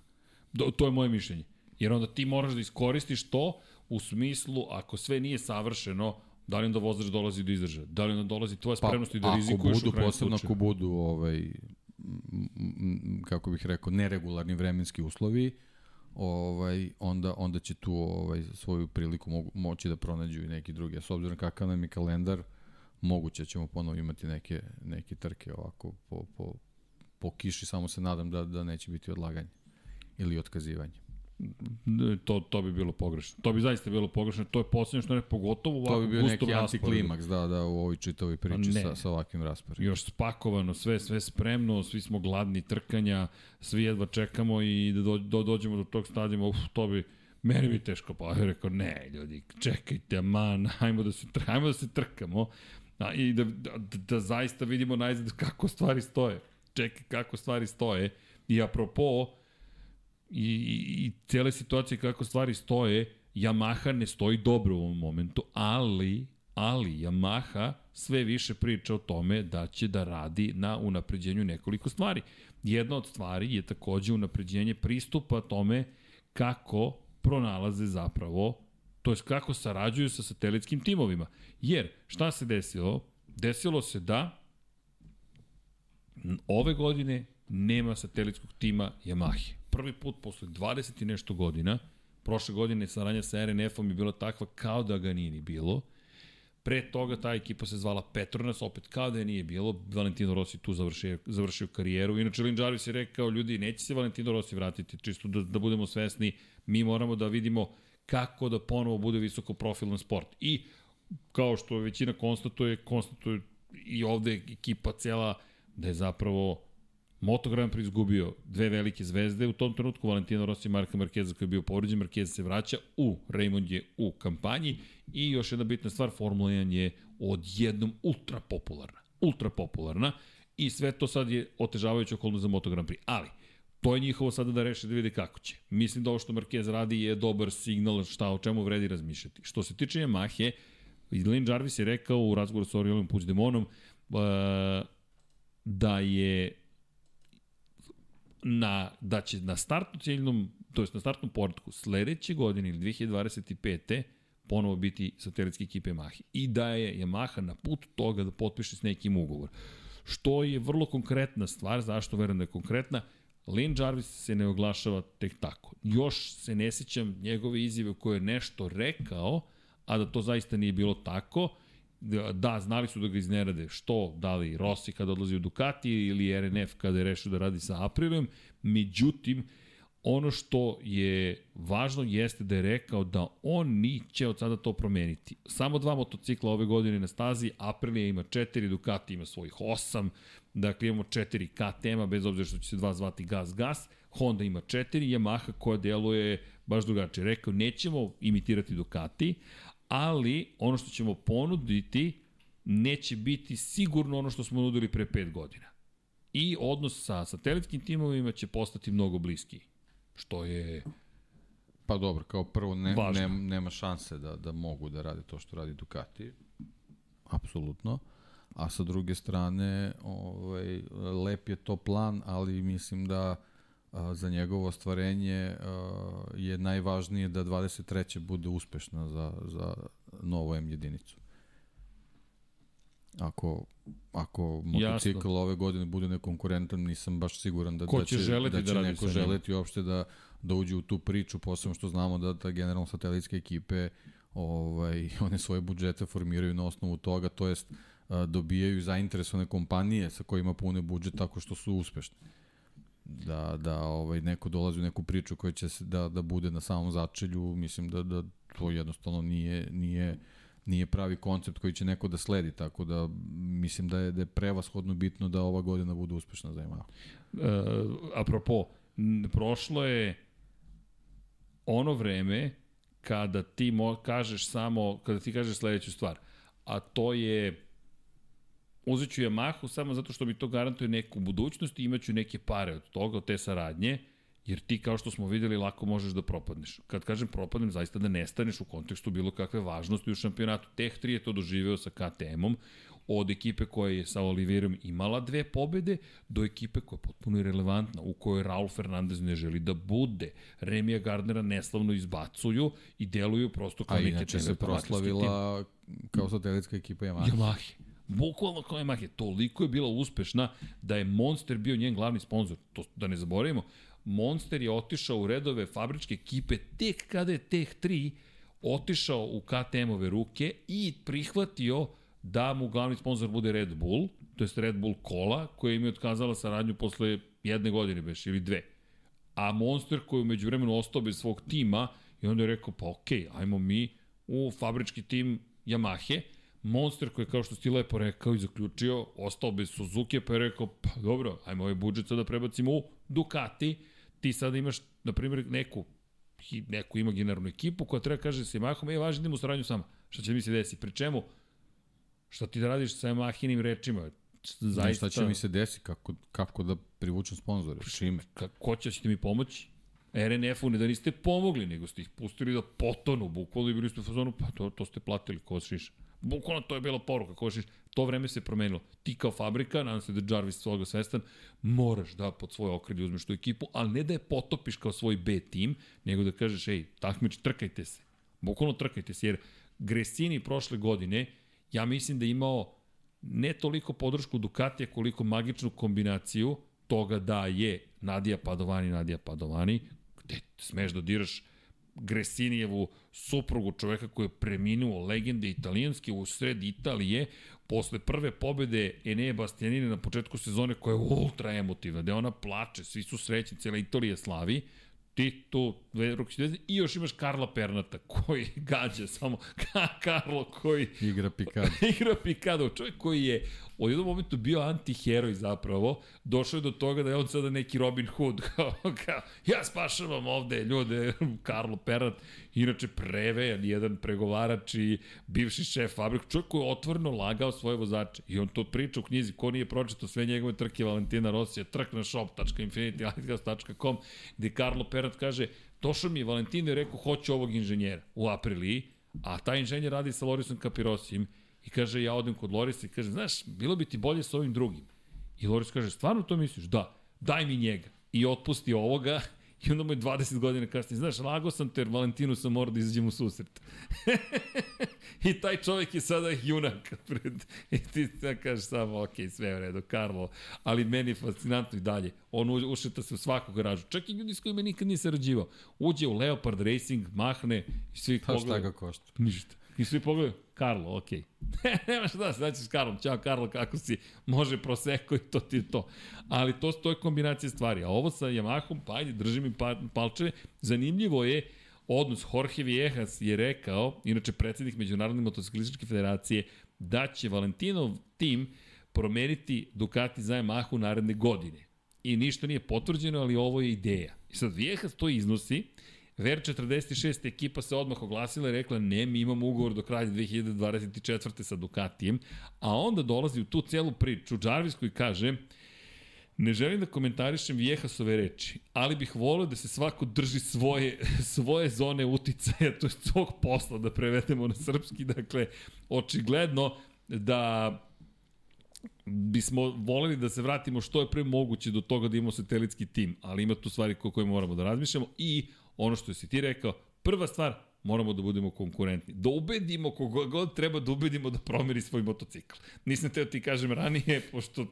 S1: Do, to je moje mišljenje. Jer onda ti moraš da iskoristiš to u smislu, ako sve nije savršeno, da li onda vozač dolazi do izdržaja? Da li onda dolazi tvoja pa, spremnost pa, i da rizikuješ
S2: u krajnjem slučaju? Ako budu, ovaj, kako bih rekao, neregularni vremenski uslovi, ovaj, onda, onda će tu ovaj, svoju priliku mogu, moći da pronađu i neki drugi. A s obzirom kakav nam je kalendar, moguće ćemo ponovo imati neke, neke trke ovako po, po, po kiši, samo se nadam da, da neće biti odlaganje ili otkazivanje
S1: to, to bi bilo pogrešno. To bi zaista bilo pogrešno. To je poslednje što ne pogotovo
S2: ovako To bi bio neki antiklimaks, da, da, u ovoj čitavoj priči sa, sa ovakvim rasporedom.
S1: Još spakovano, sve, sve spremno, svi smo gladni trkanja, svi jedva čekamo i da do, do, dođemo do tog stadijuma, uf, to bi, meni bi teško pa. Ja rekao, ne, ljudi, čekajte, man, hajmo da se, hajmo da se trkamo. A, I da, da, da zaista vidimo najzad kako stvari stoje. Čekaj kako stvari stoje. I apropo, i, i, cele situacije kako stvari stoje, Yamaha ne stoji dobro u ovom momentu, ali ali Yamaha sve više priča o tome da će da radi na unapređenju nekoliko stvari. Jedna od stvari je takođe unapređenje pristupa tome kako pronalaze zapravo, to je kako sarađuju sa satelitskim timovima. Jer, šta se desilo? Desilo se da ove godine nema satelitskog tima Yamahe prvi put posle 20 i nešto godina, prošle godine saranja sa RNF-om je bila takva kao da ga nije ni bilo. Pre toga ta ekipa se zvala Petronas, opet kao da je nije bilo. Valentino Rossi tu završio, završio karijeru. Inače, Lin Jarvis je rekao, ljudi, neće se Valentino Rossi vratiti, čisto da, da budemo svesni. Mi moramo da vidimo kako da ponovo bude visoko profilan sport. I kao što većina konstatuje, konstatuje i ovde ekipa cela da je zapravo Moto Grand Prix izgubio dve velike zvezde, u tom trenutku Valentino Rossi i Marka Markeza koji je bio povređen, Markeza se vraća u, Raymond je u kampanji i još jedna bitna stvar, Formula 1 je odjednom ultra popularna. Ultra popularna i sve to sad je otežavajuće okolno za Moto Grand Prix. Ali, to je njihovo sada da reše da vide kako će. Mislim da ovo što Marquez radi je dobar signal šta o čemu vredi razmišljati. Što se tiče Yamahe, Lin Jarvis je rekao u razgovoru sa Oriolom Puigdemonom uh, da je na, da će na startnu ciljnom, to jest na startnom portku sledeće godine ili 2025. ponovo biti satelitski ekipe Yamaha. I da je Yamaha na put toga da potpiše s nekim ugovor. Što je vrlo konkretna stvar, zašto verujem da je konkretna, Lin Jarvis se ne oglašava tek tako. Još se ne sećam njegove izjave koje je nešto rekao, a da to zaista nije bilo tako. Da, znali su da ga iznerade. Što? Da li Rossi kada odlazi u Ducati ili RNF kada je rešio da radi sa Aprilom. Međutim, ono što je važno jeste da je rekao da on niće od sada to promeniti. Samo dva motocikla ove godine na stazi, Aprilia ima četiri, Ducati ima svojih osam, dakle imamo četiri KTM-a, bez obzira što će se dva zvati Gas Gas, Honda ima četiri, Yamaha koja deluje baš drugačije. Rekao, nećemo imitirati Ducati, ali ono što ćemo ponuditi neće biti sigurno ono što smo nudili pre 5 godina. I odnos sa satelitskim timovima će postati mnogo bliskiji. Što je
S2: Pa dobro, kao prvo ne, ne, nema šanse da, da mogu da rade to što radi Ducati. Apsolutno. A sa druge strane, ovaj, lep je to plan, ali mislim da za njegovo ostvarenje je najvažnije da 23. bude uspešna za, za novo M jedinicu. Ako, ako motocikl Jasno. ove godine bude nekonkurentan, nisam baš siguran da,
S1: Ko
S2: da će,
S1: želeti
S2: da će
S1: da
S2: neko želeti uopšte da, da uđe u tu priču, posebno što znamo da, da generalno satelitske ekipe ovaj, one svoje budžete formiraju na osnovu toga, to jest dobijaju zainteresovane kompanije sa kojima pune budžet tako što su uspešni da, da ovaj, neko dolazi u neku priču koja će se, da, da bude na samom začelju, mislim da, da to jednostavno nije, nije, nije pravi koncept koji će neko da sledi, tako da mislim da je, da je prevashodno bitno da ova godina bude uspešna za Yamaha.
S1: E, apropo, prošlo je ono vreme kada ti mo, kažeš samo, kada ti kažeš sledeću stvar, a to je uzet ću Yamahu samo zato što mi to garantuje neku budućnost i imaću neke pare od toga, od te saradnje, jer ti kao što smo videli lako možeš da propadneš. Kad kažem propadnem, zaista da nestaneš u kontekstu bilo kakve važnosti u šampionatu. Teh 3 je to doživeo sa KTM-om, od ekipe koja je sa Oliverom imala dve pobede do ekipe koja je potpuno irrelevantna, u kojoj Raul Fernandez ne želi da bude. Remija Gardnera neslavno izbacuju i deluju prosto kao neke
S2: A inače se proslavila kao satelitska ekipa Yamaha.
S1: Yamaha. Bukvalno kao Yamaha. Toliko je bila uspešna da je Monster bio njen glavni sponsor. To da ne zaboravimo. Monster je otišao u redove fabričke ekipe tek kada je Teh 3 otišao u KTM-ove ruke i prihvatio da mu glavni sponsor bude Red Bull, to je Red Bull Cola, koja im je otkazala saradnju posle jedne godine beš, ili dve. A Monster koji umeđu vremenu ostao bez svog tima i onda je rekao, pa okej, okay, ajmo mi u fabrički tim Yamahe, Monster koji je kao što si lepo rekao i zaključio, ostao bez Suzuki, pa je rekao, pa dobro, ajmo ovaj budžet sada prebacimo u Ducati, ti sada imaš, na primjer, neku neku imaginarnu ekipu koja treba kaže sa Yamahom, je važno idemo u saradnju sama. Šta će mi se desiti? Pri čemu? Šta ti da radiš sa Yamahinim rečima?
S2: Zaista... Šta će mi se desiti? Kako, kako da privučem sponzore? Čime?
S1: Kako ćete mi pomoći? RNF-u ne da niste pomogli, nego ste ih pustili da potonu, bukvalo i bili ste u fazonu, pa to, to ste platili, ko šiša. Bukvalno to je bila poruka, ko šiša. To vreme se promenilo. Ti kao fabrika, nadam se da Jarvis svoga svestan, moraš da pod svoje okrilje uzmeš tu ekipu, ali ne da je potopiš kao svoj B tim, nego da kažeš, ej, takmič, trkajte se. Bukvalno trkajte se, jer Gresini prošle godine, ja mislim da je imao ne toliko podršku Ducatija koliko magičnu kombinaciju toga da je Nadija Padovani, Nadija Padovani, gde smeš da diraš Gresinijevu suprugu čoveka koji je preminuo legende italijanske u sred Italije posle prve pobede Enea Bastianine na početku sezone koja je ultra emotivna, gde ona plače, svi su srećni, cijela Italija slavi, ti tu dve ruke i još imaš Karla Pernata koji gađa samo ka, Karlo koji
S2: igra pikado.
S1: igra pikado, čovjek koji je u jednom momentu bio antiheroj zapravo, došao je do toga da je on sada neki Robin Hood, kao, kao ja spašavam ovde ljude, Karlo Pernat, inače prevejan, jedan pregovarač i bivši šef fabrik, čovjek koji je otvoreno lagao svoje vozače i on to priča u knjizi, ko nije pročito sve njegove trke Valentina Rosija, trk na shop.infinitylighthouse.com, gde Karlo Pernat kaže, došao mi je Valentino i rekao, hoću ovog inženjera u apriliji, a taj inženjer radi sa Lorisom Kapirosijem i kaže, ja odem kod Lorisa i kaže, znaš, bilo bi ti bolje sa ovim drugim. I Loris kaže, stvarno to misliš? Da, daj mi njega. I otpusti ovoga I onda mu je 20 godina kasnije, znaš, lago sam te, jer Valentinu sam morao da izađem u susret. I taj čovjek je sada junak pred... I ti da kažeš samo, ok, sve u redu, Karlo, ali meni je fascinantno i dalje. On ušeta se u svaku garažu. Čak i ljudi s kojima nikad nije sarađivao. Uđe u Leopard Racing, mahne i svi
S2: pogledaju. Pa šta ga košta?
S1: Ništa. I svi pogledaju, Karlo, okej. Okay. Nema šta, znači s Karlom, čao Karlo, kako si, može proseko i to ti je to. Ali to, to je kombinacija stvari. A ovo sa Yamahom, pa ajde, drži mi pa, palčeve. Zanimljivo je, odnos Jorge Viejas je rekao, inače predsednik Međunarodne motociklističke federacije, da će Valentinov tim promeniti Ducati za Yamahu naredne godine. I ništa nije potvrđeno, ali ovo je ideja. I sad Viejas to iznosi, Ver 46. ekipa se odmah oglasila i rekla ne, mi imamo ugovor do kraja 2024. sa Ducatijem, a onda dolazi u tu celu priču Jarvis koji kaže Ne želim da komentarišem Vjehasove reči, ali bih volio da se svako drži svoje, svoje zone uticaja, to je svog posla da prevedemo na srpski, dakle, očigledno da bismo voleli da se vratimo što je pre moguće do toga da imamo satelitski tim, ali ima tu stvari koje moramo da razmišljamo i ono što si ti rekao, prva stvar, moramo da budemo konkurentni. Da ubedimo koga god treba da ubedimo da promeri svoj motocikl. Nisam teo ti kažem ranije, pošto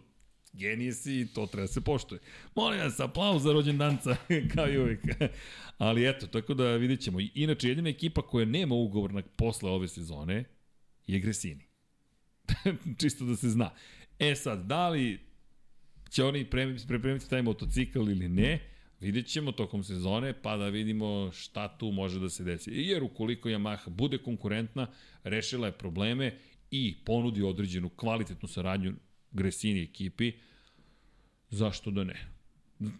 S1: genije si i to treba da se poštuje. Molim vas, aplauz za rođendanca, kao i uvijek. Ali eto, tako da vidit ćemo. Inače, jedina ekipa koja nema ugovor na posle ove sezone je Gresini. Čisto da se zna. E sad, da li će oni pripremiti taj motocikl ili ne, Vidjet ćemo tokom sezone pa da vidimo šta tu može da se desi. Jer ukoliko Yamaha bude konkurentna, rešila je probleme i ponudi određenu kvalitetnu saradnju Gresini ekipi, zašto da ne?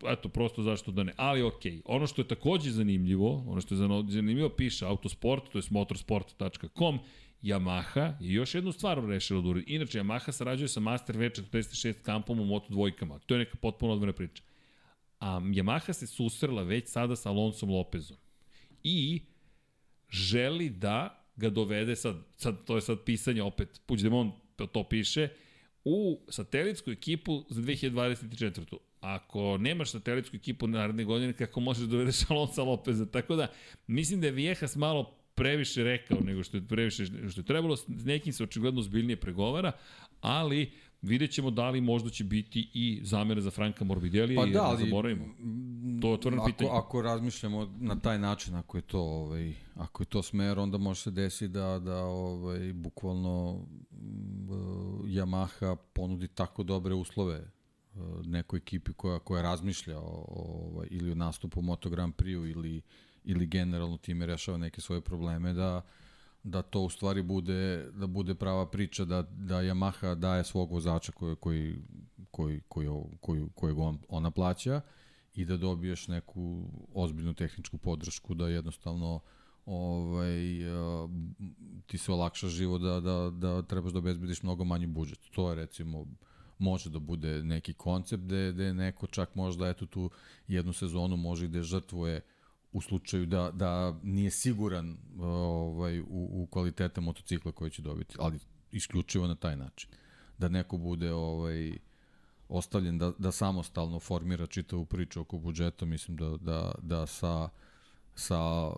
S1: Eto, prosto zašto da ne. Ali okay. ono što je takođe zanimljivo, ono što je zanimljivo piše Autosport, to je motorsport.com, Yamaha je još jednu stvar rešila da uredi. Inače, Yamaha sarađuje sa Master V46 kampom u Moto dvojkama. To je neka potpuno odvojna priča a Yamaha se susrela već sada sa Alonsom Lopezom i želi da ga dovede sad, sad to je sad pisanje opet, Puigdemont to piše, u satelitsku ekipu za 2024. Ako nemaš satelitsku ekipu naredne godine, kako možeš da dovedeš Alonso Lopeza? Tako da, mislim da je Viejas malo previše rekao nego što je previše što je trebalo, s nekim se očigledno zbiljnije pregovara, ali vidjet ćemo da li možda će biti i zamere za Franka Morbidelli, pa da, ali, ne zaboravimo. To je otvoreno
S2: ako,
S1: pitanje.
S2: Ako razmišljamo na taj način, ako je to, ovaj, ako je to smer, onda može se desiti da, da ovaj, bukvalno uh, Yamaha ponudi tako dobre uslove uh, nekoj ekipi koja, koja razmišlja o, o, ovaj, ili o nastupu Moto Grand Prix ili, ili generalno time rešava neke svoje probleme, da da to u stvari bude da bude prava priča da da Yamaha daje svog vozača koji koji koji koji koji kojeg on ona plaća i da dobiješ neku ozbiljnu tehničku podršku da jednostavno ovaj ti se olakša život da da da trebaš da obezbediš mnogo manji budžet. To je recimo može da bude neki koncept da da neko čak možda eto tu jednu sezonu može da žrtvuje u slučaju da, da nije siguran ovaj, u, u kvaliteta motocikla koji će dobiti, ali isključivo na taj način. Da neko bude ovaj, ostavljen da, da samostalno formira čitavu priču oko budžeta, mislim da, da, da sa sa uh,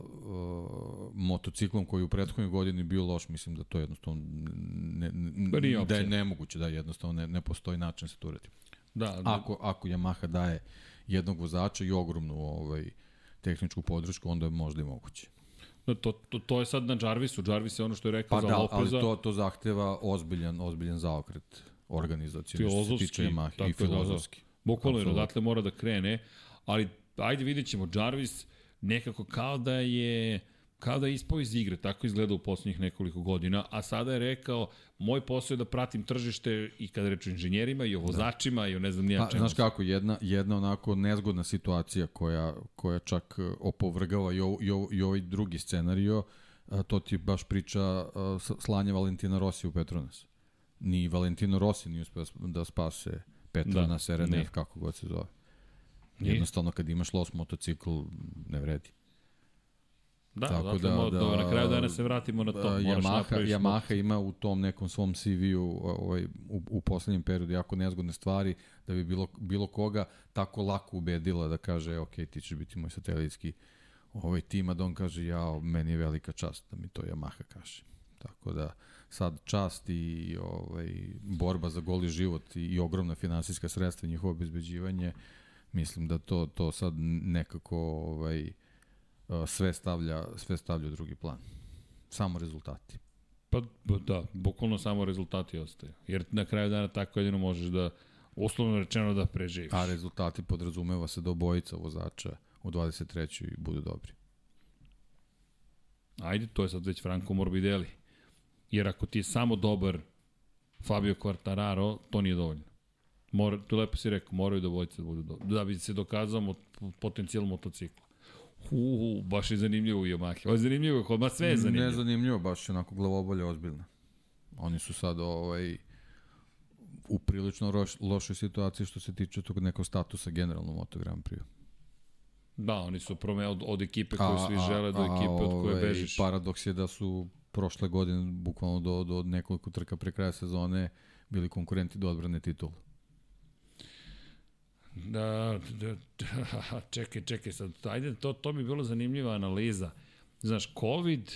S2: motociklom koji u prethodnoj godini bio loš, mislim da to jednostavno ne, ne, da je nemoguće, da jednostavno ne, ne postoji način da se to uredi. Da, da. Ako, ako Yamaha daje jednog vozača i ogromnu ovaj, uh, tehničku podršku, onda je možda i moguće.
S1: No, to, to, to je sad na Jarvisu. Jarvis je ono što je rekao
S2: pa
S1: za
S2: da,
S1: Lopeza.
S2: Pa da, ali to, to zahteva ozbiljan, ozbiljan zaokret.
S1: Filozofski,
S2: što se tiče i
S1: filozofski. Da, da. Bukvalno, jer odatle mora da krene, ali ajde vidjet ćemo, Jarvis, nekako kao da je kao da je ispao iz igre, tako izgleda u poslednjih nekoliko godina, a sada je rekao, moj posao je da pratim tržište i kada reču inženjerima i o vozačima da. i o ne znam nija
S2: pa, čemu. Znaš kako, jedna, jedna onako nezgodna situacija koja, koja čak e, opovrgava i, ovo, i, ovo, i ovaj drugi scenario, a, to ti baš priča a, slanje Valentina Rossi u Petronas. Ni Valentino Rossi nije uspeo da spase Petronas, da, RNF, kako god se zove. Jednostavno, kad imaš los motocikl, ne vredi.
S1: Da, Tako dakle, da, da, da, na kraju dana se vratimo na to. Da,
S2: Yamaha, Yamaha ima u tom nekom svom CV-u ovaj, u, u poslednjem periodu jako nezgodne stvari da bi bilo, bilo koga tako lako ubedila da kaže ok, ti ćeš biti moj satelitski ovaj tim, a da on kaže ja, meni je velika čast da mi to Yamaha kaže. Tako da sad čast i ovaj, borba za goli život i, i ogromna finansijska sredstva i njihovo obezbeđivanje, mislim da to, to sad nekako ovaj, sve stavlja, sve stavlja u drugi plan. Samo rezultati.
S1: Pa da, bukvalno samo rezultati ostaju. Jer na kraju dana tako jedino možeš da, uslovno rečeno, da preživiš.
S2: A rezultati podrazumeva se da obojica vozača u 23. budu dobri.
S1: Ajde, to je sad već Franco Morbidelli. Jer ako ti je samo dobar Fabio Quartararo, to nije dovoljno. Mora, to lepo si rekao, moraju da obojica da budu dobri. Da bi se dokazao mot, potencijal motocikla. Uhu, baš je zanimljivo u Yamahi. Ovo je zanimljivo, kod ma sve je zanimljivo.
S2: Ne zanimljivo, baš je onako glavobolje ozbiljno. Oni su sad ovaj, u prilično roš, lošoj situaciji što se tiče tog nekog statusa generalno Moto Grand Prix.
S1: Da, oni su prome od, od ekipe koju svi žele do ekipe a, od koje ovaj, bežiš.
S2: Paradoks je da su prošle godine, bukvalno do, do nekoliko trka pre kraja sezone, bili konkurenti do odbrane titula.
S1: Da, da, da, čekaj, čekaj, sad, ajde, to, to bi bilo zanimljiva analiza. Znaš, COVID,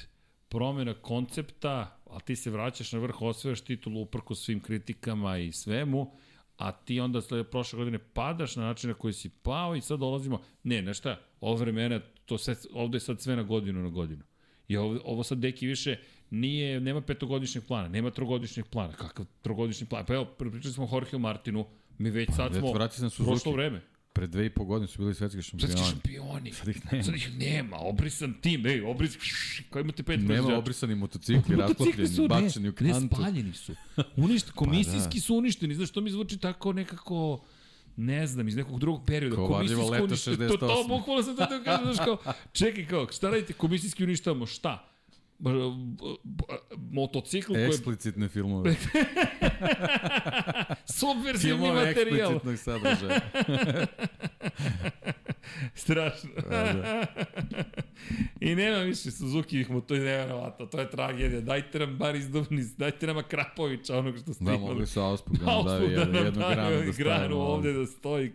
S1: promjena koncepta, a ti se vraćaš na vrh, osvojaš titulu uprko svim kritikama i svemu, a ti onda slede prošle godine padaš na način na koji si pao i sad dolazimo, ne, ne šta, ovo vremena, to sve, ovde je sad sve na godinu na godinu. I ovo, ovo sad deki više nije, nema petogodišnjeg plana, nema trogodišnjeg plana. Kakav trogodišnji plan? Pa evo, pričali smo Jorge Martinu, Mi već sad smo
S2: vrati se prošlo vreme. Pre dve i po godine su bili svetski šampioni.
S1: Svetski šampioni. Sad ih nema. Sad ih nema. Obrisan tim. Ej, obris... Koji imate pet
S2: Nema obrisani motocikli, raskopljeni, bačeni u kantu.
S1: Ne, spaljeni su. Uništ, komisijski pa da. su uništeni. Znaš, to mi zvuči tako nekako ne znam, iz nekog drugog perioda.
S2: Kao leto 68.
S1: To, to, bukvalno sam to da kažem, znaš kao, čekaj kao, šta radite, komisijski uništavamo, šta? Motocikl
S2: koji... Eksplicitne filmove.
S1: Subverzivni materijal.
S2: Filmove eksplicitnog sadržaja.
S1: Strašno. A, da. I nema više Suzuki-ih moto, je nevjerovatno, to je tragedija. Dajte nam bar izdobni, dajte nama Krapovića, onog što ste
S2: da, imali. Da, mogli su Auspuk da nam daju jednu, jednu granu da granu
S1: ovde da stoji.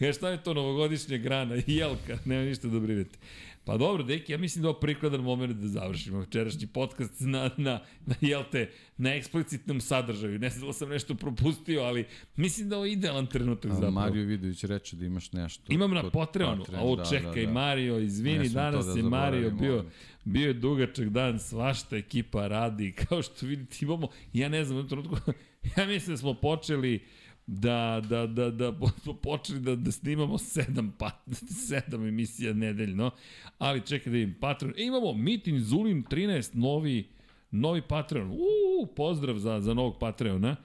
S1: Ja, šta je to novogodišnja grana? Jelka, nema ništa da brinete. Pa dobro, deki, ja mislim da je ovo prikladan moment da završimo večerašnji podcast na, na, na, jel te, na eksplicitnom sadržaju. Ne znam da sam nešto propustio, ali mislim da ovo je idealan trenutak zapravo.
S2: Mario Vidović reče da imaš nešto.
S1: Imam na Patreonu, Patreon, ovo da, čekaj, da, da. Mario, izvini, danas da je Mario bio, bio je dugačak dan, svašta ekipa radi, kao što vidite imamo, ja ne znam, u trenutku, ja mislim da smo počeli da, da, da, da počeli da, da snimamo sedam, pa, sedam emisija nedeljno, ali čekaj da im Patreon. E, imamo Mitin Zulin 13, novi, novi Patreon. Uuu, pozdrav za, za novog Patreona.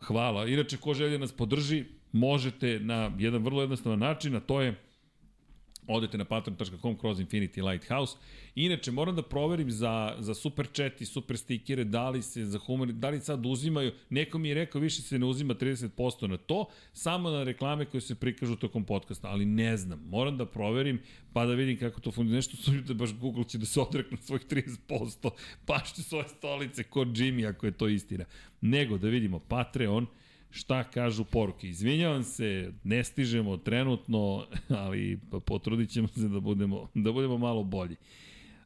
S1: Hvala. Inače, ko želi da nas podrži, možete na jedan vrlo jednostavan način, a to je odete na patreon.com kroz Infinity Lighthouse. Inače, moram da proverim za, za super chat i super stikere, da li se za humor, da li sad uzimaju, neko mi je rekao više se ne uzima 30% na to, samo na reklame koje se prikažu tokom podcasta, ali ne znam, moram da proverim, pa da vidim kako to funkcionuje. Nešto su da baš Google će da se odrekne svojih 30%, pašće svoje stolice kod Jimmy ako je to istina. Nego da vidimo Patreon, šta kažu poruke. Izvinjavam se, ne stižemo trenutno, ali potrudit ćemo se da budemo, da budemo malo bolji.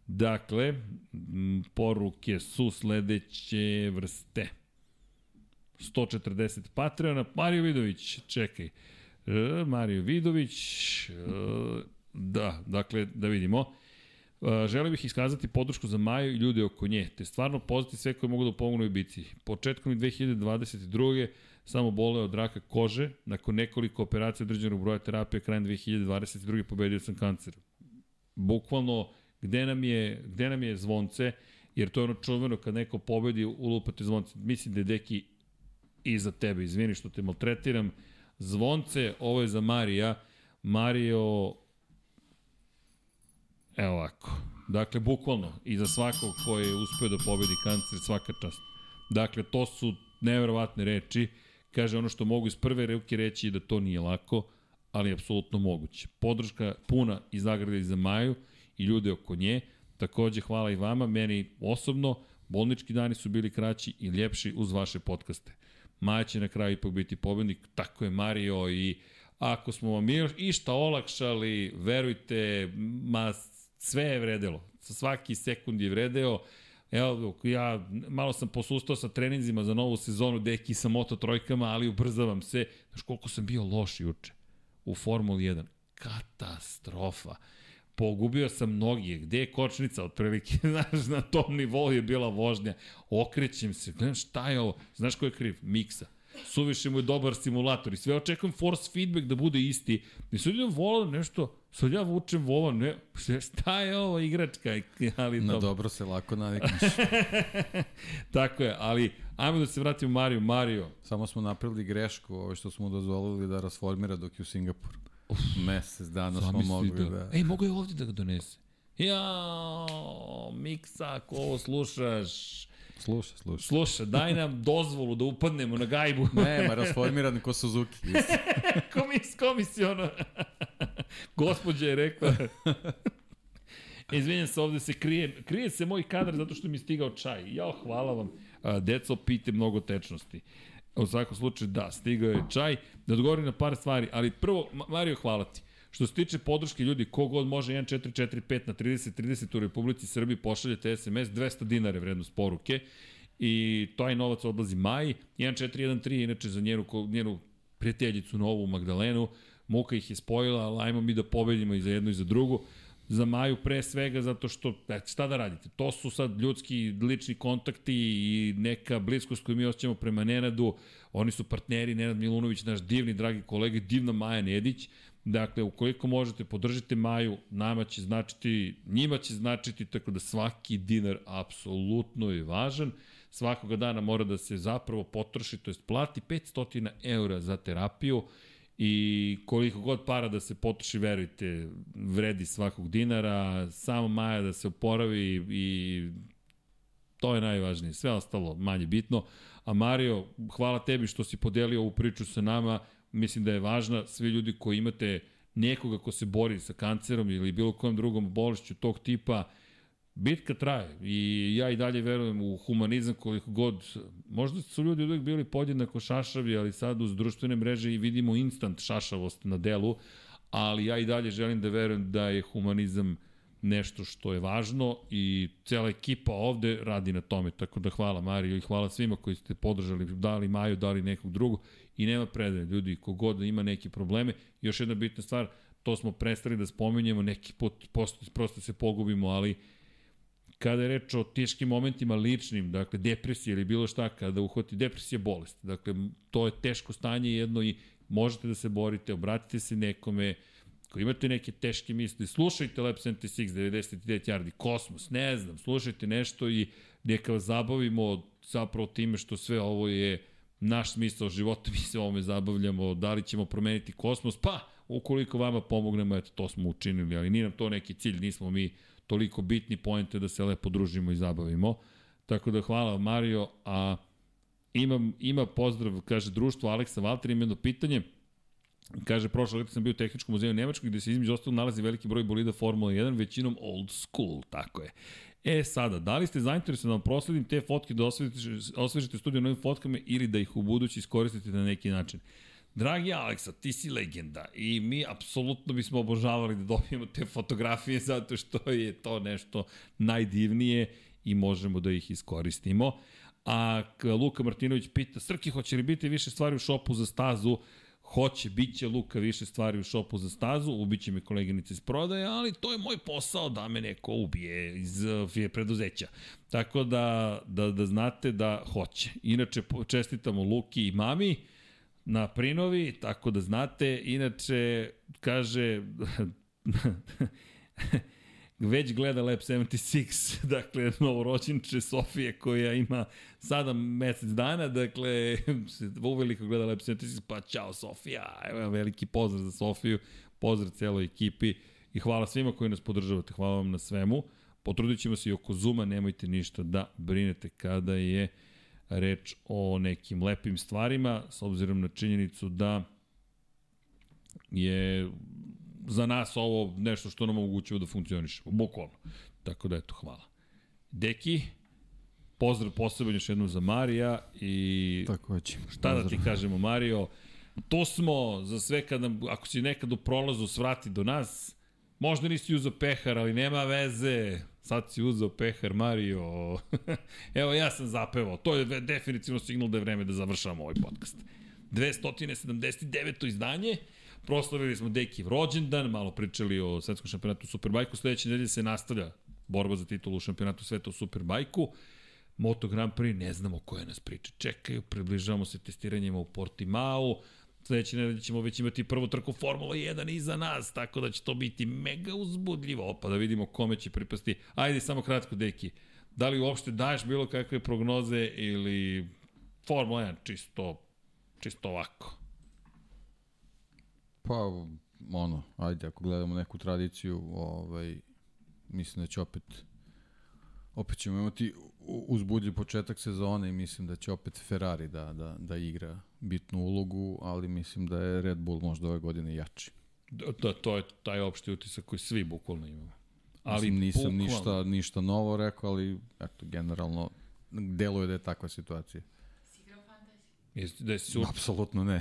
S1: Dakle, poruke su sledeće vrste. 140 Patreona. Mario Vidović, čekaj. E, Mario Vidović, e, da, dakle, da vidimo. E, želeo bih iskazati podršku za Maju i ljude oko nje, te stvarno poziti sve koje mogu da pomognu u bici. Početkom 2022 samo boleo od raka kože, nakon nekoliko operacija određenog broja terapije krajem 2022. pobedio sam kancer. Bukvalno, gde nam je, gde nam je zvonce, jer to je ono čuveno kad neko pobedi, ulupate zvonce. Mislim da je Deki iza tebe, izvini što te maltretiram. Zvonce, ovo je za Marija. Mario, evo ovako. Dakle, bukvalno, i za svakog ko je uspeo da pobedi kancer, svaka čast. Dakle, to su neverovatne reči. Kaže ono što mogu iz prve ruke reći da to nije lako, ali je apsolutno moguće. Podrška puna i zagrade za Maju i ljude oko nje. Takođe, hvala i vama, meni osobno, bolnički dani su bili kraći i ljepši uz vaše podcaste. Maja će na kraju ipak biti pobednik, tako je Mario i ako smo vam išta olakšali, verujte, ma sve je vredelo. Svaki sekund je vredeo. Evo, ja malo sam posustao sa treninzima za novu sezonu, deki sa moto trojkama, ali ubrzavam se. Znaš koliko sam bio loš juče u Formuli 1. Katastrofa. Pogubio sam noge. Gde je kočnica? Otprilike, znaš, na tom nivou je bila vožnja. Okrećem se, gledam šta je ovo. Znaš ko je kriv? Miksa suviše mu je dobar simulator i sve očekujem force feedback da bude isti. I sad idem nešto, sad ja vučem volan, ne, šta je ovo igračka? Ali
S2: Na dobro, dobro se lako navikneš.
S1: Tako je, ali ajmo da se vratimo Mario. Mario.
S2: Samo smo napravili grešku, ovo što smo dozvolili da rasformira dok je u Singapuru. Uf, Mesec dana smo mogli da... da...
S1: Ej, mogu je ovdje da ga donese. Jao, Miksa, ako ovo slušaš,
S2: Sluša, sluša.
S1: Sluša, daj nam dozvolu da upadnemo na gajbu.
S2: Nema, rasformiran ko Suzuki.
S1: Komis, komisiono. Gospodja je rekla. Izvinjam se, ovde se krije, krije se moj kadar zato što mi je stigao čaj. Ja, hvala vam. Deco, pite mnogo tečnosti. U svakom slučaju, da, stigao je čaj. Da odgovorim na par stvari, ali prvo, Mario, hvala ti. Što se tiče podrške ljudi, kogod može 1445 na 3030 u Republici Srbiji pošaljete SMS 200 dinara vrednost poruke i taj novac odlazi Maji. 1413 inače za njenu, njenu prijateljicu Novu Magdalenu. Muka ih je spojila, ali ajmo mi da pobedimo i za jednu i za drugu za Maju pre svega zato što, e, šta da radite, to su sad ljudski lični kontakti i neka bliskost koju mi osjećamo prema Nenadu, oni su partneri, Nenad Milunović, naš divni, dragi kolega, divna Maja Nedić, Dakle, ukoliko možete, podržite Maju, nama će značiti, njima će značiti, tako da svaki dinar apsolutno je važan. Svakoga dana mora da se zapravo potroši, to jest plati 500 eura za terapiju i koliko god para da se potroši, verujte, vredi svakog dinara, samo Maja da se oporavi i to je najvažnije. Sve ostalo manje bitno. A Mario, hvala tebi što si podelio ovu priču sa nama mislim da je važna, svi ljudi koji imate nekoga ko se bori sa kancerom ili bilo kojom drugom bolešću tog tipa, bitka traje. I ja i dalje verujem u humanizam koliko god, možda su ljudi uvek bili podjednako šašavi, ali sad uz društvene mreže i vidimo instant šašavost na delu, ali ja i dalje želim da verujem da je humanizam nešto što je važno i cela ekipa ovde radi na tome. Tako da hvala Mario i hvala svima koji ste podržali, dali Maju, dali nekog drugog i nema predaje. Ljudi, kogod ima neke probleme, još jedna bitna stvar, to smo prestali da spominjemo, neki put prosto, prosto se pogubimo, ali kada je reč o teškim momentima ličnim, dakle depresija ili bilo šta, kada uhvati depresija bolest, dakle to je teško stanje jedno i možete da se borite, obratite se nekome, Ako imate neke teške misli, slušajte Lab 76, 99 yardi, Kosmos, ne znam, slušajte nešto i neka vas zabavimo zapravo time što sve ovo je naš smisao života, mi se ovome zabavljamo, da li ćemo promeniti kosmos, pa ukoliko vama pomognemo, eto, to smo učinili, ali nije nam to neki cilj, nismo mi toliko bitni pojente da se lepo družimo i zabavimo. Tako da hvala Mario, a imam, ima pozdrav, kaže društvo Aleksa Valter, ima jedno pitanje, Kaže, prošle leta sam bio u Tehničkom muzeju Nemačkoj gde se između ostalo nalazi veliki broj bolida Formula 1, većinom old school, tako je. E sada, da li ste zainteresovani da prosledim te fotke da osvežite studiju novim fotkama ili da ih u budući iskoristite na neki način? Dragi Aleksa, ti si legenda i mi apsolutno bismo obožavali da dobijemo te fotografije zato što je to nešto najdivnije i možemo da ih iskoristimo. A Luka Martinović pita, Srki, hoće li biti više stvari u šopu za stazu? Hoće, bit će Luka više stvari u šopu za stazu, ubiće me koleginice iz prodaje, ali to je moj posao da me neko ubije iz fije preduzeća. Tako da, da, da znate da hoće. Inače, čestitamo Luki i mami na prinovi, tako da znate. Inače, kaže... već gleda Lab 76, dakle, novorođenče Sofije koja ima sada mesec dana, dakle, uveliko gleda Lab 76, pa čao Sofija, evo veliki pozdrav za Sofiju, pozdrav celoj ekipi i hvala svima koji nas podržavate, hvala vam na svemu. Potrudit ćemo se i oko Zuma, nemojte ništa da brinete kada je reč o nekim lepim stvarima, s obzirom na činjenicu da je za nas ovo nešto što nam omogućava da funkcionišemo, bukvalno. Tako da eto, hvala. Deki, pozdrav posebno još jednom za Marija i
S2: Tako će.
S1: šta da ti kažemo Mario, to smo za sve kad nam, ako si nekad u prolazu svrati do nas, možda nisi uzao pehar, ali nema veze, sad si uzao pehar Mario, evo ja sam zapevao, to je definitivno signal da je vreme da završavamo ovaj podcast. 279. izdanje, proslavili smo Dekiv rođendan, malo pričali o svetskom šampionatu Superbajku, sledeće nedelje se nastavlja borba za titulu u šampionatu sveta u Superbajku. Moto Grand Prix, ne znamo koje nas priče čekaju, približavamo se testiranjima u Portimao, sledeće nedelje ćemo već imati prvu trku Formula 1 iza nas, tako da će to biti mega uzbudljivo, pa da vidimo kome će pripasti. Ajde, samo kratko, Deki, da li uopšte daješ bilo kakve prognoze ili Formula 1 čisto, čisto ovako?
S2: Pa, ono, ajde, ako gledamo neku tradiciju, ovaj, mislim da će opet opet ćemo imati uzbudljiv početak sezone i mislim da će opet Ferrari da, da, da igra bitnu ulogu, ali mislim da je Red Bull možda ove godine jači.
S1: Da, da to je taj opšti utisak koji svi bukvalno imamo.
S2: Ali mislim, nisam bukvalno... ništa, ništa novo rekao, ali eto, generalno deluje da je takva situacija.
S1: Da je sur...
S2: Apsolutno ne.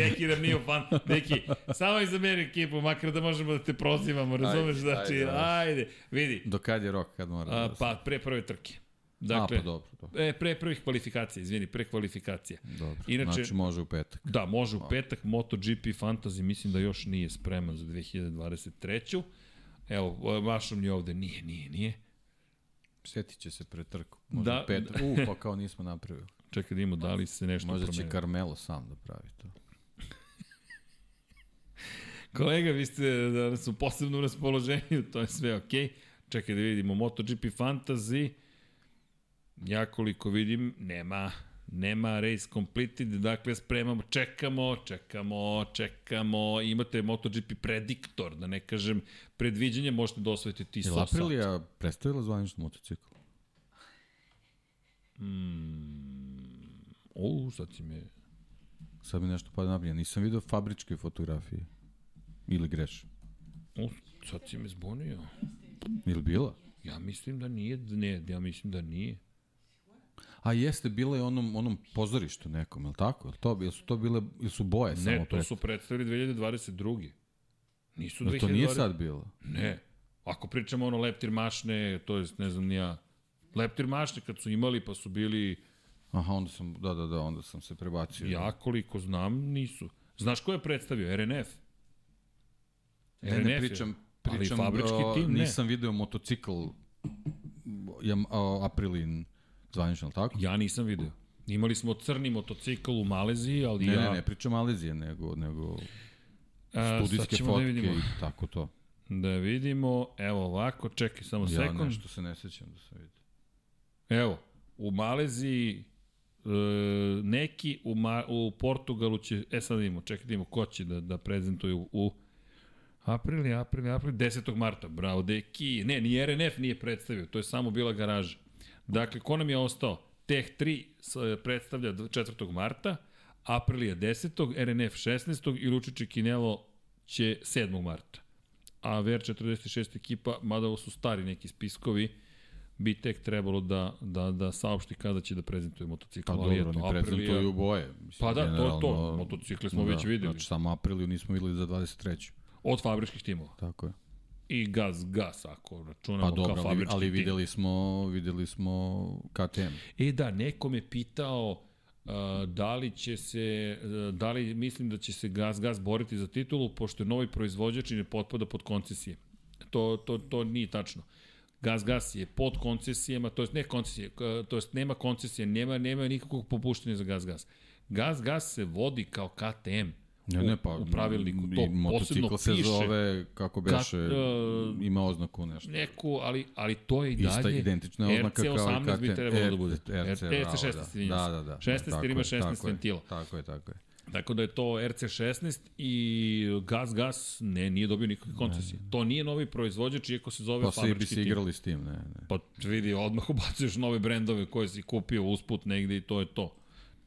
S1: neki nam nije fan. Neki, samo izaberi ekipu, makar da možemo da te prozivamo, razumeš? Ajde, znači, ajde, ajde, vidi.
S2: Do kad je rok, kad mora?
S1: A, da pa, pre prve trke.
S2: Dakle, A, pa dobro, dobro.
S1: E, pre prvih kvalifikacija, izvini, pre kvalifikacija.
S2: Dobro, Inače, znači može u petak.
S1: Da, može u petak. MotoGP Fantasy mislim da još nije spreman za 2023. Evo, vašom je ovde, nije, nije, nije.
S2: Sjetit će se pre trku. Možda da, pet, u, pa kao nismo napravili.
S1: Čekaj da imamo da li se nešto
S2: Možda će Carmelo sam da pravi to.
S1: Kolega, vi ste danas u posebnom raspoloženju, to je sve okej. Okay. Čekaj da vidimo MotoGP Fantasy. Ja koliko vidim, nema nema race completed, dakle spremamo, čekamo, čekamo, čekamo, imate MotoGP prediktor, da ne kažem predviđanje, možete da osvojite ti
S2: so sat. Je Aprilija predstavila zvanično motocikl?
S1: Hmm, o, sad si me...
S2: Sad mi nešto pada nabrija, nisam vidio fabričke fotografije. Ili greš?
S1: O, sad si me zbunio.
S2: Ili bila?
S1: Ja mislim da nije, ne, ja mislim da nije.
S2: A jeste, bilo je onom, onom pozorištu nekom, je li tako? Je li to, jel su to bile, ili su boje
S1: ne,
S2: samo
S1: Ne, to pred... su predstavili 2022. Nisu
S2: 2020. To nije sad bilo?
S1: Ne. Ako pričamo ono leptir mašne, to jest, ne znam, nija... Leptir mašne kad su imali, pa su bili...
S2: Aha, onda sam, da, da, da, onda sam se prebacio.
S1: Ja koliko znam, nisu. Znaš ko je predstavio? RNF.
S2: Ne, RNF ne, pričam, pričam, ali fabrički tim, ne. Nisam video motocikl ja, Aprilin Zvanično, tako?
S1: Ja nisam video. Imali smo crni motocikl u Maleziji, ali
S2: ne,
S1: ja...
S2: Ne, ne, ne pričam Malezije, nego, nego studijske da fotke da i tako to.
S1: Da vidimo, evo ovako, čekaj samo ja sekund.
S2: Ja nešto se ne sećam da sam vidio.
S1: Evo, u Maleziji e, neki u, Ma, u Portugalu će, e sad vidimo, čekaj da vidimo ko će da, da prezentuju u aprili, aprili, aprili, 10. marta, bravo, deki, ne, ni RNF nije predstavio, to je samo bila garaža. Dakle, ko nam je ostao? Teh 3 predstavlja 4. marta, Aprilia 10. RNF 16. i Lučiće Kinelo će 7. marta. A Ver 46 ekipa, mada ovo su stari neki spiskovi, bi tek trebalo da, da, da saopšti kada će da prezentuje motocikl.
S2: Pa dobro, oni prezentuju boje.
S1: Mislim, pa da, to je to. Motocikle smo da, već videli.
S2: Znači, samo Apriliju nismo videli za 23.
S1: Od fabričkih timova.
S2: Tako je
S1: i gas gas ako računamo
S2: pa, dobro, kao fabrički ali, ali videli smo videli smo KTM.
S1: E da, neko me pitao uh, da li će se uh, da li mislim da će se gas gas boriti za titulu pošto je novi proizvođač i ne potpada pod koncesije. To to to nije tačno. Gas Gas je pod koncesijama, to jest ne koncesije, to jest nema koncesije, nema nema nikakvog popuštanja za Gas Gas. Gas Gas se vodi kao KTM
S2: Ne, ne, pa,
S1: u pravilniku. To posebno
S2: se
S1: piše.
S2: zove, kako beše,
S1: Kat- e,
S2: ima oznaku nešto.
S1: neku, ali, ali to je i dalje...
S2: Ista identična oznaka kao i
S1: RC18 bi
S2: KTM.
S1: trebalo da bude.
S2: RC,
S1: RC16,
S2: bravo,
S1: izvinjam
S2: da.
S1: se.
S2: Da, da, da.
S1: 16 jer ima
S2: je,
S1: 16
S2: tako je,
S1: ventila.
S2: Tako je, tako je.
S1: Tako da je to RC16 i Gas Gas ne, nije dobio nikakve koncesije. To nije novi proizvođač, iako se zove
S2: Pa svi bi
S1: fabrički
S2: se
S1: tim.
S2: igrali s tim, ne, ne.
S1: Pa vidi, odmah ubacuješ nove brendove koje si kupio usput negde i to je to.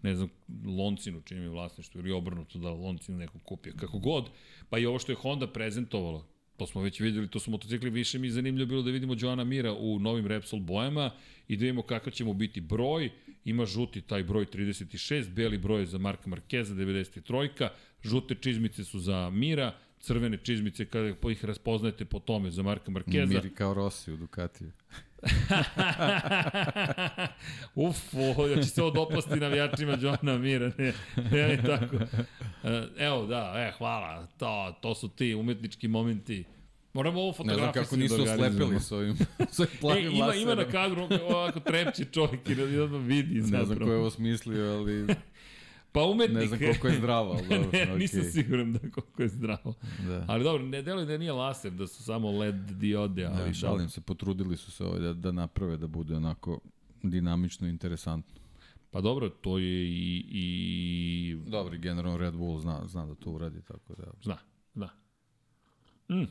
S1: Ne znam, Loncinu čini mi vlasništvo ili obrnuto da Loncinu neko kupio. Kako god, pa i ovo što je Honda prezentovalo, to smo već videli, to su motocikli, više mi zanimljivo bilo da vidimo Joana Mira u novim Repsol bojama i da vidimo kakav će mu biti broj. Ima žuti taj broj 36, beli broj za Marka Markeza 93, žute čizmice su za Mira, crvene čizmice kada ih raspoznajete po tome za Marka Markeza.
S2: Miri kao Rossi u Ducatiju.
S1: Uf, o, da će se ovo dopasti navijačima Johna Mira, ne, ne, ne tako. E, Evo, da, e, hvala, to, to su ti umetnički momenti. Moramo ovo
S2: Ne
S1: fotografiju
S2: znam kako nisu
S1: da organizujemo.
S2: oslepili s ovim, s ovim
S1: E,
S2: plavim
S1: ima,
S2: laserom.
S1: ima na kadru, ovako trepće čovjek i da odmah vidi
S2: Ne znam ko je ovo smislio, ali
S1: Pa umetnik.
S2: ne znam koliko je zdravo. Ali dobro,
S1: ne,
S2: okej.
S1: nisam siguran da koliko je zdravo.
S2: Da.
S1: Ali dobro, ne deluje da nije laser, da su samo LED diode, ali
S2: Ali
S1: šalim
S2: se, potrudili su se ovaj da, da naprave da bude onako dinamično i interesantno.
S1: Pa dobro, to je i, i
S2: Dobri, generalno Red Bull zna, zna da to uradi, tako da...
S1: Zna, zna. Mm.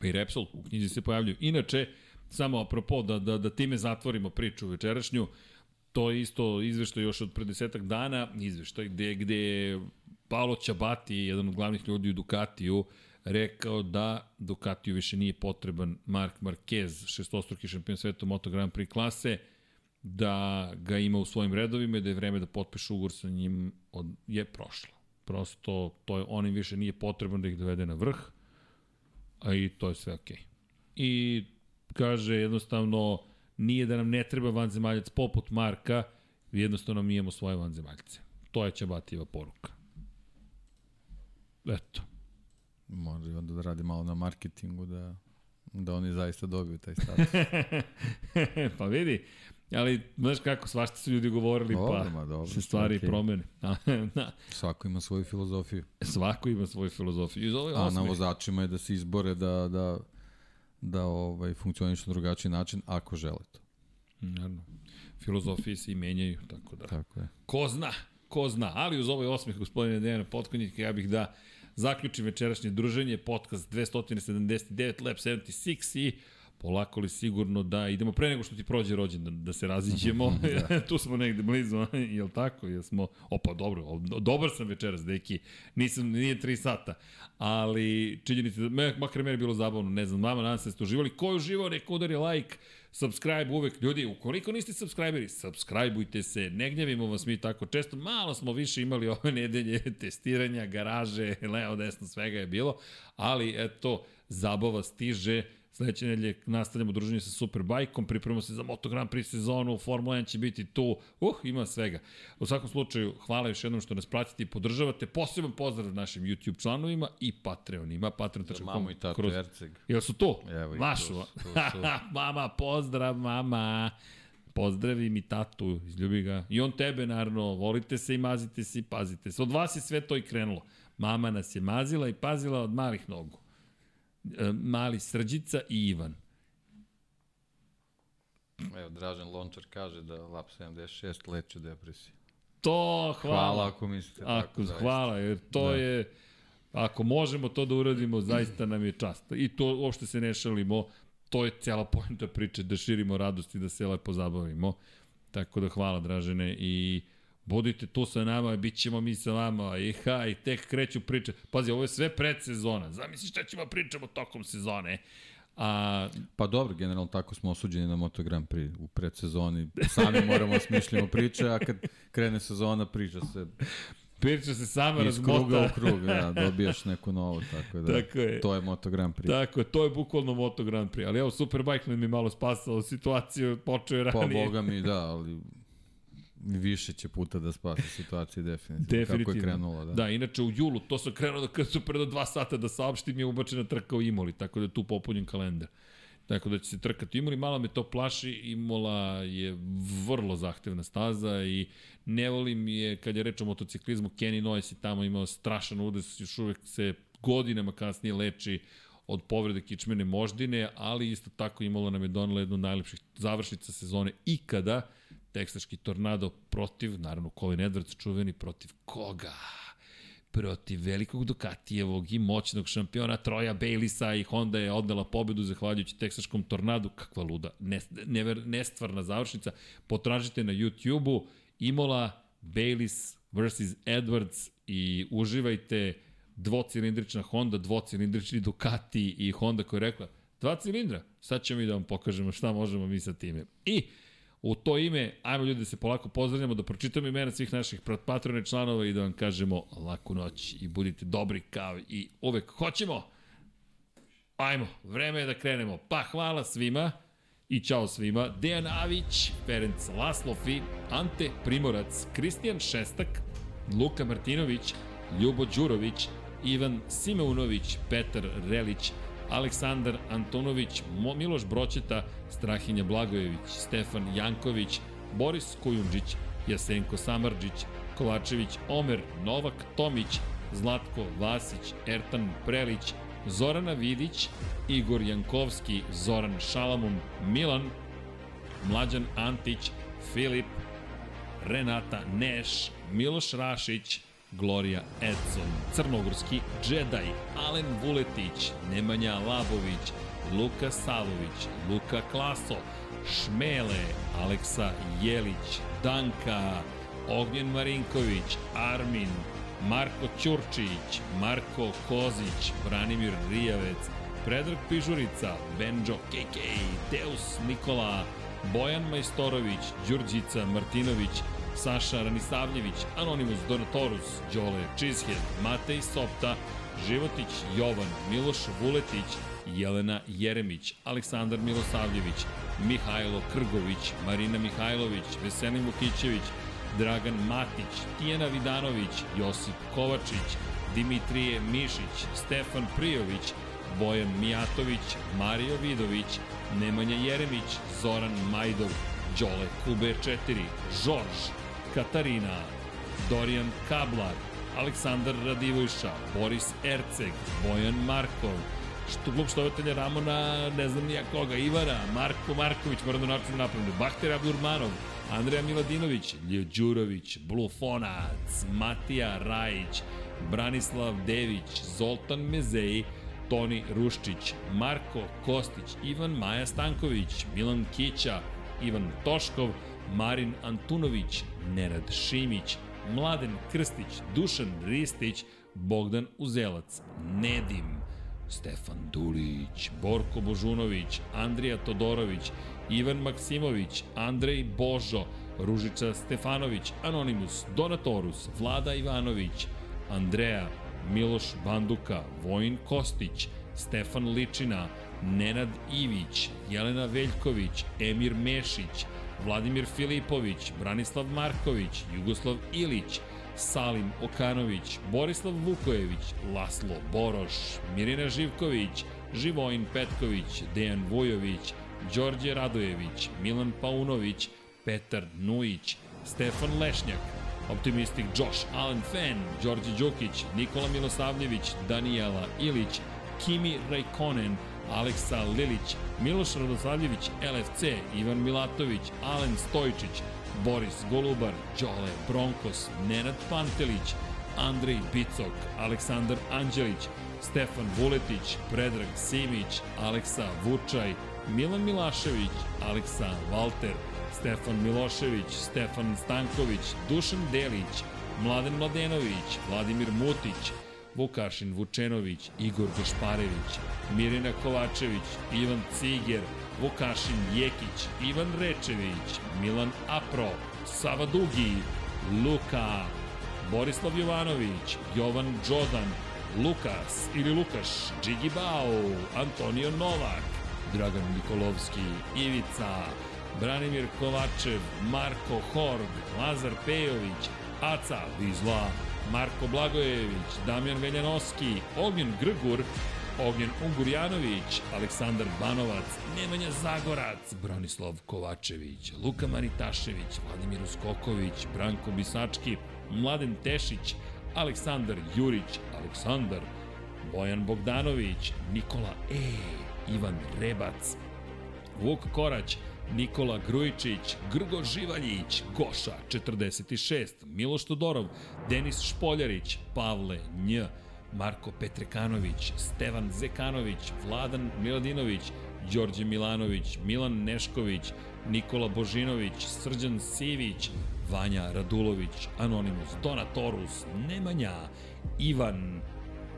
S1: Pa i Repsol u knjizi se pojavljuju. Inače, samo apropo, da, da, da time zatvorimo priču večerašnju, to je isto izveštaj još od pre desetak dana, izveštaj gde, gde je Paolo Ćabati, jedan od glavnih ljudi u Ducatiju, rekao da Ducatiju više nije potreban Mark Marquez, šestostruki šampion sveta Moto Grand Prix klase, da ga ima u svojim redovima i da je vreme da potpiše ugovor sa njim od, je prošlo. Prosto to je, on im više nije potrebno da ih dovede na vrh, a i to je sve okej. I kaže jednostavno nije da nam ne treba vanzemaljac poput Marka, jednostavno mi imamo svoje vanzemaljce. To je Čabatijeva poruka. Eto.
S2: Može onda da radi malo na marketingu da, da oni zaista dobiju taj status.
S1: pa vidi, ali znaš kako, svašta su ljudi govorili,
S2: Dobro,
S1: pa
S2: ma dobro,
S1: se stvari
S2: okej.
S1: promene. da,
S2: Svako ima svoju filozofiju.
S1: svako ima svoju filozofiju. Iz ove
S2: A na
S1: osme,
S2: vozačima je da se izbore da, da, da ovaj, funkcioniš na drugačiji način ako žele to.
S1: naravno, filozofije se i menjaju, tako da.
S2: Tako je.
S1: Ko zna, ko zna. Ali uz ovaj osmeh gospodine Dejana Potkonjika, ja bih da zaključim večerašnje druženje, podcast 279, Lab 76 i polako li sigurno da idemo pre nego što ti prođe rođendan da se raziđemo. tu smo negde blizu, jel tako? Jel smo... Opa, dobro, dobar sam večeras, deki. Nisam, nije 3 sata. Ali činjenica da, makar meni bilo zabavno, ne znam, mama, nadam se da ste uživali. Ko je uživao, neka udari like, subscribe uvek. Ljudi, ukoliko niste subscriberi, subscribeujte se, ne gnjavimo vas mi tako često. Malo smo više imali ove nedelje testiranja, garaže, leo, desno, svega je bilo. Ali, eto, zabava stiže. Sledeće nedelje nastavljamo druženje sa Superbajkom, pripremamo se za Moto Grand Prix sezonu, Formula 1 će biti tu, uh, ima svega. U svakom slučaju, hvala još jednom što nas pratite i podržavate. Poseban pozdrav našim YouTube članovima i Patreonima, patreon.com.
S2: Mamu i tatu
S1: kroz-
S2: Erceg.
S1: Jel su tu?
S2: Evo ih,
S1: Mašu.
S2: tu tu su.
S1: mama, pozdrav, mama. Pozdravi mi tatu, izljubi ga. I on tebe, naravno, volite se i mazite se i pazite se. Od vas je sve to i krenulo. Mama nas je mazila i pazila od malih nogu. E, mali Srđica i Ivan.
S2: Evo, Dražen Lončar kaže da Lab 76 leče depresiju.
S1: To, hvala.
S2: Hvala ako mislite tako.
S1: Ako,
S2: zaista.
S1: hvala, jer to
S2: Da.
S1: je... Ako možemo to da uradimo, zaista nam je čast. I to uopšte se ne šalimo, to je cela pojenta priče, da širimo radost i da se lepo zabavimo. Tako da hvala Dražene i budite tu sa nama, bit ćemo mi sa vama i ha, i tek kreću priče. Pazi, ovo je sve predsezona. Zamisli šta ćemo pričamo tokom sezone. A,
S2: Pa dobro, generalno tako smo osuđeni na Moto Grand Prix u predsezoni. Sami moramo da smišljamo priče, a kad krene sezona priča se
S1: priča se sama
S2: iz kruga
S1: razmota.
S2: u krug, da, dobijaš neku novu, tako da
S1: Tako je.
S2: to je Moto Grand Prix.
S1: Tako je, to je bukvalno Moto Grand Prix. Ali evo, Superbike nam je malo spasao situaciju, počeo je
S2: Pa
S1: ranije.
S2: boga mi da, ali više će puta da spasi situaciju definitivno.
S1: Definitivno.
S2: Kako je krenulo, da.
S1: Da, inače u julu, to sam krenuo da kad su pre do dva sata da saopštim je ubačena trka u Imoli, tako da je tu popunjen kalendar. Tako da će se trkati Imoli, malo me to plaši, Imola je vrlo zahtevna staza i ne volim je, kad je reč o motociklizmu, Kenny Noyes je tamo imao strašan udes, još uvek se godinama kasnije leči od povrede kičmene moždine, ali isto tako Imola nam je donela jednu najlepših završnica sezone ikada, teksaški tornado protiv, naravno Colin Edwards čuveni, protiv koga? protiv velikog Ducatijevog i moćnog šampiona Troja Bailisa i Honda je odnela pobedu zahvaljujući teksaškom tornadu. Kakva luda, ne, never, nestvarna završnica. Potražite na YouTube-u Imola, Bailis vs. Edwards i uživajte dvocilindrična Honda, dvocilindrični Ducati i Honda koja je rekla dva cilindra, sad ćemo i da vam pokažemo šta možemo mi sa time. I U to ime, ajmo ljudi da se polako pozdravljamo, da pročitamo imena svih naših patrone članova i da vam kažemo laku noć i budite dobri kao i uvek hoćemo. Ajmo, vreme je da krenemo. Pa hvala svima i čao svima. Dejan Avić, Ferenc Laslofi, Ante Primorac, Kristijan Šestak, Luka Martinović, Ljubo Đurović, Ivan Simeunović, Petar Relić, Aleksandar Antonović, Miloš Broćeta, Strahinja Blagojević, Stefan Janković, Boris Kujundžić, Jasenko Samarđić, Kovačević Omer, Novak Tomić, Zlatko Vasić, Ertan Prelić, Zorana Vidić, Igor Jankovski, Zoran Šalamun, Milan, Mlađan Antić, Filip, Renata Neš, Miloš Rašić, Gloria Edson, Crnogorski Jedi, Alen Vuletić, Nemanja Labović, Luka Savović, Luka Klaso, Šmele, Aleksa Jelić, Danka, Ognjen Marinković, Armin, Marko Ćurčić, Marko Kozić, Branimir Rijavec, Predrag Pižurica, Benjo KK, Deus Nikola, Bojan Majstorović, Đurđica Martinović, Saša Ranisavljević, Anonimus Donatorus, Đole Čizhead, Matej Sopta, Životić Jovan, Miloš Vuletić, Jelena Jeremić, Aleksandar Milosavljević, Mihajlo Krgović, Marina Mihajlović, Veselin Vukićević, Dragan Matić, Tijena Vidanović, Josip Kovačić, Dimitrije Mišić, Stefan Prijović, Bojan Mijatović, Mario Vidović, Nemanja Jeremić, Zoran Majdov, Đole Kube 4, Žorž, Katarina, Dorijan Kablar, Aleksandar Radivojša, Boris Erceg, Bojan Markov, što klub štovatelja Ramona, ne znam nija koga, Ivana, Marko Marković, moram da načinu napravljaju, Bahter Abdurmanov, Andreja Miladinović, Ljo Đurović, Blufonac, Matija Rajić, Branislav Dević, Zoltan Mezej, Toni Ruščić, Marko Kostić, Ivan Maja Stanković, Milan Kića, Ivan Toškov, Marin Antunović, Nenad Šimić, Mladen Krstić, Dušan Ristić, Bogdan Uzelac, Nedim, Stefan Dulić, Borko Božunović, Andrija Todorović, Ivan Maksimović, Andrej Božo, Ružica Stefanović, Anonimus, Donatorus, Vlada Ivanović, Andreja, Miloš Banduka, Vojin Kostić, Stefan Ličina, Nenad Ivić, Jelena Veljković, Emir Mešić, Vladimir Filipović, Branislav Marković, Jugoslav Ilić, Salim Okanović, Borislav Vukojević, Laslo Boroš, Mirina Živković, Živojin Petković, Dejan Vujović, Đorđe Radojević, Milan Paunović, Petar Nujić, Stefan Lešnjak, Optimistik Josh Allen Fan, Đorđe Đukić, Nikola Milosavljević, Danijela Ilić, Kimi Rajkonen, Aleksa Lilić, Miloš Radosavljević, LFC, Ivan Milatović, Alen Stojčić, Boris Golubar, Đole Bronkos, Nenad Pantelić, Andrej Bicok, Aleksandar Anđelić, Stefan Vuletić, Predrag Simić, Aleksa Vučaj, Milan Milašević, Aleksa Valter, Stefan Milošević, Stefan Stanković, Dušan Delić, Mladen Mladenović, Vladimir Mutić, Vukašin Vučenović, Igor Gašparević, Mirina Kovačević, Ivan Ciger, Vukašin Jekić, Ivan Rečević, Milan Apro, Sava Dugi, Luka, Borislav Jovanović, Jovan Đodan, Lukas ili Lukaš, Džigi Bao, Antonio Novak, Dragan Nikolovski, Ivica, Branimir Kovačev, Marko Horg, Lazar Pejović, Aca Vizla, Marko Blagojević, Damjan Veljanoski, Ognjen Grgur, Ognjen Ungurjanović, Aleksandar Banovac, Nemanja Zagorac, Branislav Kovačević, Luka Manitašević, Vladimir Uskoković, Branko Bisački, Mladen Tešić, Aleksandar Jurić, Aleksandar, Bojan Bogdanović, Nikola E, Ivan Rebac, Vuk Korać, Nikola Grujičić, Grgo Živaljić, Goša 46, Miloš Todorov, Denis Špoljarić, Pavle Nj, Marko Petrekanović, Stevan Zekanović, Vladan Miladinović, Đorđe Milanović, Milan Nešković, Nikola Božinović, Srđan Sivić, Vanja Radulović, Anonimus, Donatorus, Nemanja, Ivan,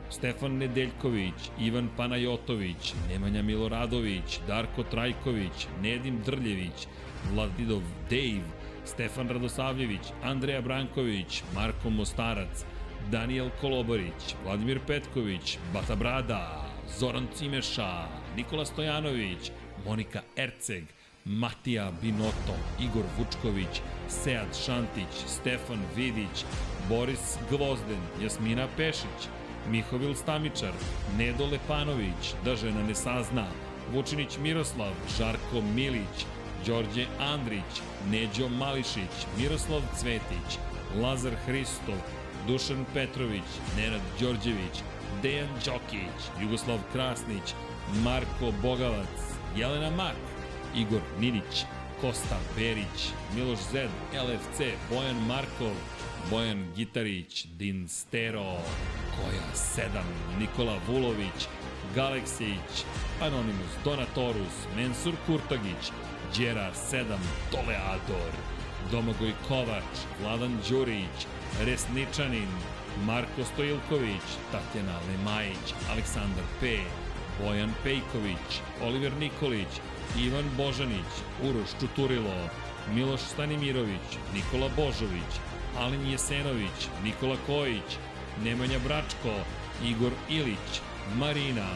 S1: Stefan Nedeljković, Ivan Panajotović, Nemanja Miloradović, Darko Trajković, Nedim Drljević, Vladidov Dave, Stefan Radosavljević, Andreja Branković, Marko Mostarac, Daniel Kolobarić, Vladimir Petković, Bata Brada, Zoran Cimeša, Nikola Stojanović, Monika Erceg, Matija Binoto, Igor Vučković, Sead Šantić, Stefan Vidić, Boris Gvozden, Jasmina Pešić, Mihovil Stamičar, Nedo Lepanović, da žena ne sazna, Vučinić Miroslav, Žarko Milić, Đorđe Andrić, Neđo Mališić, Miroslav Cvetić, Lazar Hristov, Dušan Petrović, Nenad Đorđević, Dejan Đokić, Jugoslav Krasnić, Marko Bogavac, Jelena Mak, Igor Ninić, Kosta Berić, Miloš Zed, LFC, Bojan Markov, Bojan Gitarić, Din Stero, Koja 7, Nikola Vulović, Galeksić, Anonimus, Donatorus, Mensur Kurtagić, Đera 7, Toleador, Domagoj Kovač, Vladan Đurić, Resničanin, Marko Stojilković, Tatjana Lemajić, Aleksandar P, Bojan Pejković, Oliver Nikolić, Ivan Božanić, Uroš Čuturilo, Miloš Stanimirović, Nikola Božović, Alen Jesenović, Nikola Kojić, Nemanja Bračko, Igor Ilić, Marina,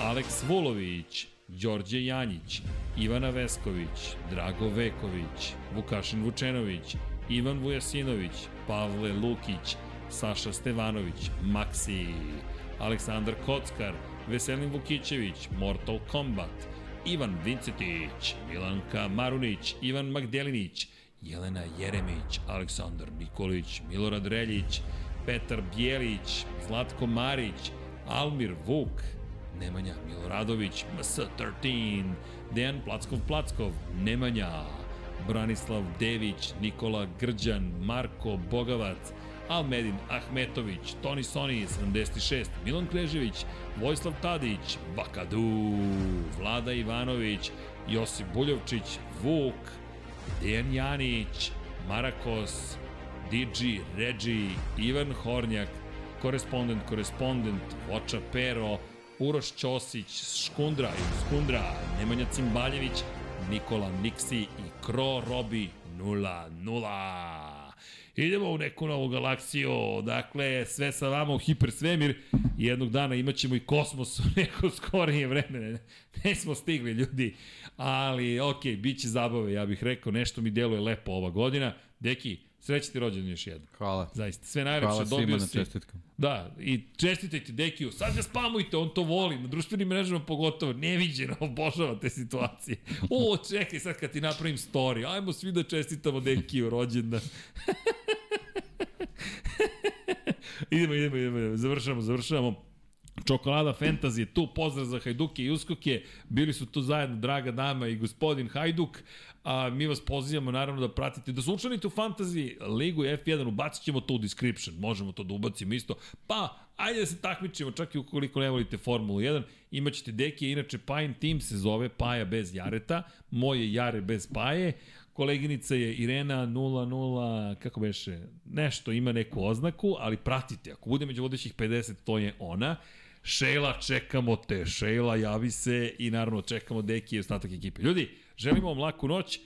S1: Aleks Vulović, Đorđe Janjić, Ivana Vesković, Drago Veković, Vukašin Vučenović, Ivan Vujasinović, Pavle Lukić, Saša Stevanović, Maksi, Aleksandar Kockar, Veselin Vukićević, Mortal Kombat, Ivan Vincetić, Milanka Marunić, Ivan Magdelinić, Jelena Jeremić, Aleksandar Nikolić, Milorad Reljić, Petar Bjelić, Zlatko Marić, Almir Vuk, Nemanja Miloradović, MS13, Dejan Plackov-Plackov, Nemanja, Branislav Dević, Nikola Grđan, Marko Bogavac, Almedin Ahmetović, Toni Soni 76, Milan Krežević, Vojislav Tadić, Bakadu, Vlada Ivanović, Josip Buljovčić, Vuk, Dejan Janić, Marakos, Digi, Regi, Ivan Hornjak, korespondent, korespondent, Voča Pero, Uroš Ćosić, Škundra Skundra, Nemanja Cimbaljević, Nikola Niksi i Kro Robi 0-0. Idemo u neku novu galaksiju, dakle, sve sa vama u hipersvemir i jednog dana imaćemo i kosmos u neko skorije vreme. Ne, ne smo stigli, ljudi, ali, ok, bit će zabave, ja bih rekao, nešto mi deluje lepo ova godina. Deki, Sreći ti rođendan još jednom.
S2: Hvala.
S1: Zaista, sve najlepše.
S2: Hvala
S1: dobio
S2: svima
S1: si.
S2: na čestitkama.
S1: Da, i čestitajte Dekiju, sad ga spamujte, on to voli, na društvenim mrežama pogotovo, neviđeno, obožava te situacije. O, čekaj, sad kad ti napravim story, ajmo svi da čestitamo Dekiju rođendan. idemo, idemo, idemo, završamo, završamo. Čokolada Fantasy je tu, pozdrav za Hajduke i Uskoke, bili su tu zajedno Draga Dama i gospodin Hajduk, a mi vas pozivamo naravno da pratite, da se u Fantasy ligu F1, ubacit ćemo to u description, možemo to da ubacimo isto, pa ajde da se takmičimo, čak i ukoliko ne volite Formulu 1, imaćete deke, inače Pine Team se zove Paja bez Jareta, moje Jare bez Paje, koleginica je Irena 00, kako beše, nešto ima neku oznaku, ali pratite, ako bude među vodećih 50, to je ona. Šejla, čekamo te, Šejla, javi se i naravno čekamo Deki i ostatak ekipe. Ljudi, želimo vam laku noć.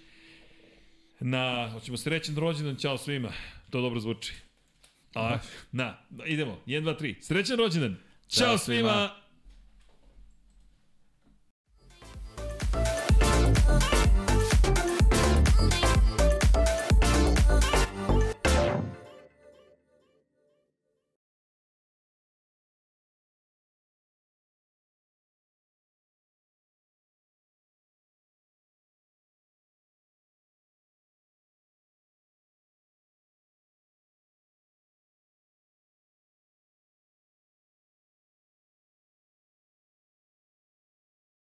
S1: Na, hoćemo srećan rođendan, čao svima. To dobro zvuči. A, na, idemo, 1, 2, 3. Srećan rođendan. Ćao,
S2: Ćao
S1: svima.
S2: svima.